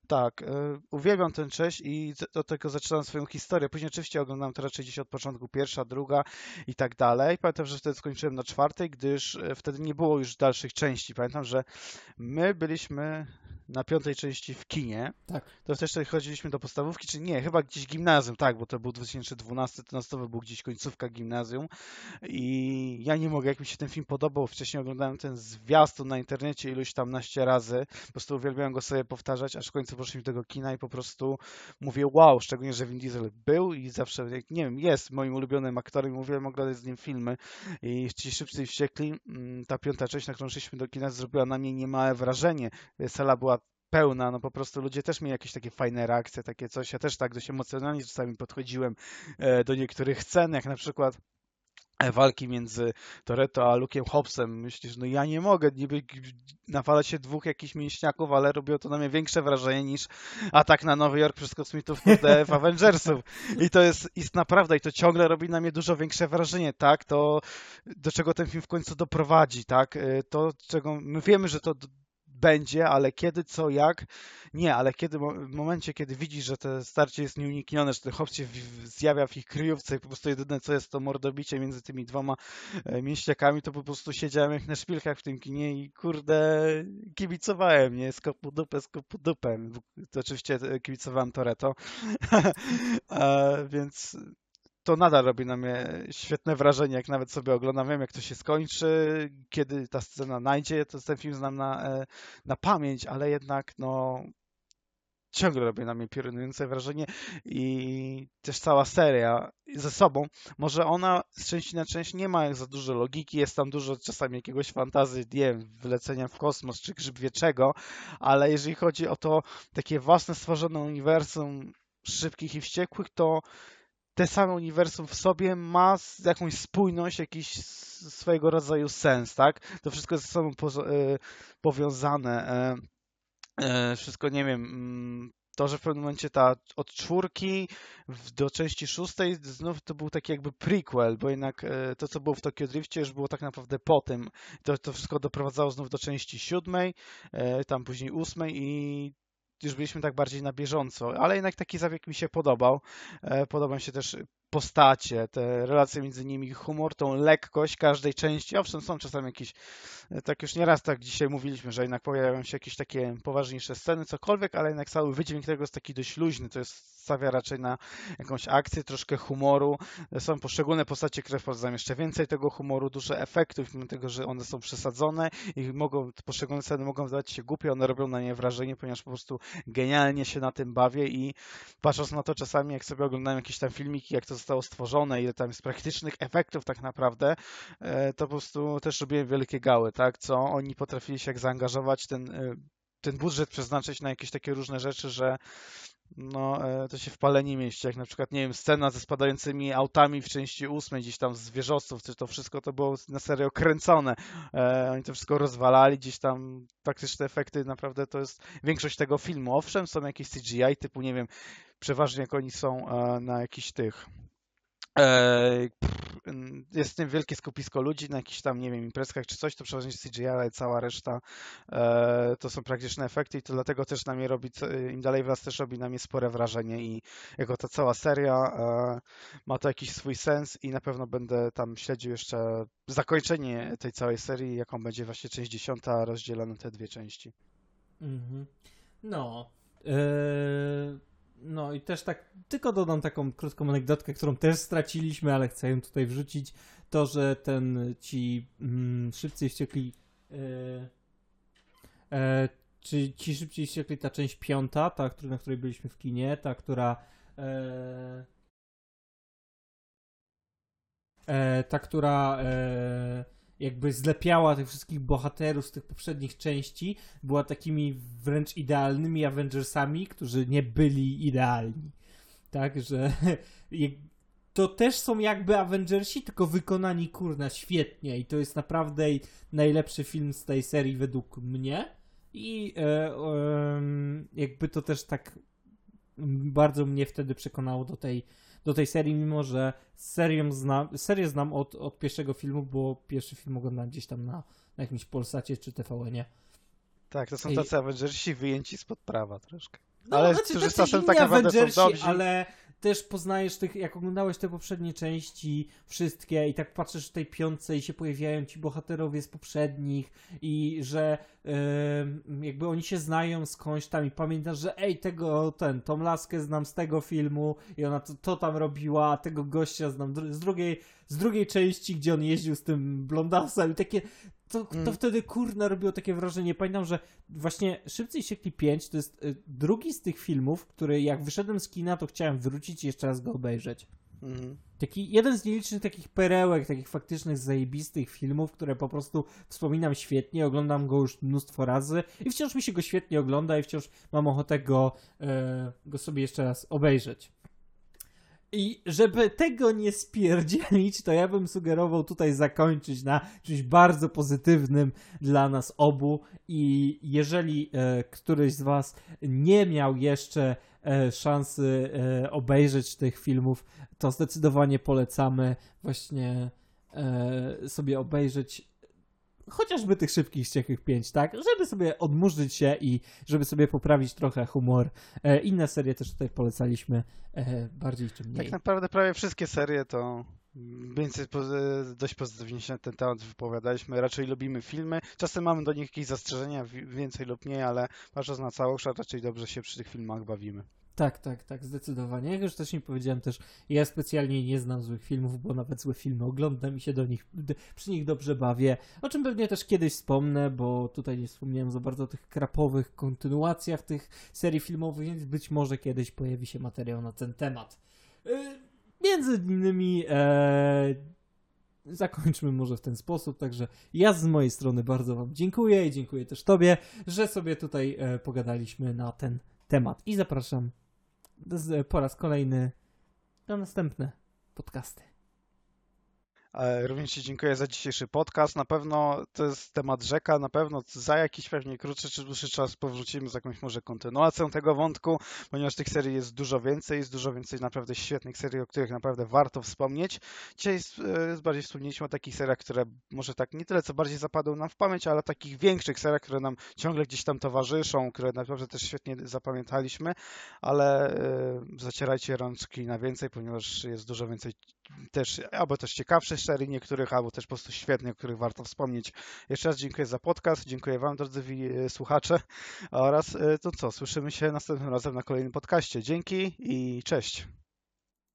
tak, e, uwielbiam ten cześć i do tego zaczynam swoją historię. Później oczywiście oglądam to raczej gdzieś od początku, pierwsza, druga i tak dalej. Pamiętam, że wtedy skończyłem na czwartej, gdyż e, wtedy nie było już dalszych części. Pamiętam, że my byliśmy na piątej części w kinie, tak. to też chodziliśmy do podstawówki, czy nie, chyba gdzieś gimnazjum, tak, bo to był 2012, to był gdzieś końcówka gimnazjum i ja nie mogę, jak mi się ten film podobał, wcześniej oglądałem ten zwiastun na internecie iluś tam naście razy, po prostu uwielbiałem go sobie powtarzać, aż w końcu poszliśmy do tego kina i po prostu mówię wow, szczególnie, że Vin Diesel był i zawsze, nie wiem, jest moim ulubionym aktorem i mówiłem oglądać z nim filmy i Ci Szybcy Wściekli, mm, ta piąta część, na którą szliśmy do kina, zrobiła na mnie niemałe wrażenie. Sala była pełna, no po prostu ludzie też mieli jakieś takie fajne reakcje, takie coś. Ja też tak dość emocjonalnie czasami podchodziłem e, do niektórych scen, jak na przykład e, walki między Toretto a Luke'em Hobbsem. Myślisz, no ja nie mogę niby nawalać się dwóch jakichś mięśniaków, ale robiło to na mnie większe wrażenie niż atak na Nowy Jork przez kosmitów kurde, w Avengersów. I to jest istna prawda i to ciągle robi na mnie dużo większe wrażenie, tak? To do czego ten film w końcu doprowadzi, tak? E, to, czego my wiemy, że to będzie, ale kiedy, co, jak, nie, ale kiedy, w momencie, kiedy widzisz, że to starcie jest nieuniknione, że ten hop się zjawia w ich kryjówce i po prostu jedyne, co jest, to mordobicie między tymi dwoma e, mięśniakami, to po prostu siedziałem jak na szpilkach w tym kinie i kurde, kibicowałem, nie, skopu dupę, skopu dupę. To oczywiście e, kibicowałem Toreto, więc to nadal robi na mnie świetne wrażenie, jak nawet sobie oglądam, wiem jak to się skończy, kiedy ta scena najdzie, to ten film znam na, e, na pamięć, ale jednak no ciągle robi na mnie piorunujące wrażenie i też cała seria ze sobą, może ona z części na część nie ma za dużo logiki, jest tam dużo czasami jakiegoś fantazy, nie wiem, wylecenia w kosmos czy grzyb wieczego, ale jeżeli chodzi o to takie własne stworzone uniwersum szybkich i wściekłych, to te same uniwersum w sobie ma jakąś spójność, jakiś swojego rodzaju sens, tak? To wszystko jest ze sobą e, powiązane. E, e, wszystko, nie wiem, mm, to, że w pewnym momencie ta od czwórki do części szóstej znów to był taki jakby prequel, bo jednak to, co było w Tokyo Driftie już było tak naprawdę po tym. To, to wszystko doprowadzało znów do części siódmej, tam później ósmej i już byliśmy tak bardziej na bieżąco, ale jednak taki zabieg mi się podobał. E, podoba mi się też postacie, te relacje między nimi, humor, tą lekkość każdej części. Owszem, są czasami jakieś, e, tak już nieraz tak dzisiaj mówiliśmy, że jednak pojawiają się jakieś takie poważniejsze sceny, cokolwiek, ale jednak cały wydźwięk tego jest taki dość luźny, to jest stawia raczej na jakąś akcję, troszkę humoru. Są poszczególne postacie, które wprowadzają jeszcze więcej tego humoru, dużo efektów, mimo tego, że one są przesadzone i mogą, poszczególne sceny mogą wydawać się głupie, one robią na nie wrażenie, ponieważ po prostu genialnie się na tym bawię i patrząc na to czasami, jak sobie oglądałem jakieś tam filmiki, jak to zostało stworzone, ile tam jest praktycznych efektów tak naprawdę, e, to po prostu też robiłem wielkie gały, tak, co oni potrafili się jak zaangażować, ten e, ten budżet przeznaczyć na jakieś takie różne rzeczy, że no, e, to się w palenie mieści, jak na przykład, nie wiem, scena ze spadającymi autami w części ósmej, gdzieś tam z wieżowców, czy to wszystko to było na serio kręcone. E, oni to wszystko rozwalali, gdzieś tam praktyczne efekty, naprawdę to jest większość tego filmu. Owszem, są jakieś CGI typu, nie wiem, przeważnie jak oni są na jakichś tych jest w tym wielkie skupisko ludzi na jakichś tam, nie wiem, imprezkach czy coś, to przeważnie CGI, ale cała reszta e, to są praktyczne efekty i to dlatego też na mnie robi, im dalej wraz też robi na mnie spore wrażenie i jako ta cała seria e, ma to jakiś swój sens i na pewno będę tam śledził jeszcze zakończenie tej całej serii, jaką będzie właśnie część dziesiąta rozdzielona na te dwie części. Mhm. No. No i też tak, tylko dodam taką krótką anegdotkę, którą też straciliśmy, ale chcę ją tutaj wrzucić. To, że ten ci mm, szybcy wściekli. E, czy ci szybciej wściekli ta część piąta, ta, na której byliśmy w kinie, ta, która. E, ta, która jakby zlepiała tych wszystkich bohaterów z tych poprzednich części, była takimi wręcz idealnymi Avengersami, którzy nie byli idealni. Tak, że to też są jakby Avengersi, tylko wykonani kurna świetnie i to jest naprawdę najlepszy film z tej serii według mnie i e, e, jakby to też tak bardzo mnie wtedy przekonało do tej do tej serii, mimo że serię znam, serię znam od, od pierwszego filmu, bo pierwszy film oglądałem gdzieś tam na, na jakimś Polsacie czy TVN-ie. Tak, to są tacy I... Avengersi wyjęci spod prawa troszkę. No, ale znaczy, którzy czasem tak naprawdę są dobrzy. Ale też poznajesz tych, jak oglądałeś te poprzednie części, wszystkie i tak patrzysz w tej piątce i się pojawiają ci bohaterowie z poprzednich i że yy, jakby oni się znają skądś tam i pamiętasz, że ej, tego, ten, tą laskę znam z tego filmu i ona to, to tam robiła, a tego gościa znam z drugiej, z drugiej części, gdzie on jeździł z tym blondasem i takie, to, to mm. wtedy kurna robiło takie wrażenie. Pamiętam, że właśnie Szybcy i Siekli 5 to jest y, drugi z tych filmów, który jak wyszedłem z kina, to chciałem wrócić i jeszcze raz go obejrzeć. Mhm. Taki jeden z nielicznych takich perełek, takich faktycznych, zajebistych filmów, które po prostu wspominam świetnie, oglądam go już mnóstwo razy i wciąż mi się go świetnie ogląda i wciąż mam ochotę go, e, go sobie jeszcze raz obejrzeć. I żeby tego nie spierdzielić, to ja bym sugerował tutaj zakończyć na czymś bardzo pozytywnym dla nas obu. I jeżeli e, któryś z Was nie miał jeszcze e, szansy e, obejrzeć tych filmów, to zdecydowanie polecamy właśnie e, sobie obejrzeć chociażby tych szybkich ściekłych pięć, tak? Żeby sobie odmurzyć się i żeby sobie poprawić trochę humor. E, inne serie też tutaj polecaliśmy e, bardziej czy mniej. Tak naprawdę prawie wszystkie serie to więcej dość pozytywnie się na ten temat wypowiadaliśmy. Raczej lubimy filmy. Czasem mamy do nich jakieś zastrzeżenia, więcej lub mniej, ale patrząc na całość, raczej dobrze się przy tych filmach bawimy. Tak, tak, tak, zdecydowanie. Jak już wcześniej powiedziałem też, ja specjalnie nie znam złych filmów, bo nawet złe filmy oglądam i się do nich, przy nich dobrze bawię, o czym pewnie też kiedyś wspomnę, bo tutaj nie wspomniałem za bardzo o tych krapowych kontynuacjach tych serii filmowych, więc być może kiedyś pojawi się materiał na ten temat. Yy, między innymi e, zakończmy może w ten sposób. Także ja z mojej strony bardzo Wam dziękuję i dziękuję też Tobie, że sobie tutaj e, pogadaliśmy na ten temat. I zapraszam po raz kolejny na następne podcasty. Również Ci dziękuję za dzisiejszy podcast. Na pewno to jest temat rzeka, na pewno za jakiś pewnie krótszy czy dłuższy czas powrócimy z jakąś może kontynuacją tego wątku, ponieważ tych serii jest dużo więcej, jest dużo więcej naprawdę świetnych serii, o których naprawdę warto wspomnieć. Dzisiaj e, bardziej wspomnieliśmy o takich seriach, które może tak nie tyle co bardziej zapadły nam w pamięć, ale takich większych seriach, które nam ciągle gdzieś tam towarzyszą, które naprawdę też świetnie zapamiętaliśmy, ale e, zacierajcie rączki na więcej, ponieważ jest dużo więcej też, albo też ciekawszych serii niektórych, albo też po prostu świetnych, o których warto wspomnieć. Jeszcze raz dziękuję za podcast, dziękuję Wam, drodzy e, słuchacze oraz e, to co, słyszymy się następnym razem na kolejnym podcaście. Dzięki i cześć.